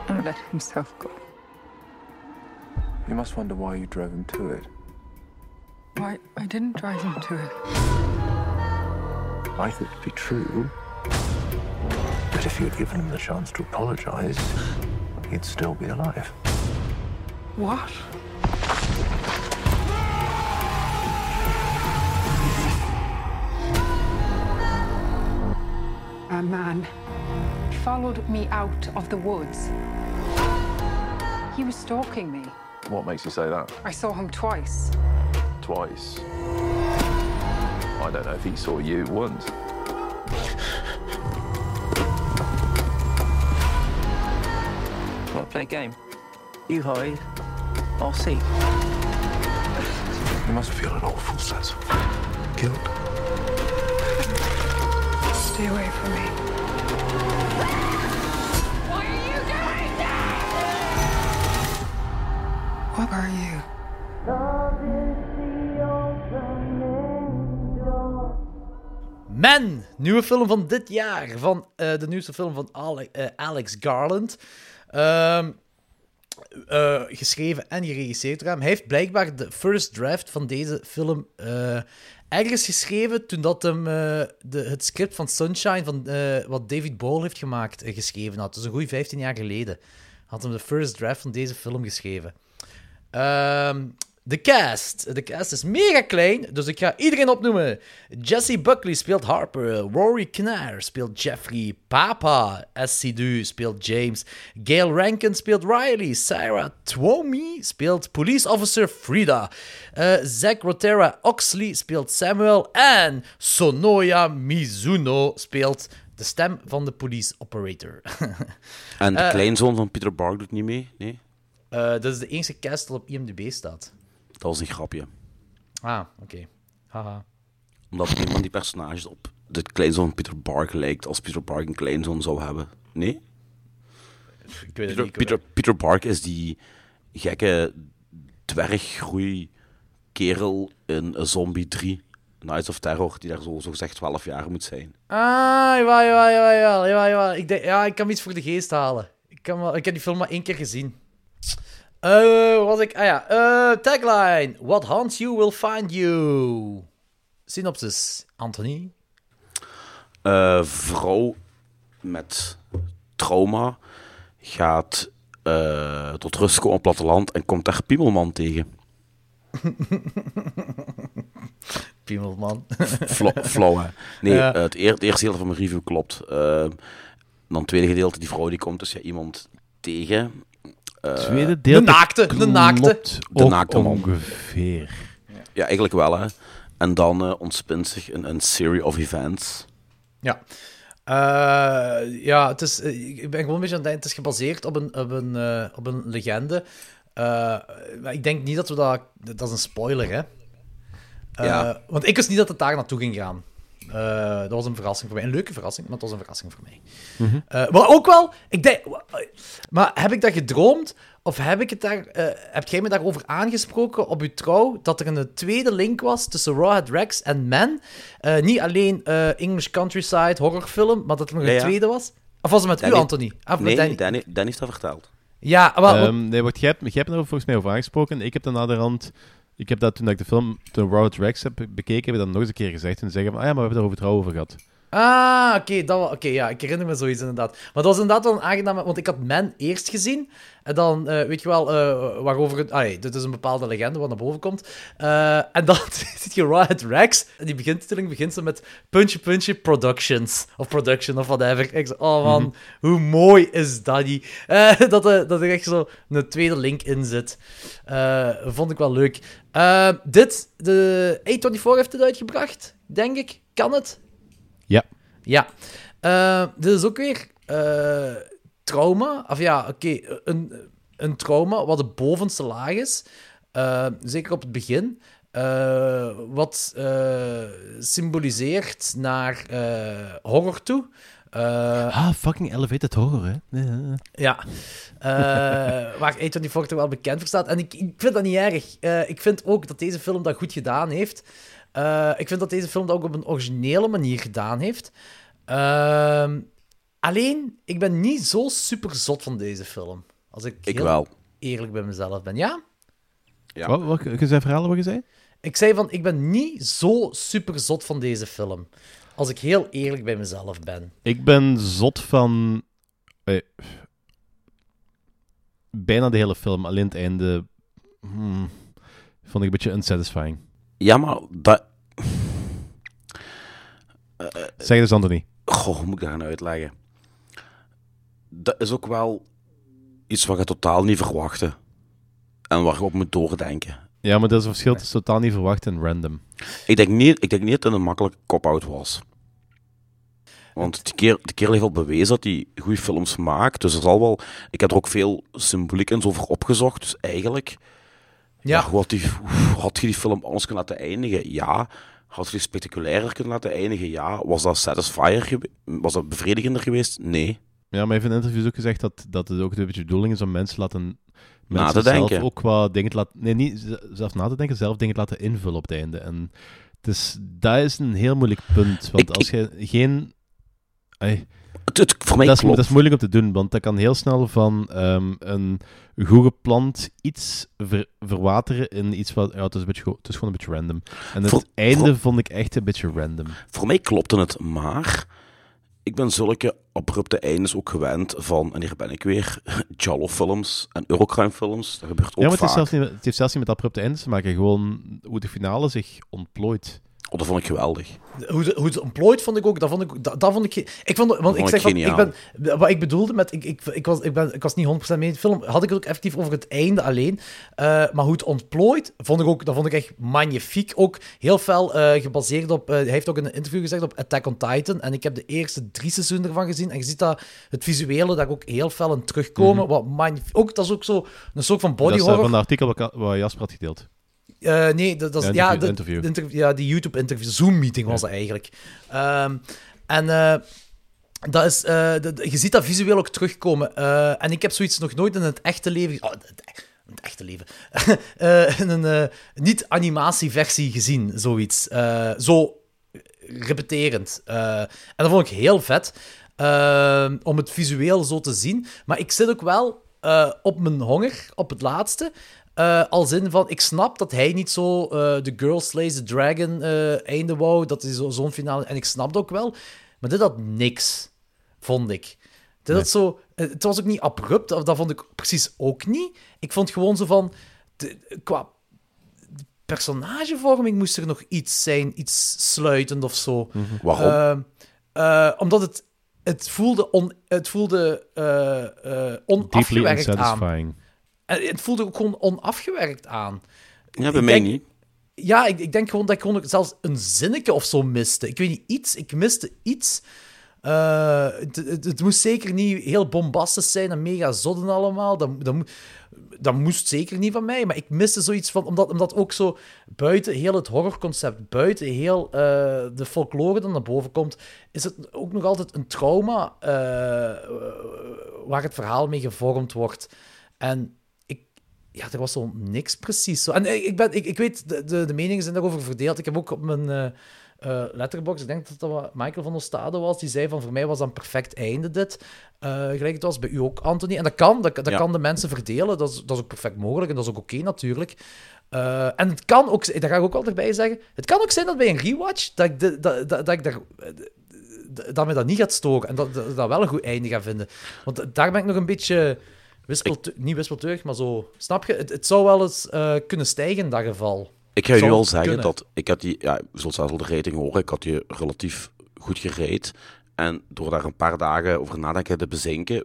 and let himself go. You must wonder why you drove him to it. Why, I didn't drive him to it. I thought it'd be true. But if you had given him the chance to apologize, he'd still be alive. What? A man followed me out of the woods. He was stalking me. What makes you say that? I saw him twice. Twice. I don't know if he saw you once. Game? You hide, I'll see. You must feel an awful sense of guilt. Stay away from me. Why are you doing? What are you? Men, nieuwe film van dit jaar. Van eh, de nieuwste film van Ale- eh, Alex Garland. Ehm, eh, geschreven en geregisseerd hem. Hij heeft blijkbaar de first draft van deze film eh, ergens geschreven toen dat hem eh, de, het script van Sunshine, van, wat David Boyle heeft gemaakt, geschreven had. Dus een goede 15 jaar geleden had hem de first draft van deze film geschreven. De cast. De cast is mega klein, dus ik ga iedereen opnoemen. Jesse Buckley speelt Harper. Rory Kinnear speelt Jeffrey. Papa Assidu speelt James. Gail Rankin speelt Riley. Sarah Twomey speelt Police Officer Frida. Eh Zach Rotera Oxley speelt Samuel. En Sonoya Mizuno speelt de stem van de police operator. (laughs) En de Eh, kleinzoon van Peter Bark doet niet mee? Nee? Eh, dat is de enige cast dat op IMDb staat. Dat was een grapje. Ah, oké. Haha. Omdat een van die personages op de kleinzoon van Peter Bark lijkt als Peter Bark een kleinzoon zou hebben. Nee? Ik weet het Peter, niet. Peter, Peter Bark is die gekke dwerggroei kerel in Zombie 3. Nights of Terror, die daar zo, zo gezegd 12 jaar moet zijn. Ah, jawel, jawel, jawel, jawel, jawel. Ik denk, ja, ik kan iets voor de geest halen. Ik, kan wel, ik heb die film maar één keer gezien. Eh, wat was ik... Ah ja, eh, tagline. What haunts you will find you. Synopsis, Anthony. Eh, vrouw met trauma gaat eh, tot rust komen op het platteland en komt daar Piemelman tegen. (laughs) Piemelman. Fla- Flauw, hè? Nee, Ja. eh, het, eer- het eerste gedeelte van mijn review klopt. Eh, dan het tweede gedeelte, die vrouw die komt dus ja, iemand tegen. Eh, Tweede deel. de naakte, de naakte. De naakte man. ongeveer. Ja, eigenlijk wel, hè. En dan eh, ontspint zich een, een serie of events. Ja. Eh, ja, het is, ik ben gewoon een beetje aan het denken, het is gebaseerd op een, op een, eh, op een legende. Eh, maar ik denk niet dat we dat... Dat is een spoiler, hè? Eh, Ja. Want ik wist niet dat het daar naartoe ging gaan. Eh, dat was een verrassing voor mij. Een leuke verrassing, maar het was een verrassing voor mij. Eh, maar ook wel, ik denk... Maar heb ik dat gedroomd? Of heb ik het daar... eh, heb jij me daarover aangesproken op uw trouw, dat er een tweede link was tussen Rawhead Rex en Men? Eh, niet alleen eh, English Countryside horrorfilm, maar dat er nog Ja, een ja. tweede was? Of was het met Danny- u, Anthony? Of nee, Danny? Danny, Danny heeft dat verteld. Ja, maar... Ehm, nee, wat jij hebt, jij hebt er volgens mij over aangesproken. Ik heb dan naderhand... Ik heb dat toen ik de film, toen Robert Rex heb bekeken, heb ik dat nog eens een keer gezegd. En zeggen van, ah ja, maar we hebben er over trouw over gehad. Ah, oké, wa- oké, ja, ik herinner me zoiets inderdaad. Maar dat was inderdaad wel een aangename, want ik had Men eerst gezien. En dan, eh, weet je wel, eh, waarover het... Ah, dit is een bepaalde legende wat naar boven komt. Eh, en dan (laughs) ziet je Riot Rex, en die begintiteling begint zo met puntje, puntje, productions. Of production, of whatever. Ik zo, oh man, Mhm. hoe mooi is dat? Eh, (laughs) dat, er, dat er echt zo een tweede link in zit. Vond ik wel leuk. Dit, de A24 heeft het uitgebracht, denk ik. Kan het? Ja. Ja. Eh, dit is ook weer eh, trauma. Of ja, oké, een, een trauma wat de bovenste laag is. Eh, zeker op het begin. Wat symboliseert naar horror toe. Ah, fucking elevated horror, hè? Ja. waar A24 toch wel bekend voor staat. En ik, ik vind dat niet erg. Ik vind ook dat deze film dat goed gedaan heeft. Eh, ik vind dat deze film dat ook op een originele manier gedaan heeft. Ehm, alleen, ik ben niet zo super zot van deze film. Als ik, Ik heel wel. eerlijk bij mezelf ben. Ja? Ja. Wat, wat, je zei verhalen wat je zei? Ik zei van, ik ben niet zo super zot van deze film. Als ik heel eerlijk bij mezelf ben. Ik ben zot van... eh, bijna de hele film, alleen het einde... hmm, vond ik een beetje unsatisfying. Ja, maar dat... Zeg eens, Anthony. Goh, hoe moet ik dat gaan uitleggen? Dat is ook wel iets wat je totaal niet verwachtte. En waar je op moet doordenken. Ja, maar dat is een verschil tussen totaal niet verwacht en random. Ik denk niet, ik denk niet dat het een makkelijke cop-out was. Want die, keer, die kerel heeft al bewezen dat hij goede films maakt. Dus er zal wel... Ik heb er ook veel symboliek en zo voor opgezocht. Dus eigenlijk... Ja. had, die, had je die film anders kunnen laten eindigen? Ja. Had je die spectaculairder kunnen laten eindigen? Ja. Was dat satisfier Was dat bevredigender geweest? Nee. Ja, maar heeft in interviews ook gezegd dat, dat het ook een beetje de bedoeling is om mensen laten... Na Mensen te zelf denken. ook wat dingen te laten... Nee, niet zelf na te denken, zelf dingen te laten invullen op het einde. En dus dat is een heel moeilijk punt. Want Ik- als je geen... Het, het, voor mij dat, is, klopt. dat is moeilijk om te doen, want dat kan heel snel van ehm, een goed gepland iets ver- verwateren in iets wat... Ja, het is, een beetje, het is gewoon een beetje random. En het Voor- einde voor- vond ik echt een beetje random. Voor mij klopte het, maar ik ben zulke abrupte eindes ook gewend van, en hier ben ik weer, (laughs) Jallo-films en Eurocrime-films. Dat gebeurt ook Ja, maar het, vaak. zelfs niet, het heeft zelfs niet met abrupte eindes te maken, gewoon hoe de finale zich ontplooit. Oh, dat vond ik geweldig. Hoe ze, hoe ze vond ik ook, dat vond ik, dat, dat vond ik, ik vond, want vond ik ik zeg van, ik geniaal. ben, wat ik bedoelde met, ik, ik, ik, was, ik, ben, ik was niet 100% mee in de film, had ik het ook effectief over het einde alleen, Eh, maar hoe het ontplooit, vond ik ook, dat vond ik echt magnifiek, ook heel fel eh, gebaseerd op, eh, hij heeft ook in een interview gezegd op Attack on Titan, en ik heb de eerste drie seizoenen ervan gezien, en je ziet dat, het visuele daar ook heel fel in terugkomen, wat magnifiek, ook, dat is ook zo, een soort van body dat is horror. van het artikel wat Jasper had gedeeld. Eh, nee, dat, dat is, Ja, interview- de- interview. de interview- ja, die YouTube-interview, Zoom-meeting was dat eigenlijk. Ehm, en eh, dat is, eh, je ziet dat visueel ook terugkomen. En ik heb zoiets nog nooit in het echte leven... Oh, het, het echte leven. (laughs) In een niet-animatieversie gezien, zoiets. Zo repeterend. En dat vond ik heel vet. om het visueel zo te zien. Maar ik zit ook wel op mijn honger, op het laatste. Eh, als in van, ik snap dat hij niet zo eh The Girl Slays the Dragon eh, einde wou. Dat is zo- zo'n finale. En ik snap dat ook wel. Maar dit had niks, vond ik. Dit had zo, het was ook niet abrupt. Dat vond ik precies ook niet. Ik vond gewoon zo van... de- qua personagevorming moest er nog iets zijn. Iets sluitend of zo. Waarom? Eh, eh, omdat het... Het voelde, on, het voelde Deeply onafgewerkt aan. Het voelde ook gewoon onafgewerkt aan. Ja, bij mij niet. Ja, ik, ik denk gewoon dat ik gewoon zelfs een zinnetje of zo miste. Ik weet niet, iets. Ik miste iets. Eh, het, het, het moest zeker niet heel bombastisch zijn en mega zodden allemaal. Dat, dat, mo- dat moest zeker niet van mij. Maar ik miste zoiets van... Omdat, omdat ook zo buiten heel het horrorconcept, buiten heel eh, de folklore dat naar boven komt, is het ook nog altijd een trauma eh, waar het verhaal mee gevormd wordt. En ja, er was zo niks precies. Zo. En ik, ik, ben, ik, ik weet, de, de, de meningen zijn daarover verdeeld. Ik heb ook op mijn eh eh, letterbox, ik denk dat dat Michael van Ostade was, die zei van voor mij was dat een perfect einde dit. Eh, gelijk het was bij u ook, Anthony. En dat kan, dat, dat Ja. kan de mensen verdelen. Dat is, dat is ook perfect mogelijk en dat is ook oké natuurlijk. Eh, en het kan ook, dat ga ik ook wel erbij zeggen, het kan ook zijn dat bij een rewatch, dat ik, de, dat, dat, dat ik daar eh, dat me dat niet gaat storen. En dat, dat, dat wel een goed einde gaat vinden. Want daar ben ik nog een beetje... Wispeltu- niet wispelturig, maar zo... Snap je? Het, het zou wel eens eh, kunnen stijgen in dat geval. Ik ga je nu al zeggen kunnen. dat ik had die, ja, je zult zelfs al de rating horen, ik had die relatief goed gereed. En door daar een paar dagen over nadenken te bezinken,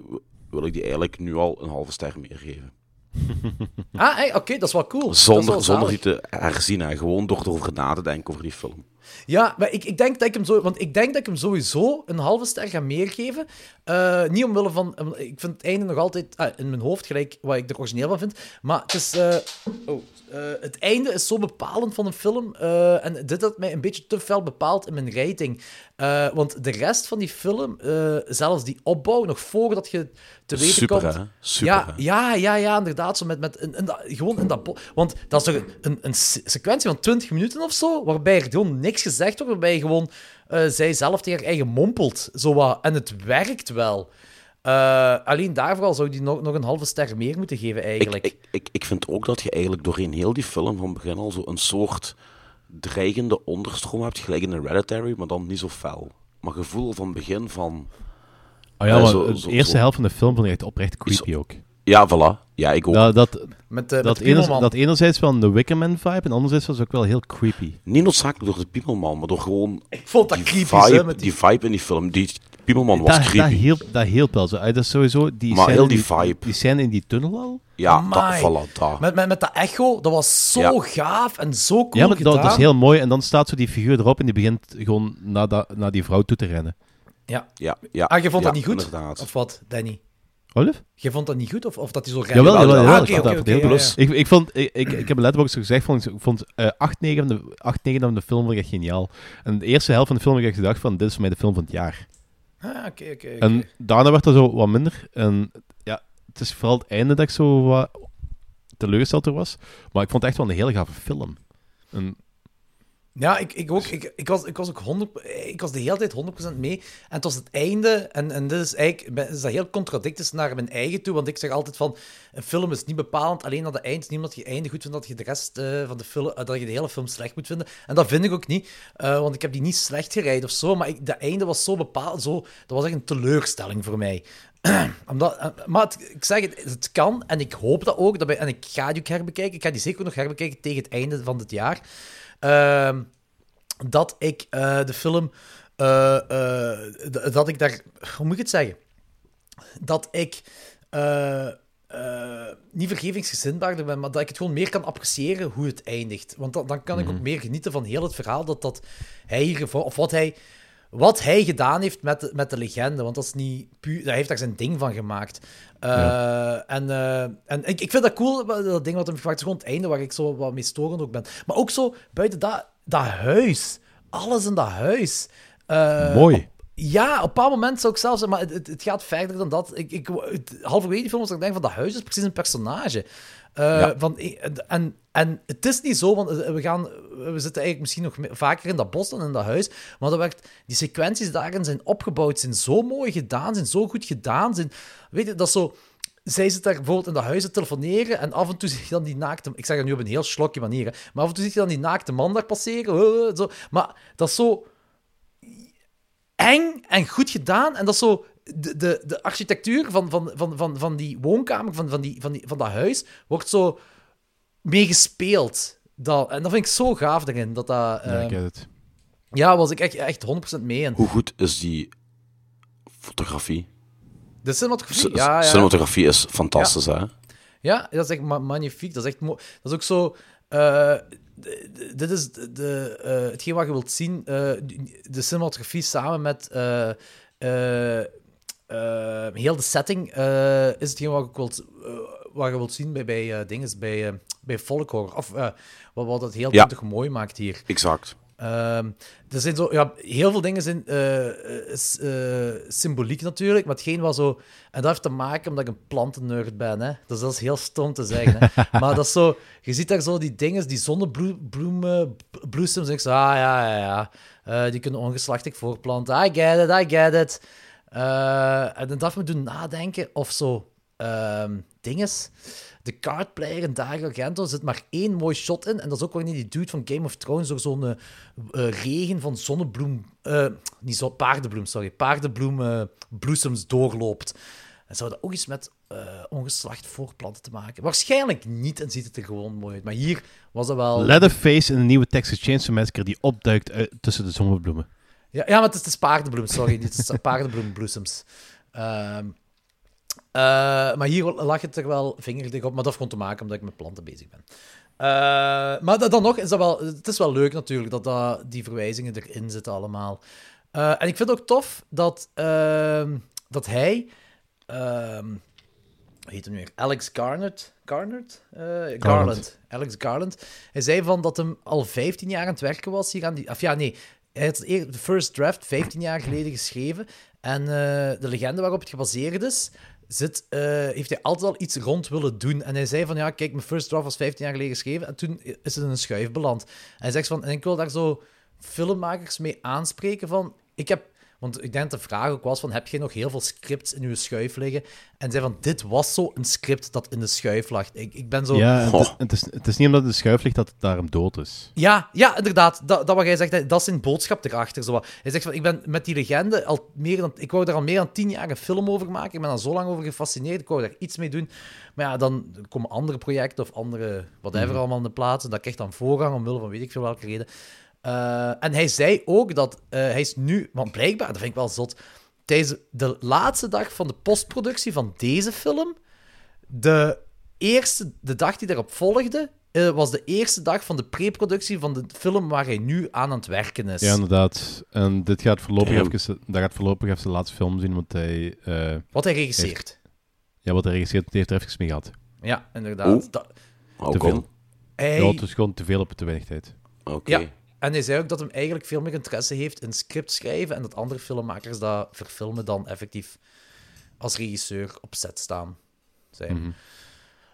wil ik die eigenlijk nu al een halve ster meer geven. (laughs) Ah, hey, oké, dat is wel cool. Zonder, wel zonder die te herzien, hè. gewoon door erover na te denken over die film. Ja, maar ik, ik denk dat ik hem zo... Want ik denk dat ik hem sowieso een halve ster ga meer geven. Eh, niet omwille van... Ik vind het einde nog altijd ah, in mijn hoofd gelijk wat ik er origineel van vind. Maar het is... eh, oh, eh, het einde is zo bepalend van een film. eh, en dit had mij een beetje te fel bepaald in mijn rating. Eh, want de rest van die film, zelfs die opbouw, nog voordat je te weten Super, komt... hè? Super, ja, hè? ja, ja, ja, inderdaad. Zo met, met, in, in dat, gewoon in dat... Want dat is toch een, een se- sequentie van 20 minuten of zo, waarbij er gewoon niks gezegd wordt, waarbij je gewoon zij zelf tegen haar eigen mompelt. Zo wat. En het werkt wel. Eh, alleen daarvoor al zou die nog, nog een halve ster meer moeten geven, eigenlijk. Ik, ik, ik, ik vind ook dat je eigenlijk doorheen heel die film van begin al zo een soort dreigende onderstroom hebt, gelijk in Hereditary, maar dan niet zo fel. Maar gevoel van begin van... Oh ja, eh, maar zo- de zo- eerste zo- helft van de film vond ik echt oprecht creepy ook. Ja, voilà. Ja, ik ook. Dat, dat, Met, eh, dat, de enerzijds, dat enerzijds wel een Wickerman vibe en anderzijds was het ook wel heel creepy. Niet noodzakelijk door de Piemelman, maar door gewoon... Ik vond dat creepy, vibe, hè, met die- die vibe in die film. Die Piemelman was dat, dat, creepy. hielp, dat hielp wel zo. Eh, Dat is sowieso die Maar heel in die vibe. Die scène in die tunnel al. Ja, dat, voilà, daar. Met, met, met dat echo, dat was zo Ja. gaaf en zo cool ja, maar dat, gedaan. dat is heel mooi. En dan staat zo die figuur erop en die begint gewoon naar, dat, naar die vrouw toe te rennen. Ja. Ja, ja. Ah, je vond ja, dat niet goed? inderdaad. Of wat, Danny? Olive? Je vond dat niet goed? Of, of dat hij zo Jawel, jawel, jawel. Ah, dat oké, heel ja. Ik, ik, vond, ik, ik, ik heb letterlijk zo gezegd, vond, ik vond eh 8, 9 van de, 8, 9 van de film vond ik echt geniaal. En de eerste helft van de film heb ik echt gedacht van, dit is voor mij de film van het jaar. Ah, oké, oké. En daarna werd dat zo wat minder. En ja, het is vooral het einde dat ik zo wat teleurgesteld door was. Maar ik vond het echt wel een hele gave film. Ja, ik, ik ook. Ik, ik, was, ik was ook 100, ik was de hele tijd 100% mee. En het was het einde. En, en dit is eigenlijk is dat heel contradictisch naar mijn eigen toe. Want ik zeg altijd van, een film is niet bepalend alleen naar de eind. Omdat je het einde goed vindt, dat je de rest eh, van de film, eh, dat je de hele film slecht moet vinden. En dat vind ik ook niet. eh, want ik heb die niet slecht gereid of zo. Maar ik, dat einde was zo bepaald. Zo, dat was echt een teleurstelling voor mij. (clears throat) Omdat, maar het- ik zeg het, het kan. En ik hoop dat ook. Dat en ik ga die ook herbekijken. Ik ga die zeker nog herbekijken tegen het einde van dit jaar. Ehm, dat ik eh, de film. eh, eh, dat ik daar. Hoe moet ik het zeggen? Dat ik. niet vergevingsgezindbaarder ben, maar dat ik het gewoon meer kan appreciëren hoe het eindigt. Want dan, dan kan ik ook meer genieten van heel het verhaal dat, dat hij hier of wat hij, wat hij gedaan heeft met de, met de legende. Want dat is niet puur, hij heeft daar zijn ding van gemaakt. Eh, En, eh, en ik, ik vind dat cool, dat dat ding wat hem gemaakt is gewoon het einde waar ik zo wat mee storend ook ben. Maar ook zo buiten dat, dat huis, alles in dat huis. Eh, Mooi. Ja, op een bepaald moment zou ik zelfs zeggen, maar het, het, het gaat verder dan dat. Ik, ik, het, halverwege die film was ik denk van, dat huis is precies een personage. Eh, Ja. van, en, en het is niet zo, want we, gaan, we zitten eigenlijk misschien nog vaker in dat bos dan in dat huis, maar dat werd, die sequenties daarin zijn opgebouwd, zijn zo mooi gedaan, zijn zo goed gedaan. Zijn, weet je, dat is zo... Zij zit daar bijvoorbeeld in dat huis te telefoneren en af en toe zie je dan die naakte... Ik zeg dat nu op een heel slokje manier, hè, maar af en toe zie je dan die naakte man daar passeren. eh, zo. Maar dat is zo eng en goed gedaan. En dat is zo... De, de, de architectuur van, van, van, van, van die woonkamer, van, van, die, van, die, van dat huis, wordt zo meegespeeld. Dat, en dat vind ik zo gaaf erin. Dat dat, ja, ik eh, het. ja, was ik echt, echt 100% mee. En Hoe goed is die fotografie? de cinematografie, C- ja, ja. Cinematografie is fantastisch, hè? Ja, dat is echt ma- magnifiek. Dat is echt mooi. Dat is ook zo... eh, dit is de, de, eh, hetgeen wat je wilt zien. eh, de cinematografie samen met eh, heel de setting is hetgeen wat, ik wilt, wat je wilt zien bij, bij dingen, bij, bij folkhorror. Of wat, wat het heel Ja. mooi maakt hier. Exact. Ehm, er zijn zo, ja, heel veel dingen zijn eh, is, eh, symboliek natuurlijk, maar hetgeen was zo... En dat heeft te maken omdat ik een plantennerd ben, hè. Dus dat is heel stom te zeggen, hè. (laughs) maar dat is zo... Je ziet daar zo die dingen, die zonnebloemen, bloesems, en ik zo, ah, ja, ja, ja. Eh, die kunnen ongeslachtig voorplanten. I get it, I get it. Eh, en dat me doen nadenken of zo... ehm dinges. De cardplayer in Dario Argento zit maar één mooi shot in. En dat is ook wanneer die dude van Game of Thrones door zo'n eh, eh, regen van zonnebloem... eh, niet zo, paardenbloem, sorry. Paardenbloem bloesems doorloopt. En zou dat ook iets met ongeslacht voorplanten te maken? Waarschijnlijk niet en ziet het er gewoon mooi uit. Maar hier was dat wel... Leatherface in de nieuwe Texas Chainsaw Massacre die opduikt uit, tussen de zonnebloemen. Ja, ja, maar het is, het is paardenbloem, sorry. Niet, het is (laughs) paardenbloembloesems. Ehm, eh, maar hier lag het er wel vingerdig op, maar dat heeft gewoon te maken omdat ik met planten bezig ben. Eh, maar da- dan nog is dat wel... Het is wel leuk natuurlijk dat, dat die verwijzingen erin zitten allemaal. Eh, en ik vind het ook tof dat, ehm, dat hij... ehm, hoe heet hem nu weer? Alex Garnett? Garnett? Eh, Garland. Alex Garland. Hij zei van dat hem al 15 jaar aan het werken was hier aan die... Of ja, nee. Hij had de first draft 15 jaar geleden geschreven. En eh, de legende waarop het gebaseerd is, zit, eh, heeft hij altijd al iets rond willen doen. En hij zei van, ja, kijk, mijn first draft was 15 jaar geleden geschreven. En toen is het in een schuif beland. En hij zegt van, en ik wil daar zo filmmakers mee aanspreken van... Ik heb... Want ik denk dat de vraag ook was van, heb je nog heel veel scripts in je schuif liggen? En zei van, dit was zo een script dat in de schuif lag. Ik, ik ben zo... Ja, en het, het is, het is niet omdat het in de schuif ligt dat het daarom dood is. Ja, ja, inderdaad. Dat, dat wat jij zegt, dat is zijn boodschap erachter. Zo. wat. Hij zegt van, ik ben met die legende al meer dan... Ik wou daar al meer dan tien jaar een film over maken. Ik ben er zo lang over gefascineerd. Ik wou daar iets mee doen. Maar ja, dan komen andere projecten of andere... Whatever Mhm. allemaal in de plaats. En dat krijgt dan voorrang omwille van weet ik veel welke reden. Eh, en hij zei ook dat eh, hij is nu... Want blijkbaar, dat vind ik wel zot... Tijdens de laatste dag van de postproductie van deze film... De eerste, de dag die daarop volgde, eh, was de eerste dag van de pre-productie van de film waar hij nu aan aan het werken is. Ja, inderdaad. En dit gaat voorlopig Damn. even, dat gaat voorlopig even de laatste film zien, want hij... eh, Wat hij regisseert. heeft- ja, wat hij regisseert, die heeft er even mee gehad. Ja, inderdaad. Dat- Hoe te veel. hij, Ja, het is gewoon te veel op te weinig tijd. Oké. ja, en hij zei ook dat hem eigenlijk veel meer interesse heeft in script schrijven en dat andere filmmakers dat verfilmen dan effectief als regisseur op set staan. Hij. Mhm.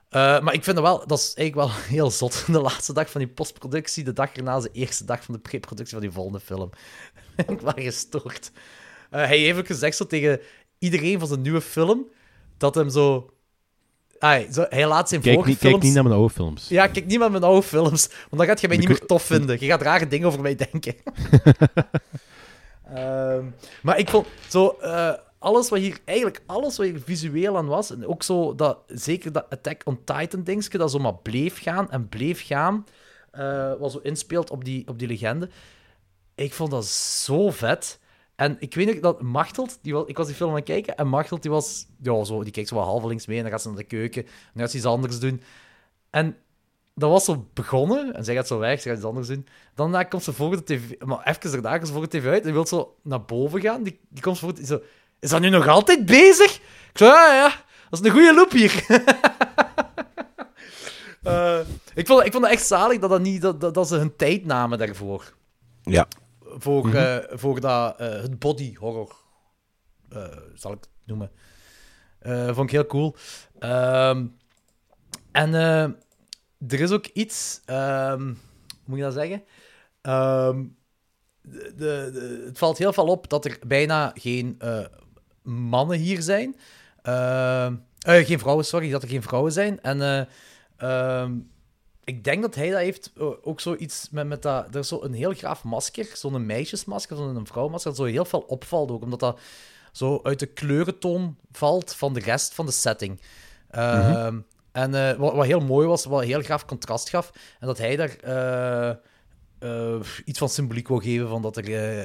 Eh, maar ik vind dat wel, dat is eigenlijk wel (laughs) heel zot. De laatste dag van die postproductie, de dag erna is de eerste dag van de pre-productie van die volgende film. (laughs) ik was gestoord. Eh, hij heeft ook gezegd zo tegen iedereen van zijn nieuwe film dat hem zo. Ai, zo hij laat zijn Kijk vorige niet, kijk films. niet naar mijn oude films. Ja, kijk niet naar mijn oude films, want dan gaat je mij niet meer tof vinden. Je gaat rare dingen over mij denken. (laughs) Ehm, maar ik vond zo eh, alles wat hier eigenlijk alles wat hier visueel aan was, en ook zo dat zeker dat Attack on Titan dingetje dat zo maar bleef gaan en bleef gaan, eh, wat zo inspeelt op die, op die legende. Ik vond dat zo vet. En ik weet nog dat Machteld, die was, ik was die film aan het kijken, en Machteld die was, ja, zo, die kijkt zo wat halvelings mee en dan gaat ze naar de keuken en gaat ze iets anders doen. En dat was zo begonnen, en zij gaat zo weg, ze gaat iets anders doen. Dan komt ze voor de tv, maar even daarna komt ze voor de tv uit en wil zo naar boven gaan. Die, die komt voor de, zo, is dat nu nog altijd bezig? Ik zo, ja, ja, dat is een goede loop hier. (laughs) Eh, ik, vond, ik vond het echt zalig dat, dat, niet, dat, dat, dat ze hun tijd namen daarvoor. Ja. Voor, Mhm. eh, voor dat, eh, het body horror, eh, zal ik het noemen. Vond ik heel cool. Ehm, en eh, er is ook iets, hoe moet je dat zeggen? Ehm, de, de, de- het valt heel veel op dat er bijna geen mannen hier zijn. Geen vrouwen, sorry, dat er geen vrouwen zijn. En ik denk dat hij dat heeft, eh, ook zoiets met, met dat... Er is zo een heel graaf masker, zo'n meisjesmasker, zo'n vrouwmasker, dat zo heel veel opvalt ook, omdat dat zo uit de kleurentoon valt van de rest van de setting. Ehm, En eh, wat, wat heel mooi was, wat heel graaf contrast gaf, en dat hij daar eh, iets van symboliek wou geven van dat er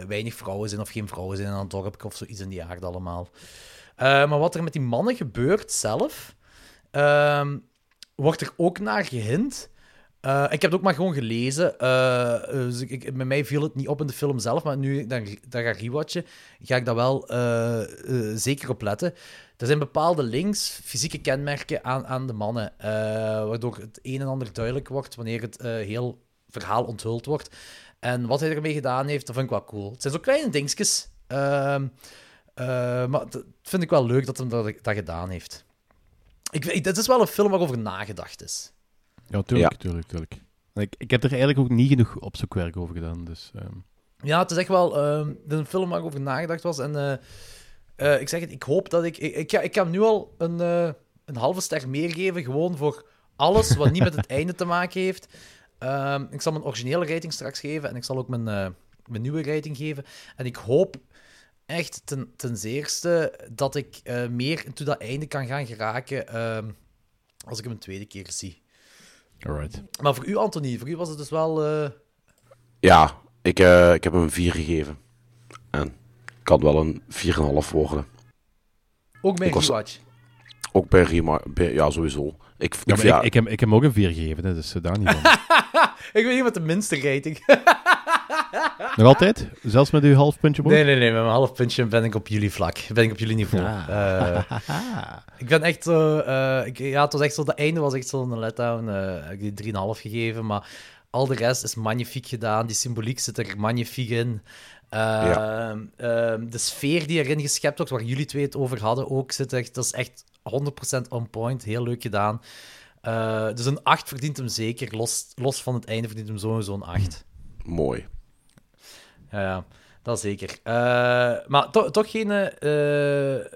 weinig vrouwen zijn of geen vrouwen zijn in een dorp of zoiets in die aard allemaal. Maar wat er met die mannen gebeurt zelf, ehm, wordt er ook naar gehint. Eh, ik heb het ook maar gewoon gelezen. ik- met mij viel het niet op in de film zelf, maar nu ik daar ga rewatchen, ga ik daar wel zeker op letten. Er zijn bepaalde links, fysieke kenmerken aan, aan de mannen, waardoor het een en ander duidelijk wordt wanneer het heel verhaal onthuld wordt. En wat hij ermee gedaan heeft, dat vind ik wel cool. Het zijn zo kleine dingetjes, ehm, eh, maar dat vind ik wel leuk dat hij dat, dat gedaan heeft. Ik, dit is wel een film waarover nagedacht is. Ja, tuurlijk, Ja. tuurlijk, tuurlijk. Ik, ik heb er eigenlijk ook niet genoeg opzoekwerk over gedaan, dus... ehm, Ja, het is echt wel ehm, is een film waarover nagedacht was. En eh, eh, ik zeg het, ik hoop dat ik... Ik, ik, ik hem nu al een, eh, een halve ster meer geven, gewoon voor alles wat niet met het (laughs) einde te maken heeft. Ehm, ik zal mijn originele rating straks geven en ik zal ook mijn, eh, mijn nieuwe rating geven. En ik hoop echt ten, ten zeerste dat ik eh, meer into dat einde kan gaan geraken ehm, als ik hem een tweede keer zie. Alright. Maar voor u, Anthony, voor u was het dus wel... eh, Ja, ik, eh, ik heb hem een 4 gegeven. En ik had wel een 4,5 worden. ook bij was- rewatch. Ook bij Rima, bij- ja, sowieso. Ik, Ja, ik, maar ja, ik, ik, heb, ik heb hem ook een 4 gegeven, hè, dus eh, daar niet van. (laughs) ik weet niet met de minste rating. (laughs) Nog altijd? Zelfs met uw half puntje boven? Nee, nee, nee. Met mijn half puntje ben ik op jullie vlak. Ben ik op jullie niveau. Ah. Eh, (laughs) ik ben echt zo... eh, ik, ja, het was echt zo... Het einde was echt zo'n letdown. eh ik heb die 3,5 gegeven, maar al de rest is magnifiek gedaan. Die symboliek zit er magnifiek in. Eh, Ja. ehm, de sfeer die erin geschept wordt, waar jullie twee het over hadden ook, zit echt... Dat is echt 100% on point. Heel leuk gedaan. Eh, dus een 8 verdient hem zeker. Los, los van het einde verdient hem sowieso een 8. mooi. Ja, ja, dat zeker. Eh, maar to- toch geen... eh,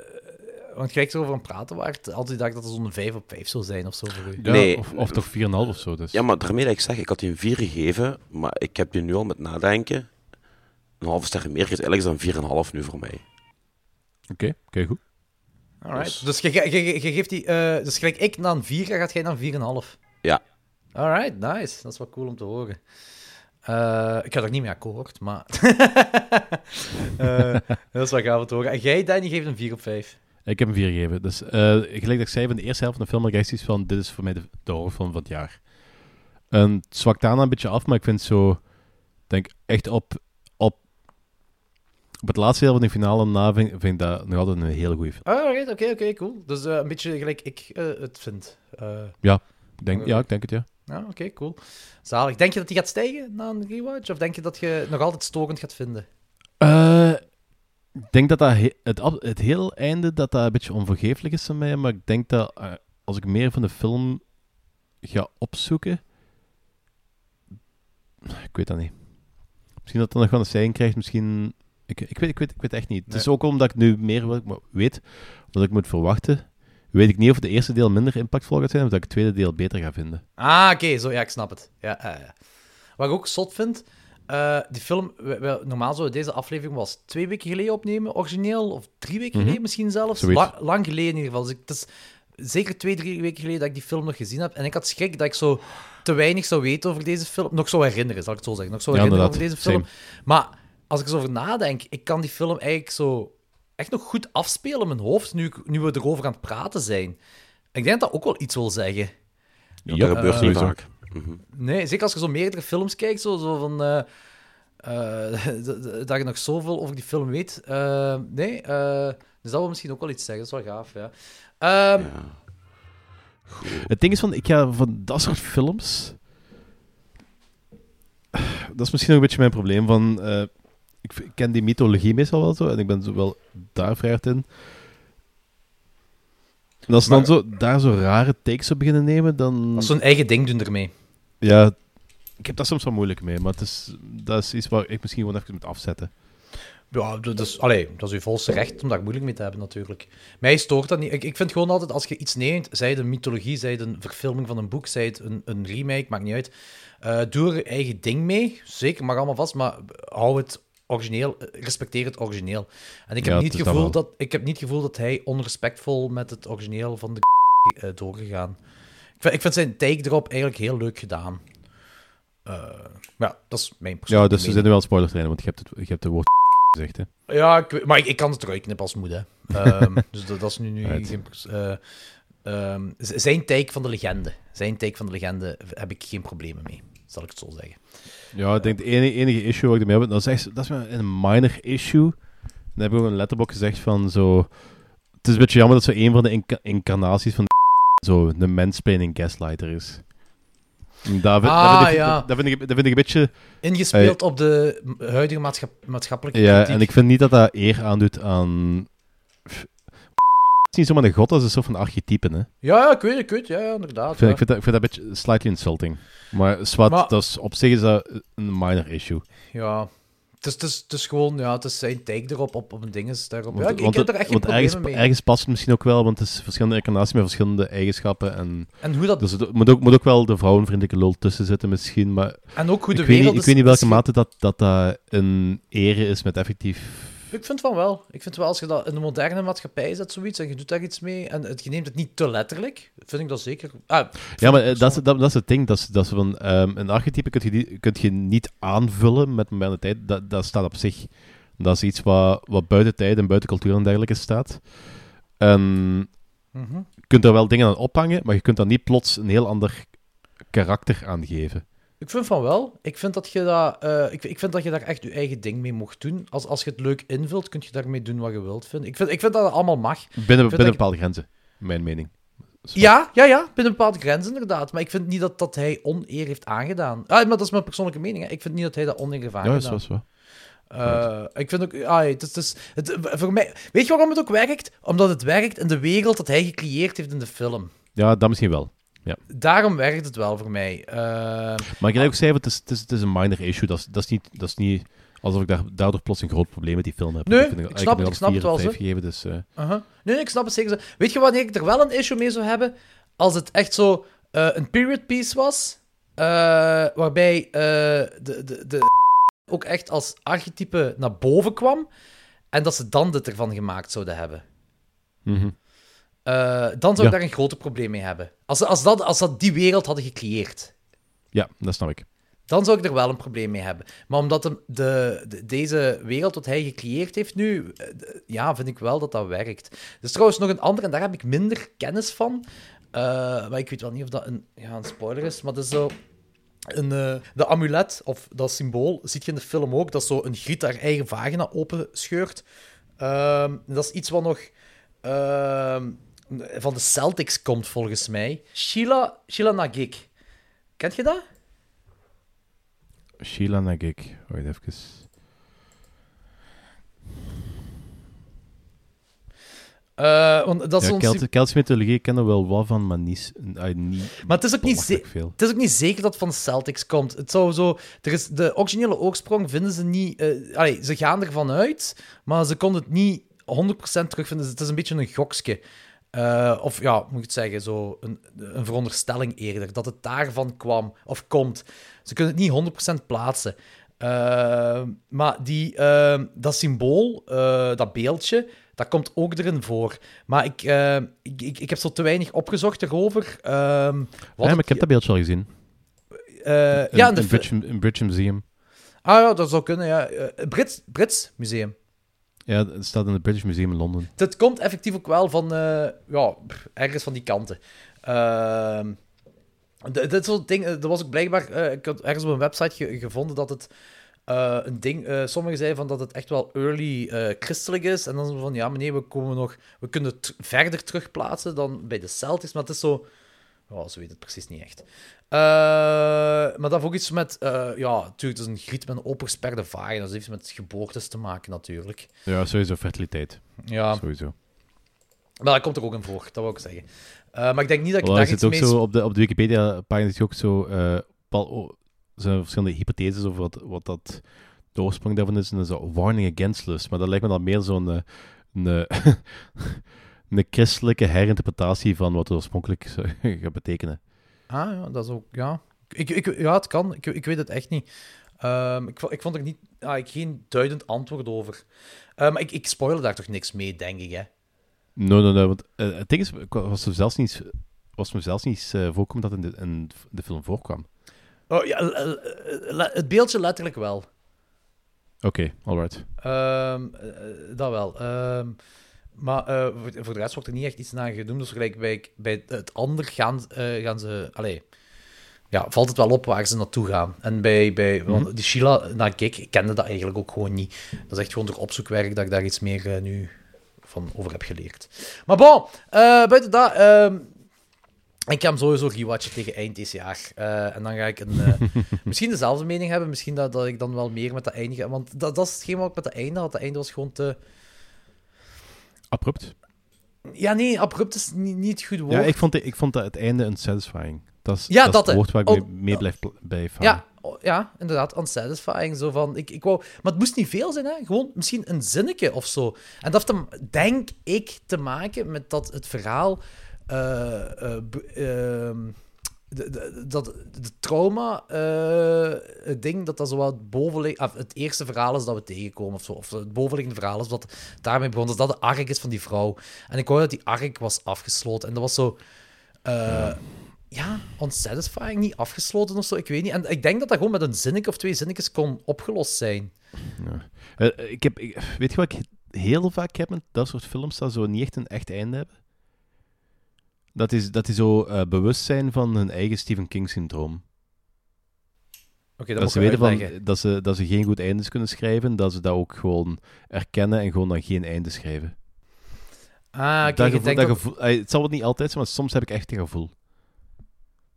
want gelijk erover aan het praten waard, altijd dacht dat het zo'n 5 op 5 zou zijn of zo voor u. Ja, Nee. Of, of toch 4,5 of zo. Dus. Ja, maar daarmee dat ik zeg, ik had die een 4 gegeven, maar ik heb die nu al met nadenken. Een halve ster meer is eigenlijk dan 4,5 nu voor mij. Oké, oké, goed. Alright. Dus je, je, je, je geeft die... eh, dus gelijk ik naar een 4 ga, gaat jij naar een 4,5. Ja. Alright, nice. Dat is wel cool om te horen. Eh, ik ga er niet mee akkoord, maar... (laughs) Eh, dat is wel gaaf te horen. En jij, Danny, geeft een 4 op 5. Ik heb hem 4 gegeven. Dus eh, gelijk dat ik zei, van de eerste helft van de film had ik zoiets van, dit is voor mij de, de horrorfilm van het jaar. En het zwakt daarna een beetje af, maar ik vind zo, denk echt op, op, op het laatste deel van de finale na vind, vind ik dat nog altijd een hele goede film. Alright, oké, oké, cool. Dus een beetje gelijk ik het vind. Ja, denk, ja, ik denk het, ja. Ja, oké, cool. Zalig. Denk je dat die gaat stijgen na een rewatch? Of denk je dat je nog altijd stokend gaat vinden? Eh, ik denk dat, dat he- het, het heel einde dat dat een beetje onvergeeflijk is voor mij, maar ik denk dat eh, als ik meer van de film ga opzoeken, ik weet dat niet. Misschien dat het nog wel een stijging krijgt, misschien... Ik, ik, weet, ik, weet, ik weet echt niet. Het is ook omdat ik nu meer weet, wat ik moet verwachten, weet ik niet of het eerste deel minder impactvol gaat zijn, of dat ik het tweede deel beter ga vinden. Ah, oké, zo, ja, ik snap het. Ja, ja, ja. Wat ik ook zot vind, eh, die film, we, we- normaal zouden we deze aflevering was twee weken geleden opnemen, origineel, of drie weken Mhm. geleden misschien zelfs. La- lang geleden in ieder geval. Dus ik, het is zeker twee, drie weken geleden dat ik die film nog gezien heb. En ik had schrik dat ik zo te weinig zou weten over deze film. Nog zou herinneren, zal ik het zo zeggen. Nog zou Ja, herinneren over inderdaad. deze film. Maar als ik zo over nadenk, ik kan die film eigenlijk zo echt nog goed afspelen in mijn hoofd, nu, nu we erover aan het praten zijn. Ik denk dat dat ook wel iets wil zeggen. Ja, dat gebeurt niet Eh, vaak. Mhm. Nee, zeker als je zo meerdere films kijkt, zo, zo van... eh, eh, (laughs) dat je nog zoveel over die film weet. Nee, eh, dus dat wil misschien ook wel iets zeggen. Dat is wel gaaf, ja. Ehm, Het ding is van, ik ga van dat soort films. (sighs) Dat is misschien ook een beetje mijn probleem. Van, eh, ik, ken die mythologie meestal wel zo en ik ben zo wel daar vrij hard in. En als ze dan zo, daar zo rare takes op beginnen nemen, dan. Als ze hun eigen ding doen ermee. Ja, ik heb daar soms wel moeilijk mee, maar het is, dat is iets waar ik misschien gewoon even moet afzetten. Ja, dat is, allee, dat is uw volste recht om daar moeilijk mee te hebben, natuurlijk. Mij stoort dat niet. Ik, ik vind gewoon altijd, als je iets neemt, zij het een mythologie, zij het een verfilming van een boek, zij het een, een remake, maakt niet uit. eh, doe er eigen ding mee. Zeker, mag allemaal vast, maar hou het origineel, eh, respecteer het origineel. En ik heb, Ja, niet het gevoel dat, ik heb niet het gevoel dat hij onrespectvol met het origineel van de (laughs) eh, doorgegaan. Ik vind, ik vind zijn take erop eigenlijk heel leuk gedaan. Eh, ja, dat is mijn Ja, persoonlijke dus we mening. zijn nu wel spoilers trainen, want je hebt het, je hebt het woord (laughs) gezegd, hè. Ja, ik, maar ik, ik kan het eruit knippen als moet, hè. Ehm, (laughs) dus dat, dat is nu, nu Right. geen... pers- eh, ehm, zijn take van de legende. Zijn take van de legende heb ik geen problemen mee, zal ik het zo zeggen. Ja, ik denk de enige, enige issue wat ik ermee heb, dat is, echt, dat is een minor issue. Dan heb ik ook een letterbox gezegd van zo... Het is een beetje jammer dat zo een van de inca- incarnaties van (laughs) zo een mansplaining gaslighter is. Dat, vind- Ah, dat, vind ik, ja. dat, vind ik, dat vind ik een beetje... Ingespeeld op de huidige maatschap, maatschappelijke Ja, kritiek. en ik vind niet dat dat eer aandoet aan... Het is niet zomaar een god, dat is een soort van archetype, hè. Ja, ja, ik weet het, ik weet het, ja, ja, inderdaad. Ik vind, ja. ik, vind dat, ik vind dat een beetje slightly insulting. Maar zwart, Maar- dat is, op zich is dat een minor issue. Ja, Het is, het, is, het is gewoon, ja, het is zijn take erop, op, op een dinges daarop. Want, ja, ik, ik want heb het- er echt geen ergens, mee. ergens past het misschien ook wel, want het is verschillende incarnaties met verschillende eigenschappen. En, En hoe dat- Dus er moet ook, moet ook wel de vrouwenvriendelijke lul tussen zitten misschien, maar... En ook hoe de ik weet wereld niet, Ik weet niet welke mate dat, dat dat een ere is met effectief... Ik vind van wel. Ik vind wel, als je dat in de moderne maatschappij zet, zoiets, en je doet daar iets mee, en het, je neemt het niet te letterlijk, vind ik dat zeker... Ah, Ja, maar eh, dat is, dat, dat is het ding. Dat is, dat is van, ehm, een archetype kun je, kunt je niet aanvullen met moderne tijd. Dat, dat staat op zich. Dat is iets wat, wat buiten tijd en buiten cultuur en dergelijke staat. En Mhm. je kunt er wel dingen aan ophangen, maar je kunt daar niet plots een heel ander karakter aan geven. Ik vind van wel. Ik vind dat je, dat, eh, ik, ik vind dat je daar echt je eigen ding mee mocht doen. Als, als je het leuk invult, kun je daarmee doen wat je wilt. Vind. Ik, vind, ik vind dat het allemaal mag. Binnen, binnen dat bepaalde grenzen, mijn mening. Ja, ja, ja, binnen bepaalde grenzen inderdaad. Maar ik vind niet dat, dat hij oneer heeft aangedaan. Ah, maar dat is mijn persoonlijke mening. Hè. Ik vind niet dat hij dat oneer heeft Ja, aangedaan. is wel. Eh, ik vind ook, ah, het is, het is, het, voor mij, weet je waarom het ook werkt? Omdat het werkt in de wereld dat hij gecreëerd heeft in de film. Ja, dat misschien wel. Ja. Daarom werkt het wel voor mij. Eh, Maar ik ook zei, het is, het, is, het is een minor issue. Dat is, dat is, niet, dat is niet alsof ik daar, daardoor plots een groot probleem met die film heb. Nee, vind ik snap ik snap het wel, zo. gegeven, dus... eh, Uh-huh. Nee, nee, ik snap het zeker. zo. Weet je wanneer ik er wel een issue mee zou hebben? Als het echt zo eh, een period piece was, waarbij de, de, de (laughs) ook echt als archetype naar boven kwam, en dat ze dan dit ervan gemaakt zouden hebben. mhm. Eh, dan zou ik Ja. daar een groter probleem mee hebben. Als, als, dat, als dat die wereld hadden gecreëerd. Ja, dat snap ik. Dan zou ik er wel een probleem mee hebben. Maar omdat hem de, de- deze wereld wat hij gecreëerd heeft nu, eh, ja, vind ik wel dat dat werkt. Er is trouwens nog een andere, en daar heb ik minder kennis van. Eh, maar ik weet wel niet of dat een, ja, een spoiler is, maar dat is zo... Een, de amulet, of dat symbool, ziet je in de film ook, dat zo een griet haar eigen vagina open scheurt. Ehm, dat is iets wat nog ehm, van de Celtics komt, volgens mij. Sheila, Sheila Nagik. Kent je dat? Sheila Nagik. Wacht even. Eh, want dat is ja, ons... Kelt- Keltische mythologie ik ken er wel wat van, maar niet... eh, niet Maar het is, ook niet veel. het is ook niet zeker dat het van de Celtics komt. Het zou zo... Er is de originele oorsprong vinden ze niet... eh, allee, ze gaan ervan uit, maar ze konden het niet 100% terugvinden. Het is een beetje een gokske. Eh, of ja, moet ik het zeggen, zo een, een veronderstelling eerder. Dat het daarvan kwam, of komt. Ze kunnen het niet 100% plaatsen. Eh, maar die, eh, dat symbool, dat beeldje, dat komt ook erin voor. Maar ik, ik, ik, ik heb zo te weinig opgezocht erover. Ehm, wat Ja, maar het- ik heb dat beeldje al gezien. In- ja, in de in fi- British, in British Museum. Ah ja, dat zou kunnen, ja. Brits, Brits museum. Ja, het staat in het British Museum in Londen. Dat komt effectief ook wel van, eh, ja, ergens van die kanten. D- dit soort dingen, dat was ook blijkbaar, eh, ik had ergens op een website ge- gevonden dat het eh, een ding, eh, sommigen zeiden van dat het echt wel early eh, christelijk is, en dan van, ja, meneer, we komen nog, we kunnen het verder terugplaatsen dan bij de Celtics, maar het is zo, ja, ze weten het precies niet echt. Eh, maar dat heeft ook iets met, eh, ja, natuurlijk, het is een griet met een opengesperde vagina, dat heeft iets met geboortes te maken, natuurlijk. Ja, sowieso fertiliteit. Ja. Sowieso. Maar dat komt er ook in voor, dat wil ik zeggen. Eh, maar ik denk niet dat ik Wel, daar iets zit ook mee... zo op de, op de Wikipedia-pagina is ook zo... pal- oh, er zijn verschillende hypotheses over wat, wat dat de oorsprong daarvan is. En dan zo warning against lust. Maar dat lijkt me dan meer zo'n... een, (laughs) een christelijke herinterpretatie van wat het oorspronkelijk zou (laughs) gaat betekenen. Ah, ja, dat is ook... Ja, ik, ik, ja het kan. Ik, ik weet het echt niet. Ehm, ik, ik vond er niet... Ah, ik geen duidend antwoord over. Eh, maar ik, ik spoil daar toch niks mee, denk ik, hè? Nee, nee, nee. Want eh, het ding is, was er zelfs niet, was me zelfs niet eh, voorkomen dat in de, in de film voorkwam. Oh, ja, het beeldje letterlijk wel. Oké, alright. Ehm, eh, dat wel. Ehm, maar eh, voor, voor de rest wordt er niet echt iets naar genoemd. Dus gelijk bij, bij het ander gaan, eh, gaan ze... Allee, ja, valt het wel op waar ze naartoe gaan. En bij, bij want die Sheila, nou kijk, ik kende dat eigenlijk ook gewoon niet. Dat is echt gewoon door opzoekwerk dat ik daar iets meer eh, nu van over heb geleerd. Maar bon, buiten dat... ehm, ik ga hem sowieso rewatchen tegen eind dit jaar. En dan ga ik een, (laughs) misschien dezelfde mening hebben. Misschien dat, dat ik dan wel meer met dat einde ga. Want dat, dat is hetgeen wat ik met dat einde had. Dat einde was gewoon te... Abrupt. Ja, nee, abrupt is niet, niet het goede woord. Ja, ik vond, ik vond dat het einde unsatisfying. Dat is, Ja, dat, dat, is het woord waar ik Oh, mee, blijf, hangen. Ja, ja, inderdaad, unsatisfying. Zo van, ik, ik wou, maar het moest niet veel zijn, hè? gewoon misschien een zinnetje of zo. En dat heeft denk ik, te maken met dat het verhaal. eh, eh, ehm, de, de, dat de trauma eh, het ding dat dat zo wat bovenlig, ah, het eerste verhaal is dat we tegenkomen of zo, of het bovenliggende verhaal is dat daarmee begon, dat dat de ark is van die vrouw. En ik wou dat die ark was afgesloten en dat was zo eh, ja, unsatisfying, niet afgesloten of zo, ik weet niet. En ik denk dat dat gewoon met een zinnetje of twee zinnetjes kon opgelost zijn. Ja. Eh, ik heb, ik- weet je wat ik heel vaak heb met dat soort films, dat zo niet echt een echt einde hebben? Dat is, dat is zo eh, bewust zijn van hun eigen Stephen King-syndroom. Dat, dat ze weten van, dat, ze, dat ze geen goed eindes kunnen schrijven, dat ze dat ook gewoon erkennen en gewoon dan geen einde schrijven. Ah, oké, dat gevoel, dat dat- eh, het zal het niet altijd zijn, maar soms heb ik echt een gevoel.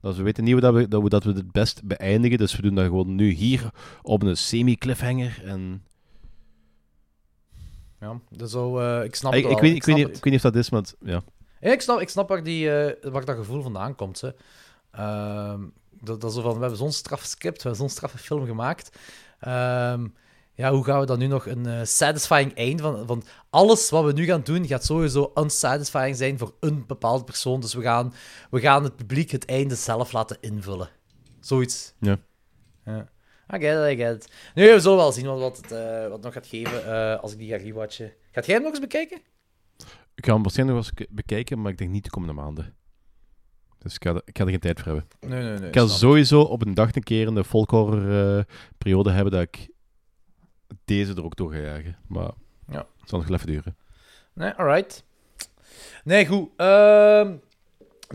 Dat we weten niet hoe dat we, dat we, dat we het best beëindigen, dus we doen dat gewoon nu hier op een semi-cliffhanger. En... Ja, dus zo, eh, ik snap ik, het ik, weet, ik, weet niet, ik weet niet of dat is, maar het- ja. Ja, ik snap, ik snap waar, die, eh, waar dat gevoel vandaan komt. Hè. Ehm, dat, dat zo van, we hebben zo'n straffe script, we hebben zo'n straffe film gemaakt. Ehm, ja, hoe gaan we dan nu nog een eh, satisfying eind van, van... Alles wat we nu gaan doen, gaat sowieso unsatisfying zijn voor een bepaalde persoon. Dus we gaan, we gaan het publiek het einde zelf laten invullen. Zoiets. Ja. Ja. I get it, I get it. Nu, we zullen wel zien wat, wat het eh, wat het nog gaat geven als ik die ga rewatchen. Gaat jij hem nog eens bekijken? Ik ga hem waarschijnlijk nog eens bekijken, maar ik denk niet de komende maanden. Dus ik ga, er- ik ga er geen tijd voor hebben. Nee, nee, nee, Ik ga sowieso op een dag een keer een folkhorror eh, periode hebben dat ik deze er ook door ga jagen. Maar Ja. het zal nog wel even duren. Nee, alright. Nee, goed. Ehm,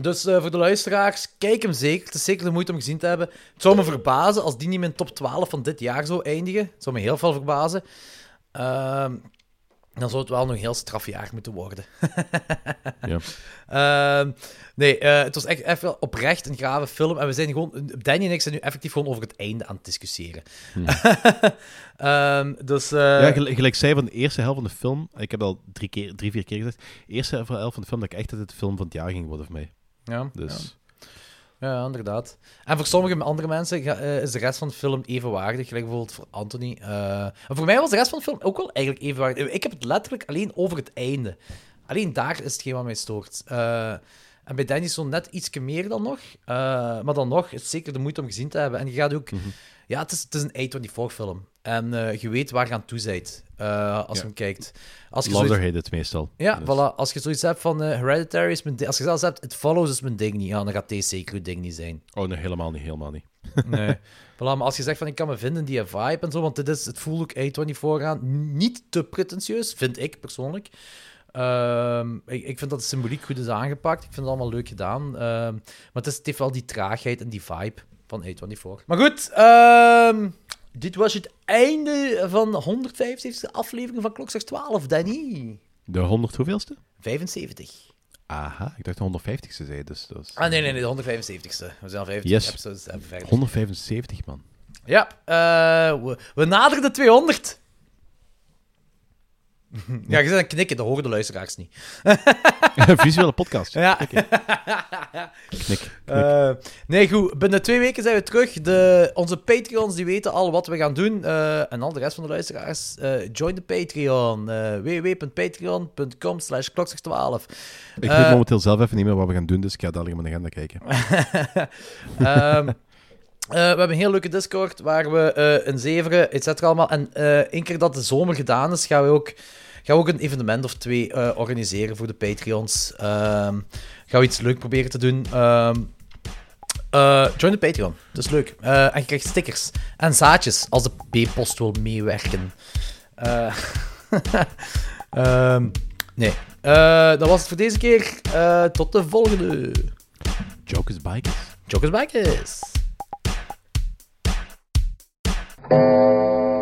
dus eh, voor de luisteraars, kijk hem zeker. Het is zeker de moeite om gezien te hebben. Het zou me verbazen als die niet in mijn top 12 van dit jaar zou eindigen. Het zou me heel veel verbazen. Dan zou het wel nog een heel straf jaar moeten worden. (laughs) Ja. Ehm, nee, eh, het was echt even oprecht een grave film. En we zijn gewoon... Danny en ik zijn nu effectief gewoon over het einde aan het discussiëren. (laughs) Ehm, dus... eh, ja, gelijk, gelijk zei van de eerste helft van de film, ik heb al drie, keer, drie vier keer gezegd, de eerste helft van de film dat ik echt dat het film van het jaar ging worden voor mij. Ja, Dus Ja, ja, inderdaad. En voor sommige andere mensen eh, is de rest van de film evenwaardig. Gelijk bijvoorbeeld voor Anthony. Eh, voor mij was de rest van de film ook wel eigenlijk evenwaardig. Ik heb het letterlijk alleen over het einde. Alleen daar is hetgeen wat mij stoort. Eh, en bij Danny is zo net ietsje meer dan nog. Eh, maar dan nog is het zeker de moeite om gezien te hebben. En je gaat ook... Ja, het is, het is een A24-film. En eh, je weet waar je aan toe bent eh, als Ja. je hem kijkt. Als je zoiets- hate it meestal. ja, Dus- voilà. Als je zoiets hebt van Hereditary is mijn ding. Als je zelfs hebt, It Follows is mijn ding niet. Ja, dan gaat deze zeker uw ding niet zijn. Oh nee, helemaal niet, helemaal niet. (laughs) Nee. voilà, maar als je zegt van ik kan me vinden in die vibe en zo, want dit is, het voelt ook A24 aan. Niet te pretentieus, vind ik persoonlijk. Ehm, ik, ik vind dat de symboliek goed is aangepakt. Ik vind het allemaal leuk gedaan. Ehm, maar het, is, het heeft wel die traagheid en die vibe van A24. Maar goed, ehm, dit was het einde van de 175e aflevering van Klokslag 12, Danny. De 100 hoeveelste? 75. Aha, ik dacht de 150ste zei, dus. Ah, nee, nee, nee, de 175ste. We zijn al 25 Yes. episodes hebben verder. 175, man. Ja, eh, we, we naderen de 200. (laughs) ja, je zit aan knikken, dat horen de luisteraars niet. (laughs) Visuele podcast. Ja. Knikken. Knik. knik. Eh, nee, goed. Binnen twee weken zijn we terug. De, onze Patreons die weten al wat we gaan doen. Eh, en al de rest van de luisteraars, eh, join de Patreon. www.patreon.com slash klokslag12. Ik weet momenteel zelf even niet meer wat we gaan doen, dus ik ga dadelijk in mijn agenda kijken. (laughs) Ehm, eh, we hebben een heel leuke Discord waar we eh een zeveren, et cetera, allemaal. En eh één keer dat de zomer gedaan is, gaan we ook, gaan we ook een evenement of twee organiseren voor de Patreons. Ehm, gaan we iets leuk proberen te doen. Ehm, eh, join de Patreon, dat is leuk. En je krijgt stickers en zaadjes als de B-post wil meewerken. Eh, (laughs) ehm, nee, dat was het voor deze keer. Tot de volgende. Jokers Bikers. Jokers Bikers. Thank you.